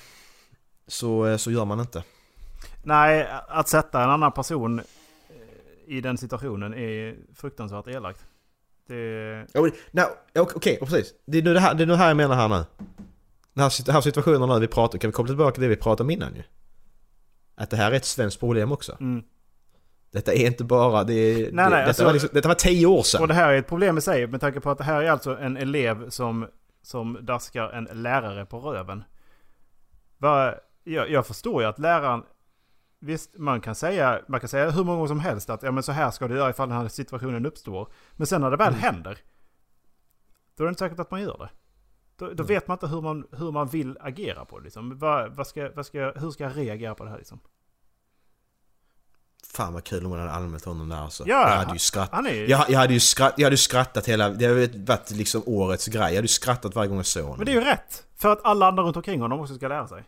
Så, så gör man inte. Nej, att sätta en annan person eh, i den situationen är fruktansvärt elakt. Det... Ja, Okej, och precis. Det är nu det här, det är nu här jag menar här nu. Den här, den här situationen nu vi pratar kan vi koppla tillbaka till det vi pratade om innan ju? Att det här är ett svenskt problem också. Mm. Detta är inte bara, det är, det, nej, detta, alltså- var liksom, detta var tio år sedan. Och det här är ett problem i sig med tanke på att det här är alltså en elev som, som daskar en lärare på röven. Va, jag, jag förstår ju att läraren visst, man kan, säga, man kan säga hur många gånger som helst att ja, men så här ska du göra ifall den här situationen uppstår. Men sen när det väl händer, då är det inte säkert att man gör det. Då, då vet man inte hur man, hur man vill agera på det. Liksom. Vad, vad ska, vad ska, hur ska jag reagera på det här liksom? Fan vad kul om man hade anmält honom där alltså. Ja, jag hade ju skrattat. han är- Jag, jag, hade ju skratt, jag hade ju skrattat hela... Det hade varit liksom årets grej. Jag hade ju skrattat varje gång jag såg honom. Men det är ju rätt! För att alla andra runt omkring honom också ska lära sig.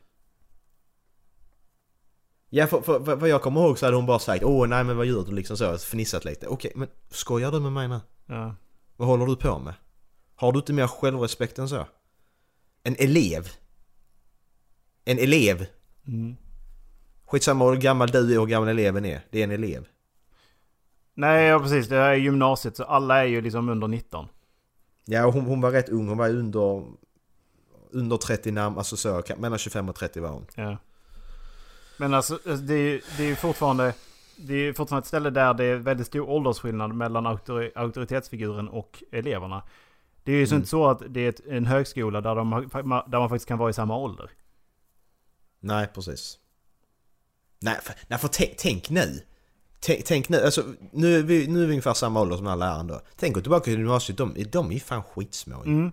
Ja, för, för, för vad jag kommer ihåg så hade hon bara sagt Åh nej men vad gör du liksom så, fnissat lite. Okej, men skojar du med mig nu? Ja. Vad håller du på med? Har du inte mer självrespekt än så? En elev. En elev. Mm. Skitsamma hur gammal du är och hur gammal eleven är. Det är en elev. Nej, ja, precis. Det här är gymnasiet så alla är ju liksom under 19. Ja, och hon, hon var rätt ung. Hon var under... Under 30 namn, alltså så, mellan 25 och 30 var hon. Ja. Men alltså det är ju det är ju fortfarande... Det är fortfarande ett ställe där det är väldigt stor åldersskillnad mellan auktori- auktoritetsfiguren och eleverna. Det är ju Mm. inte så att det är en högskola där, de, där man faktiskt kan vara i samma ålder. Nej, precis. Nej, för, nej, för tänk, nu. Tänk, tänk nu, alltså nu är, vi, nu är vi ungefär samma ålder som alla andra. Tänk gå tillbaka till gymnasiet, de, de är ju fan skitsmå ju. Mm.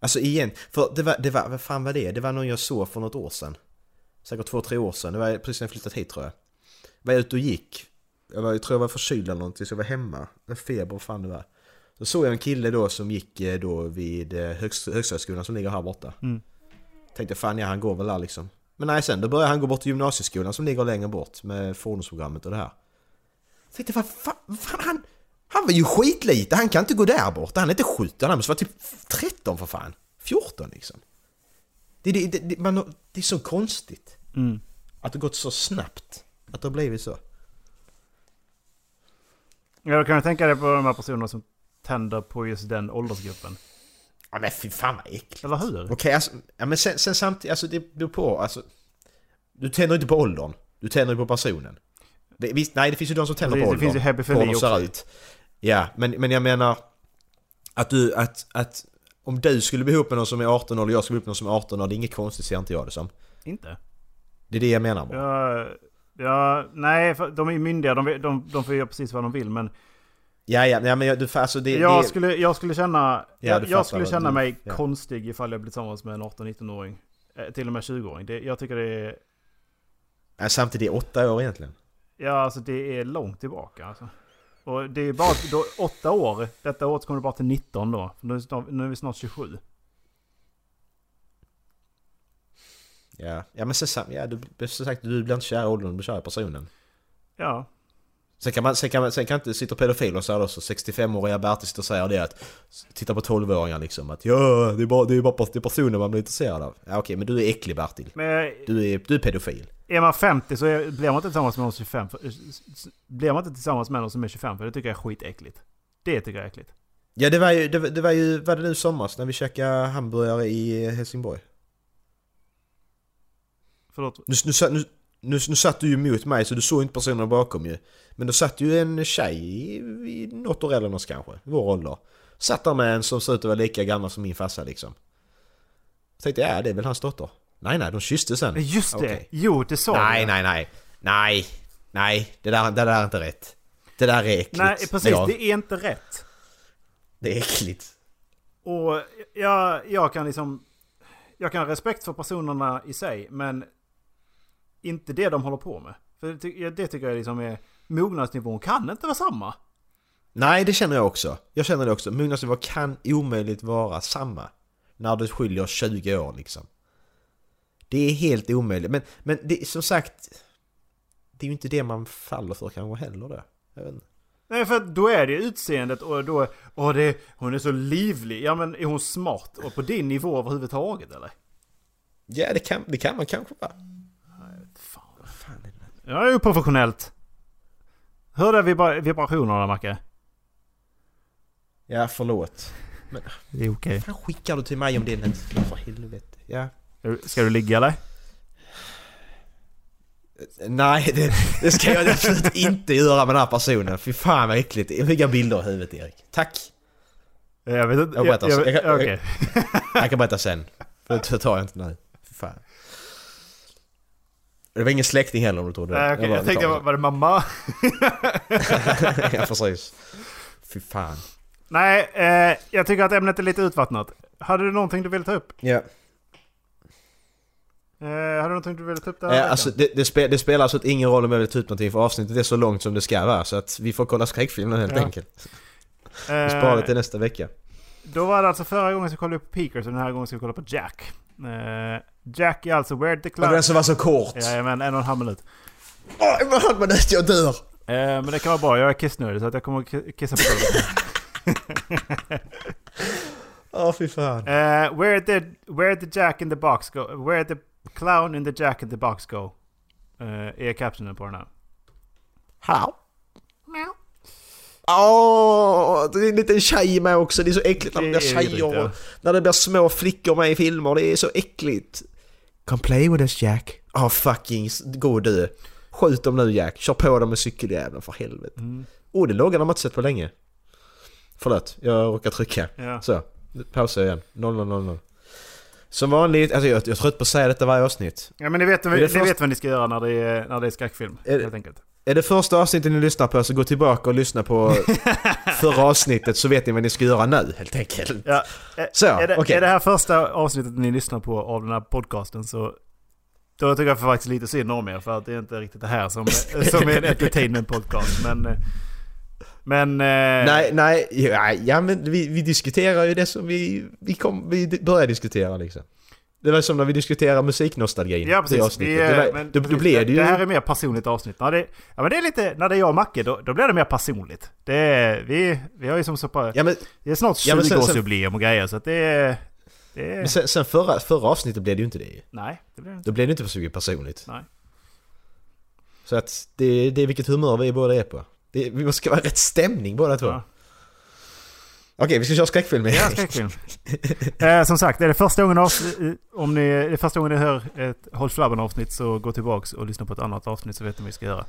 Alltså igen, för det var, det var, vad fan var det? Det var någon jag såg för något år sedan. Säkert två, tre år sedan. Det var precis när jag flyttat hit tror jag. Var jag ute och gick. Jag, var, jag tror jag var förkyld eller någonting så jag var hemma. En feber, fan det var. Då såg jag en kille då som gick eh, då vid eh, högst, Högstadskolan som ligger här borta. Mm. Tänkte fan ja, han går väl där liksom. Men nej sen, då började han gå bort till gymnasieskolan som ligger längre bort med fordonsprogrammet och det här. Tänkte vad fan, han, han var ju skitlite, han kan inte gå där borta. Han är inte 17, han måste vara typ 13 för fan. 14 liksom. Det, det, det, det, man, det är så konstigt. Mm. Att det gått så snabbt. Att det har blivit så. Ja, då kan jag tänka dig på de här personerna som tänder på just den åldersgruppen. Ja men fy fan vad äckligt. Eller hur? Okej, alltså, ja, men sen, sen samtidigt, alltså det beror på, alltså. Du tänder inte på åldern. Du tänder ju på personen. Det, visst, nej det finns ju de som tänder Precis, på det åldern. finns ju hebefili också. ut. Ja, men, men jag menar att du, att, att om du skulle bli ihop med någon som är 18 år och jag skulle bli ihop med någon som är 18 år, det är inget konstigt ser inte jag det som. Inte? Det är det jag menar bara. Ja, ja, nej, de är ju myndiga. De, de, de får göra precis vad de vill. Men Ja, ja, ja men jag, du, alltså det, jag, det, skulle, jag skulle känna, Ja, jag, jag skulle känna du- mig ja. konstig ifall jag blir tillsammans med en 18-19-åring. Eh, till och med 20-åring. Det, jag tycker det är... ja, samtidigt är det åtta år egentligen. Ja, alltså det är långt tillbaka. Alltså. Och det är bara då, åtta år. Detta året kommer det bara till 19 då. Nu, är snart, nu är vi snart 27. Ja, ja men sam- ja, du, som sagt, du blir inte kär i åldern, du blir kär i personen. Ja. Sen kan man, sen kan man, sen kan inte sitta pedofiler och då, så 65-åriga Bertil sitter och säger det att Titta på 12-åringar liksom att ja, det är bara, det är bara det är personer man blir intresserad av. Ja okej, men du är äcklig Bertil. Men Du är, du är pedofil. är man 50 så är, blir man inte tillsammans med någon som är 25. För, blir man inte tillsammans med någon som är 25 för det tycker jag är skitäckligt. Det tycker jag är äckligt. Ja det var ju, det, det var ju, var det nu sommars när vi käkade hamburgare i Helsingborg? Förlåt. Nu, nu, nu, nu, nu satt du ju emot mig så du såg inte personerna bakom ju. Men då satt ju en tjej i, i något år än oss kanske, vår ålder. Satt där med en som såg ut att vara lika gammal som min farsa liksom. Så tänkte jag, ja det är väl hans dotter. Nej nej, de kysste sen. Just det! Okej. Jo, det sa Nej nej nej. Nej. Nej, det där, det där är inte rätt. Det där är äckligt. Nej, precis. Ja, Det är inte rätt. det är äckligt. Och jag, jag kan liksom... Jag kan ha respekt för personerna i sig, men inte det de håller på med. För det, det tycker jag liksom är... Mognadsnivån kan inte vara samma. Nej, det känner jag också. Jag känner det också. Mognadsnivå kan omöjligt vara samma. När det skiljer 20 år liksom. Det är helt omöjligt. Men, men det, som sagt... Det är ju inte det man faller för kanske heller det. Jag vet inte. Nej, för då är det utseendet och då... Åh, det, hon är så livlig. Ja, men är hon smart? Och på din nivå överhuvudtaget, eller? Ja, det kan, det kan man kanske vara. Ja, det är ju professionellt. Hör du vibra- vibrationerna, Macke? Ja, förlåt. Men Det är okej. vad fan skickar du till mig om det inte? För helvete. Ja. Ska du ligga, eller? Nej, det, det ska jag absolut inte göra med den här personen. Fy fan vad äckligt. Jag fick bilder i huvudet Erik. Tack. Jag vet inte. Jag berättar sen. Jag kan- Okej. Jag kan berätta sen. Det tar jag inte nu. Fy fan. Det var ingen släkting heller om du trodde det. Nej, okej, var- jag tänkte, var, var det mamma? ja precis. Fy fan. Nej, eh, jag tycker att ämnet är lite utvattnat. Hade du någonting du ville ta upp? Ja. Eh, hade du någonting du ville ta upp där? Eh, alltså, det, det, spe, det spelar alltså ingen roll om jag vill ta ut någonting för avsnittet är så långt som det ska vara så att vi får kolla skräckfilmen helt Ja. enkelt. Vi sparar det till nästa vecka. Eh, Då var det alltså förra gången kollade vi på Peakers och den här gången ska vi kolla på Jack. Eh, Jack är alltså Where the Clown... den som var så kort! Jajamän, en och en halv minut. Åh, en och en halv minut, jag dör! Eh, men det kan vara bra, jag är kissnödig så att jag kommer att kissa på golvet. Åh fy fan. Eh, where the Jack in the box go? Where the clown in the Jack in the box go? Eh, är captionen på den här. Hallå? Åh, det är en liten tjej med också. Det är så äckligt när det blir tjejer ja. och när det blir små flickor med i filmer. Det är så äckligt. Come play with us Jack. Åh oh, fucking, gå dö. Skjut dem nu Jack. Kör på dem med cykeljäveln för helvete. Mm. Oh, det loggan har man inte sett på länge. Förlåt, jag råkar trycka. Ja. Så, pausa igen. 0000. Som vanligt, alltså jag, jag är trött på att säga detta varje avsnitt. Ja men ni vet, det ni först- vet vad ni ska göra när det är, när det är skräckfilm. Är- helt enkelt. Är det första avsnittet ni lyssnar på så gå tillbaka och lyssna på förra avsnittet så vet ni vad ni ska göra nu helt enkelt. Ja, Så, är, det, okej. är det här första avsnittet ni lyssnar på av den här podcasten så då tycker jag faktiskt lite synd om er för att det är inte riktigt det här som, som är en entertainment podcast. Men, men eh, Nej, nej, ja, ja men vi, vi diskuterar ju det som vi, vi, kom, vi började diskutera liksom. Det var som när vi diskuterade musiknostalgin. Ja det precis. avsnittet. Vi, eh, det, var, men då, då blev det ju... Det här är mer personligt avsnitt. När det, ja, men det är lite, när det är jag och Macke då, då blir det mer personligt. Det är, vi, vi har ju som så på, ja, men, det är snart Ja, men sen- 20-årsjubileum och grejer så att det är... Det är men sen, sen förra, förra avsnittet blev det ju inte det nej, det blir det inte. Då blev det inte så mycket personligt. Nej. Så att det, det är vilket humör vi båda är på. Det, vi måste vara rätt stämning båda två. Ja. Okej, vi ska köra skräckfilm igen. Ja, skräckfilm. eh, som sagt, är det första gången, avs- eh, om ni, är det första gången ni hör ett Håll Flabben avsnitt så gå tillbaks och lyssna på ett annat avsnitt så vet ni vad vi ska göra.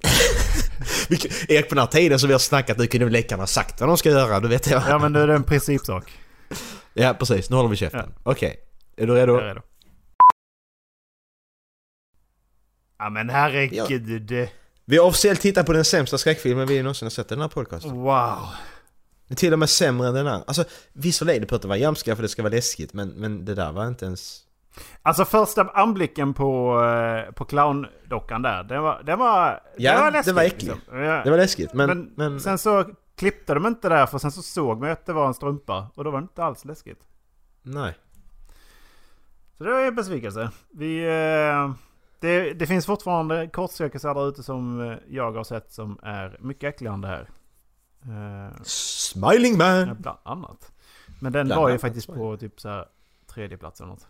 Vi- Erik, på den här tiden så vi har snackat nu kunde läkarna ha sagt vad de ska göra, då vet jag. Ja men det är en principsak. Ja, precis. Nu håller vi käften. Okej. Är du redo? Jag är redo. Ja men herregud. Vi har officiellt tittat på den sämsta skräckfilmen vi någonsin har sett i den här podcasten. Wow. Den är till och med sämre än den här. Alltså, visserligen på att det var jamska för det ska vara läskigt, men, men det där var inte ens... Alltså första anblicken på, eh, på clowndockan där, den var, den var, Ja, den var den läskig. var äcklig. liksom. Ja. Det var läskigt, men... Men, men, sen så klippte de inte där för sen så såg man att det var en strumpa och då var det inte alls läskigt. Nej. Så det var en besvikelse. Vi, eh, det, det finns fortfarande kortcirkusar där ute som eh, jag har sett som är mycket äckligare än det här. Eh, Smiling man! bland annat. Men den Bland var ju faktiskt på typ så här tredje plats eller något.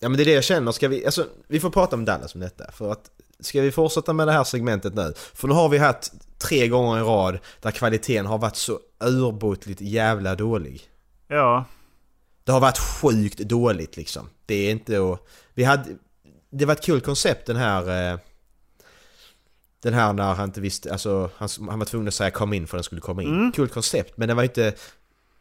Ja men det är det jag känner, ska vi... Alltså, vi får prata om Dallas om detta. För att... Ska vi fortsätta med det här segmentet nu? För nu har vi haft tre gånger i rad där kvaliteten har varit så urbotligt jävla dålig. Ja, Det har varit sjukt dåligt liksom. Det är inte att... Vi hade... Det var ett kul koncept den här... Eh, den här när han inte visste... Alltså han, han var tvungen att säga kom in för den skulle komma in. Mm. Kul koncept men det var inte...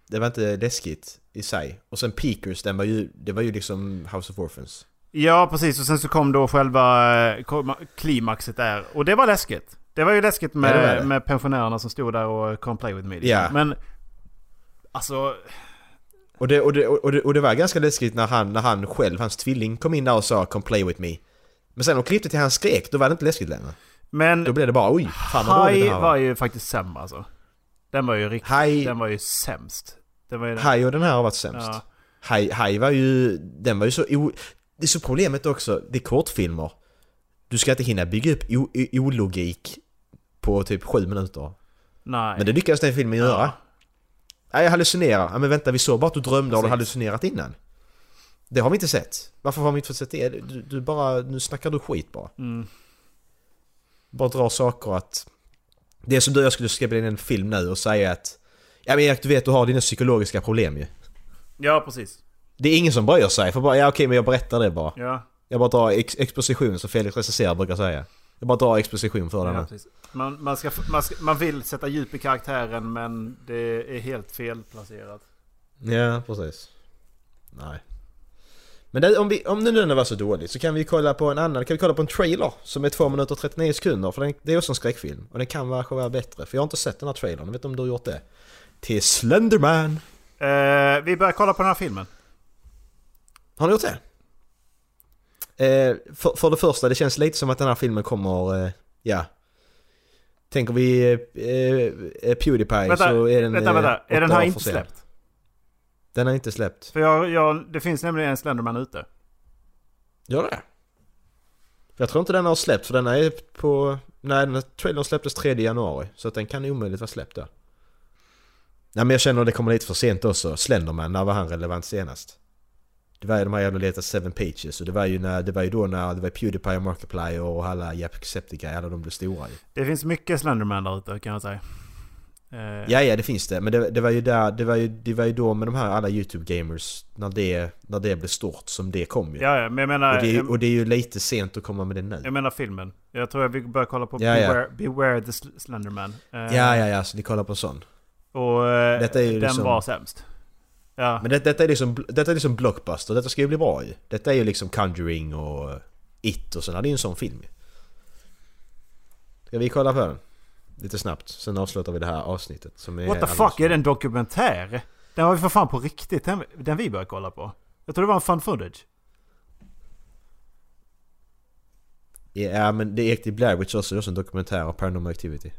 Det var inte läskigt i sig. Och sen Peakers, den var ju... Det var ju liksom House of Orphans. ja precis. Och sen så kom då själva eh, klimaxet där. Och det var läskigt. Det var ju läskigt med, Ja, det det. med pensionärerna som stod där och come play with me. liksom. Ja. Men alltså... Och det, och, det, och, det, och det var ganska läskigt när han, när han själv, hans tvilling, kom in där och sa 'Come play with me' Men sen de klippte till hans skrek, då var det inte läskigt längre. Men Då blev det bara oj, fan vad dåligt det här var var. ju faktiskt sämre alltså. Den var ju riktigt... Haj, Den var ju sämst. Den var ju... haj och den här har varit sämst. Ja. Haj var ju, den var ju så o, Det är så problemet också, det är kortfilmer. Du ska inte hinna bygga upp ologik på typ sju minuter. Nej. Men det lyckades den filmen göra. Ja. Nej, jag hallucinerar. Ja, men vänta, vi såg bara att du drömde och du Precis. hallucinerat innan. Det har vi inte sett. Varför har vi inte fått sett det? Du, du bara, nu snackar du skit bara. Mm. Bara dra saker att... Det är som du och jag skulle skriva in en film nu och säga att... Ja men Erik, du vet du har dina psykologiska problem ju. Ja, precis. Det är ingen som bryr sig, för bara ja okej men jag berättar det bara. Ja, Jag bara drar ex exposition som Felix recenserar brukar säga. Jag bara drar exposition för den ja precis. Man, man, ska, man, ska, man vill sätta djup i karaktären men det är helt felplacerat. Ja, precis. Nej. Men det, om, vi, om nu den var så dålig så kan vi kolla på en annan, kan vi kolla på en trailer som är 2 minuter och 39 sekunder för den, det är också en skräckfilm. Och den kan kanske vara bättre, för jag har inte sett den här trailern, jag vet inte om du har gjort det. Till Slenderman. Eh, vi börjar kolla på den här filmen. Har ni gjort det? Eh, för, för det första, det känns lite som att den här filmen kommer, eh, ja. Tänker vi eh, Pewdiepie Vänta, så är den... vänta, vänta. Är den här inte släppt? Den är inte släppt. För jag, jag, det finns nämligen en Slenderman ute. Gör det? Jag tror inte den har släppt för den är på... Nej, den trailern släpptes 3 januari. Så att den kan omöjligt vara släppt där. Nej men jag känner att det kommer lite för sent också. Slenderman, när var han relevant senast? Det var ju de här jävla letat Seven Pages och det var ju, när, det var ju då när det var Pewdiepie och Markiplier och alla Jacksepticeye, alla de blev stora ju. Det finns mycket Slenderman där ute kan jag säga. Eh, Ja, ja det finns det. Men det, det var ju där, det var ju, det var ju då med de här alla YouTube-gamers, när det, när det blev stort som det kom ju. ja, ja, men jag menar... och, det, är och det är ju lite sent att komma med det nu. jag menar filmen. Jag tror att vi börjar kolla på Ja, ja. Beware, Beware the Sl- Slenderman. Eh, Ja, ja, ja, så ni kollar på sån. Och eh, Detta är ju den liksom- var sämst. Ja. Men det, detta, är liksom, detta är liksom blockbuster, detta ska ju bli bra ju. Detta är ju liksom Conjuring och It och sådär, det är ju en sån film ju. Ska vi kolla på den? Lite snabbt, sen avslutar vi det här avsnittet som är What the fuck, är det en dokumentär? Den var ju för fan på riktigt, den, den vi började kolla på. Jag tror det var en fun footage. Ja men det gick till Blair Witch också, är också en dokumentär av Paranormal Activity.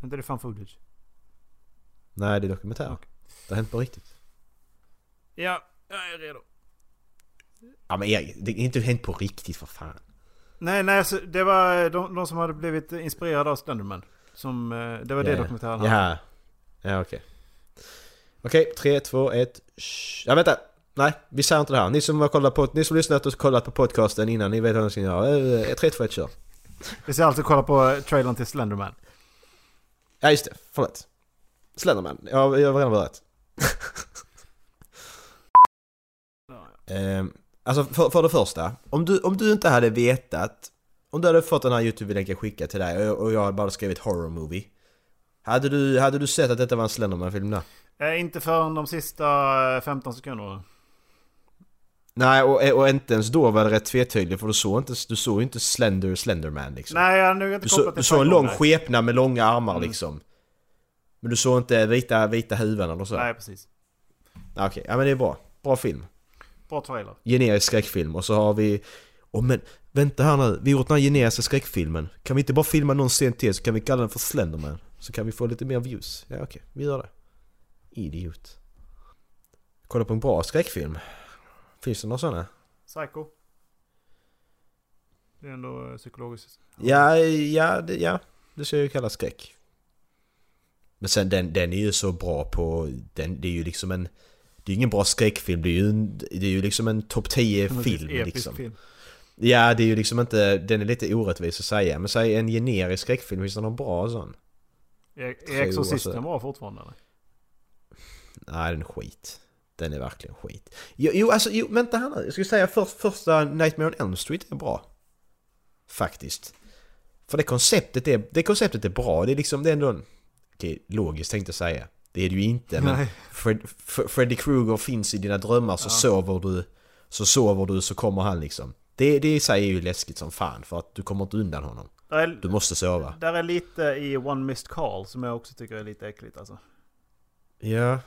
Är inte det fun footage? Nej det är dokumentär. Okej. Det har hänt på riktigt. Ja, jag är redo. Ja men Erik, det är inte hänt på riktigt för fan. Nej, nej, så det var de, de som hade blivit inspirerade av Slenderman. Som, eh, det var det dokumentären. Ja, ja okej. Okej, tre, två, ett. Ja vänta! Nej, vi säger inte det här. Ni som har kollat på, ni som lyssnat och kollat på podcasten innan, ni vet vad ni ska göra. Eh, 3, 2, 1, kör. Vi ska alltså kolla på trailern till Slenderman. Ja just det, förlåt. Slenderman, jag, jag var redan börjat. Ehm, alltså för, för det första, om du, om du inte hade vetat Om du hade fått den här YouTube-länken skickad till dig och, jag hade bara skrivit horror movie hade du, hade du sett att detta var en Slenderman-film då? Eh, inte förrän de sista eh, 15 sekunderna. Nej, och, och inte ens då var det rätt tvetydigt för du såg inte, du såg inte Slender Slenderman liksom Nej, jag har nog inte Du, så, kopplat du det såg en lång skepnad med långa armar Mm. liksom Men du såg inte vita, vita huvuden eller så? Nej, precis. Okej, ja men det är bra. Bra film. Bra trailer. generisk skräckfilm och så har vi... Åh men vänta här nu, vi har gjort den här generiska skräckfilmen. Kan vi inte bara filma någon scen till så kan vi kalla den för Slenderman? Så kan vi få lite mer views. Ja okej, vi gör det. Idiot. Kolla på en bra skräckfilm. Finns det några sådana? Psycho. Det är ändå eh, psykologiskt. Ja, ja, det, ja. Det ska ju kallas skräck. Men sen den, den är ju så bra på... Den, det är ju liksom en... Det är ju ingen bra skräckfilm, det är ju, en, det är ju liksom en topp 10 Som en film episk liksom. film. Ja, det är ju liksom inte... Den är lite orättvis att säga. Men säg en generisk skräckfilm, finns det någon bra sån? Är, är Exorcisten bra fortfarande eller? Nej, den är skit. Den är verkligen skit. Jo, jo alltså, jo, vänta här. Jag skulle säga först, första Nightmare on Elm Street är bra. Faktiskt. För det konceptet är, det konceptet är bra. Det är liksom, det är ändå en... Okej, logiskt tänkte jag säga. Det är det ju inte, men. Fred, Freddy Krueger finns i dina drömmar så sover du, så sover du så kommer han liksom. Det, det i sig är ju läskigt som fan för att du kommer inte undan honom. Är, Du måste sova. där är lite i One Missed Call som jag också tycker är lite äckligt alltså. Ja. Eh,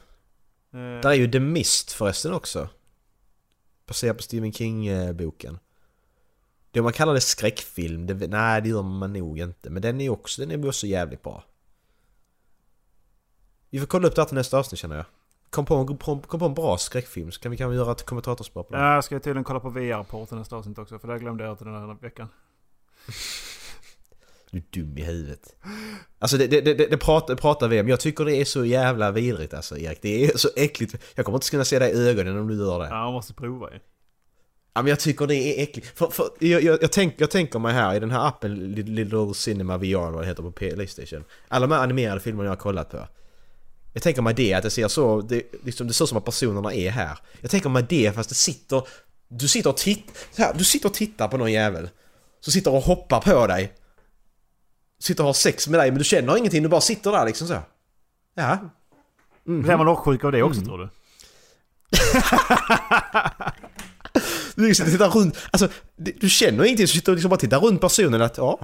Där är ju The Mist förresten också. Baserat på Stephen King-boken. Det man kallar det skräckfilm, det, nej det gör man nog inte. Men den är också, den är också jävligt bra. Vi får kolla upp det här till nästa avsnitt känner jag. Kom på, en- kom, på en bra skräckfilm så kan vi kanske göra ett kommentatorspår på den. Ja, jag ska tydligen kolla på till nästa avsnitt också. För det glömde jag till den här veckan. Du är dum i huvudet. Alltså det, det, det, det pratar, pratar vi om. Jag tycker det är så jävla vidrigt alltså Erik. Det är så äckligt. Jag kommer inte kunna se dig i ögonen om du gör det. Ja, man måste prova ju. Ja men jag tycker det är äckligt. För, för, jag, jag, jag, tänk, jag tänker mig här i den här appen Little, Cinema VR vad det heter på Playstation. Alla de här animerade filmerna jag har kollat på. Jag tänker mig det att det ser så, det, liksom, det ser ut som att personerna är här. Jag tänker mig det fast det sitter... Du sitter och tittar, du sitter och tittar på någon jävel. Så sitter och hoppar på dig. Sitter och har sex med dig men du känner ingenting, du bara sitter där liksom så. Ja. Blir man åksjuk av det också Mm. tror du? Du liksom tittar runt, alltså du du känner ingenting så sitter du liksom bara tittar runt personen att ja,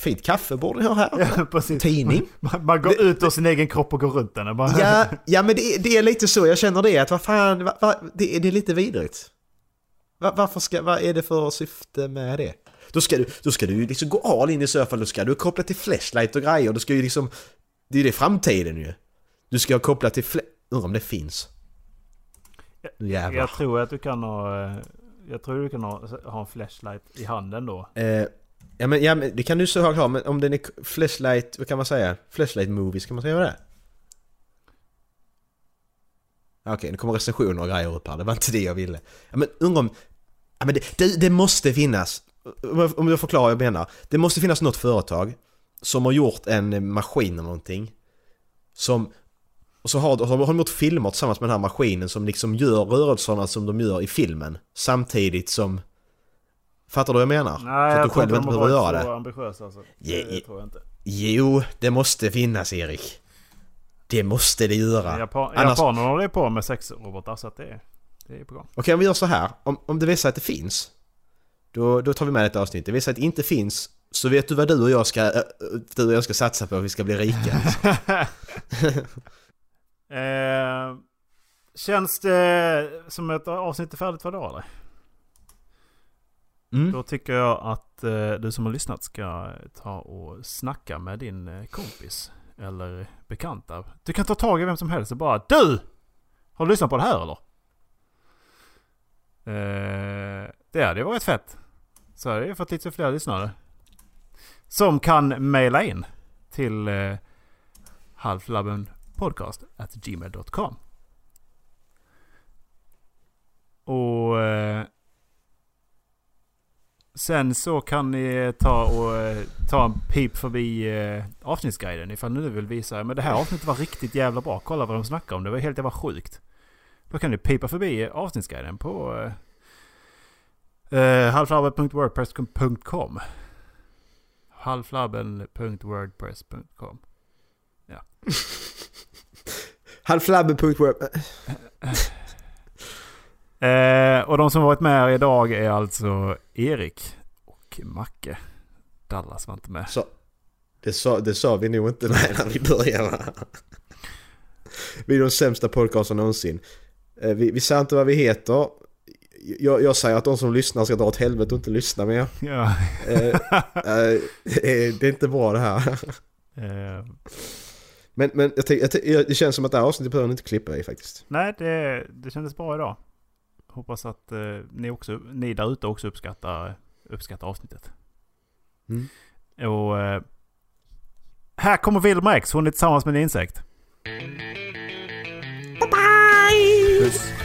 fint kaffe borde jag ha här. Ja. Tidning. Man, man går ut ur sin egen kropp och går runt den. Bara, Ja, ja men det, är- det är lite så, jag känner det att vad fan, va, va, det, är- det är lite vidrigt. Va, varför ska, vad är det för syfte med det? Då ska du, då ska du liksom gå all in i så fall, då ska du koppla till flashlight och grejer, då ska ju liksom, det är ju det framtiden ju. Du ska koppla till undrar om det finns. Jävlar. jag tror att du kan ha... eh, Jag tror du kan ha, ha en flashlight i handen då. Eh, ja, men, ja men det kan du så ha men om den är flashlight, vad kan man säga? Flashlight movies, kan man säga vad det är? Okej, nu kommer recensioner och grejer upp här, det var inte det jag ville. Ja, men undrar om... Ja, men det, det, det måste finnas, om jag- förklarar vad jag menar. Det måste finnas något företag som har gjort en maskin eller någonting. Som... Och så har, och så har de gjort filmer tillsammans med den här maskinen som liksom gör rörelserna som de gör i filmen. Samtidigt som... Fattar du vad jag menar? så att du själv inte behöver göra det. ambitiösa alltså. Ja, det tror jag inte. Jo, det måste finnas Erik. Det måste det göra. Japan, Annars- Japanerna håller ju på med sexrobotar så att det är, det är på gång. Okej, om vi gör så här. Om, om det visar att det finns, då, då tar vi med ett avsnitt. Det visar att det inte finns, så vet du vad du och jag ska, äh, du och jag ska satsa på om vi ska bli rika. Eh, känns det som ett avsnitt är färdigt för idag eller? Mm. Då tycker jag att eh, du som har lyssnat ska ta och snacka med din eh, kompis. Eller bekanta. Du kan ta tag i vem som helst och bara Du! Har du lyssnat på det här eller? Eh, det hade ju varit fett. Så hade jag fått lite fler lyssnare. Som kan mejla in till eh, halflabbenpodcast.gmail.com. Och eh, sen så kan ni ta och eh, ta en pip förbi eh, avsnittsguiden ifall ni nu vill visa men det här avsnittet var riktigt jävla bra. Kolla vad de snackar om. Det var helt jävla sjukt. Då kan ni pipa förbi avsnittsguiden på eh, eh, halflabben.wordpress.com halflabben.wordpress.com Halflabben.web... Eh, och de som varit med här idag är alltså Erik och Macke. Dallas var inte med. Så, det, sa, det sa vi nog inte när vi började va? Vi är de sämsta podcasten någonsin. Eh, Vi, vi säger inte vad vi heter. Jag, jag säger att de som lyssnar ska dra åt helvete och inte lyssna mer. Ja. Eh, eh, det är inte bra det här. Eh, Men, men jag tänk, jag tänk, det känns som att det här avsnittet behöver ni inte klippa i faktiskt. nej, det, det kändes bra idag. Hoppas att eh, ni, också, ni där ute också uppskattar, uppskattar avsnittet. Mm. Och eh, här kommer Wilma X. Hon är tillsammans med en insekt. Bye bye! Puss.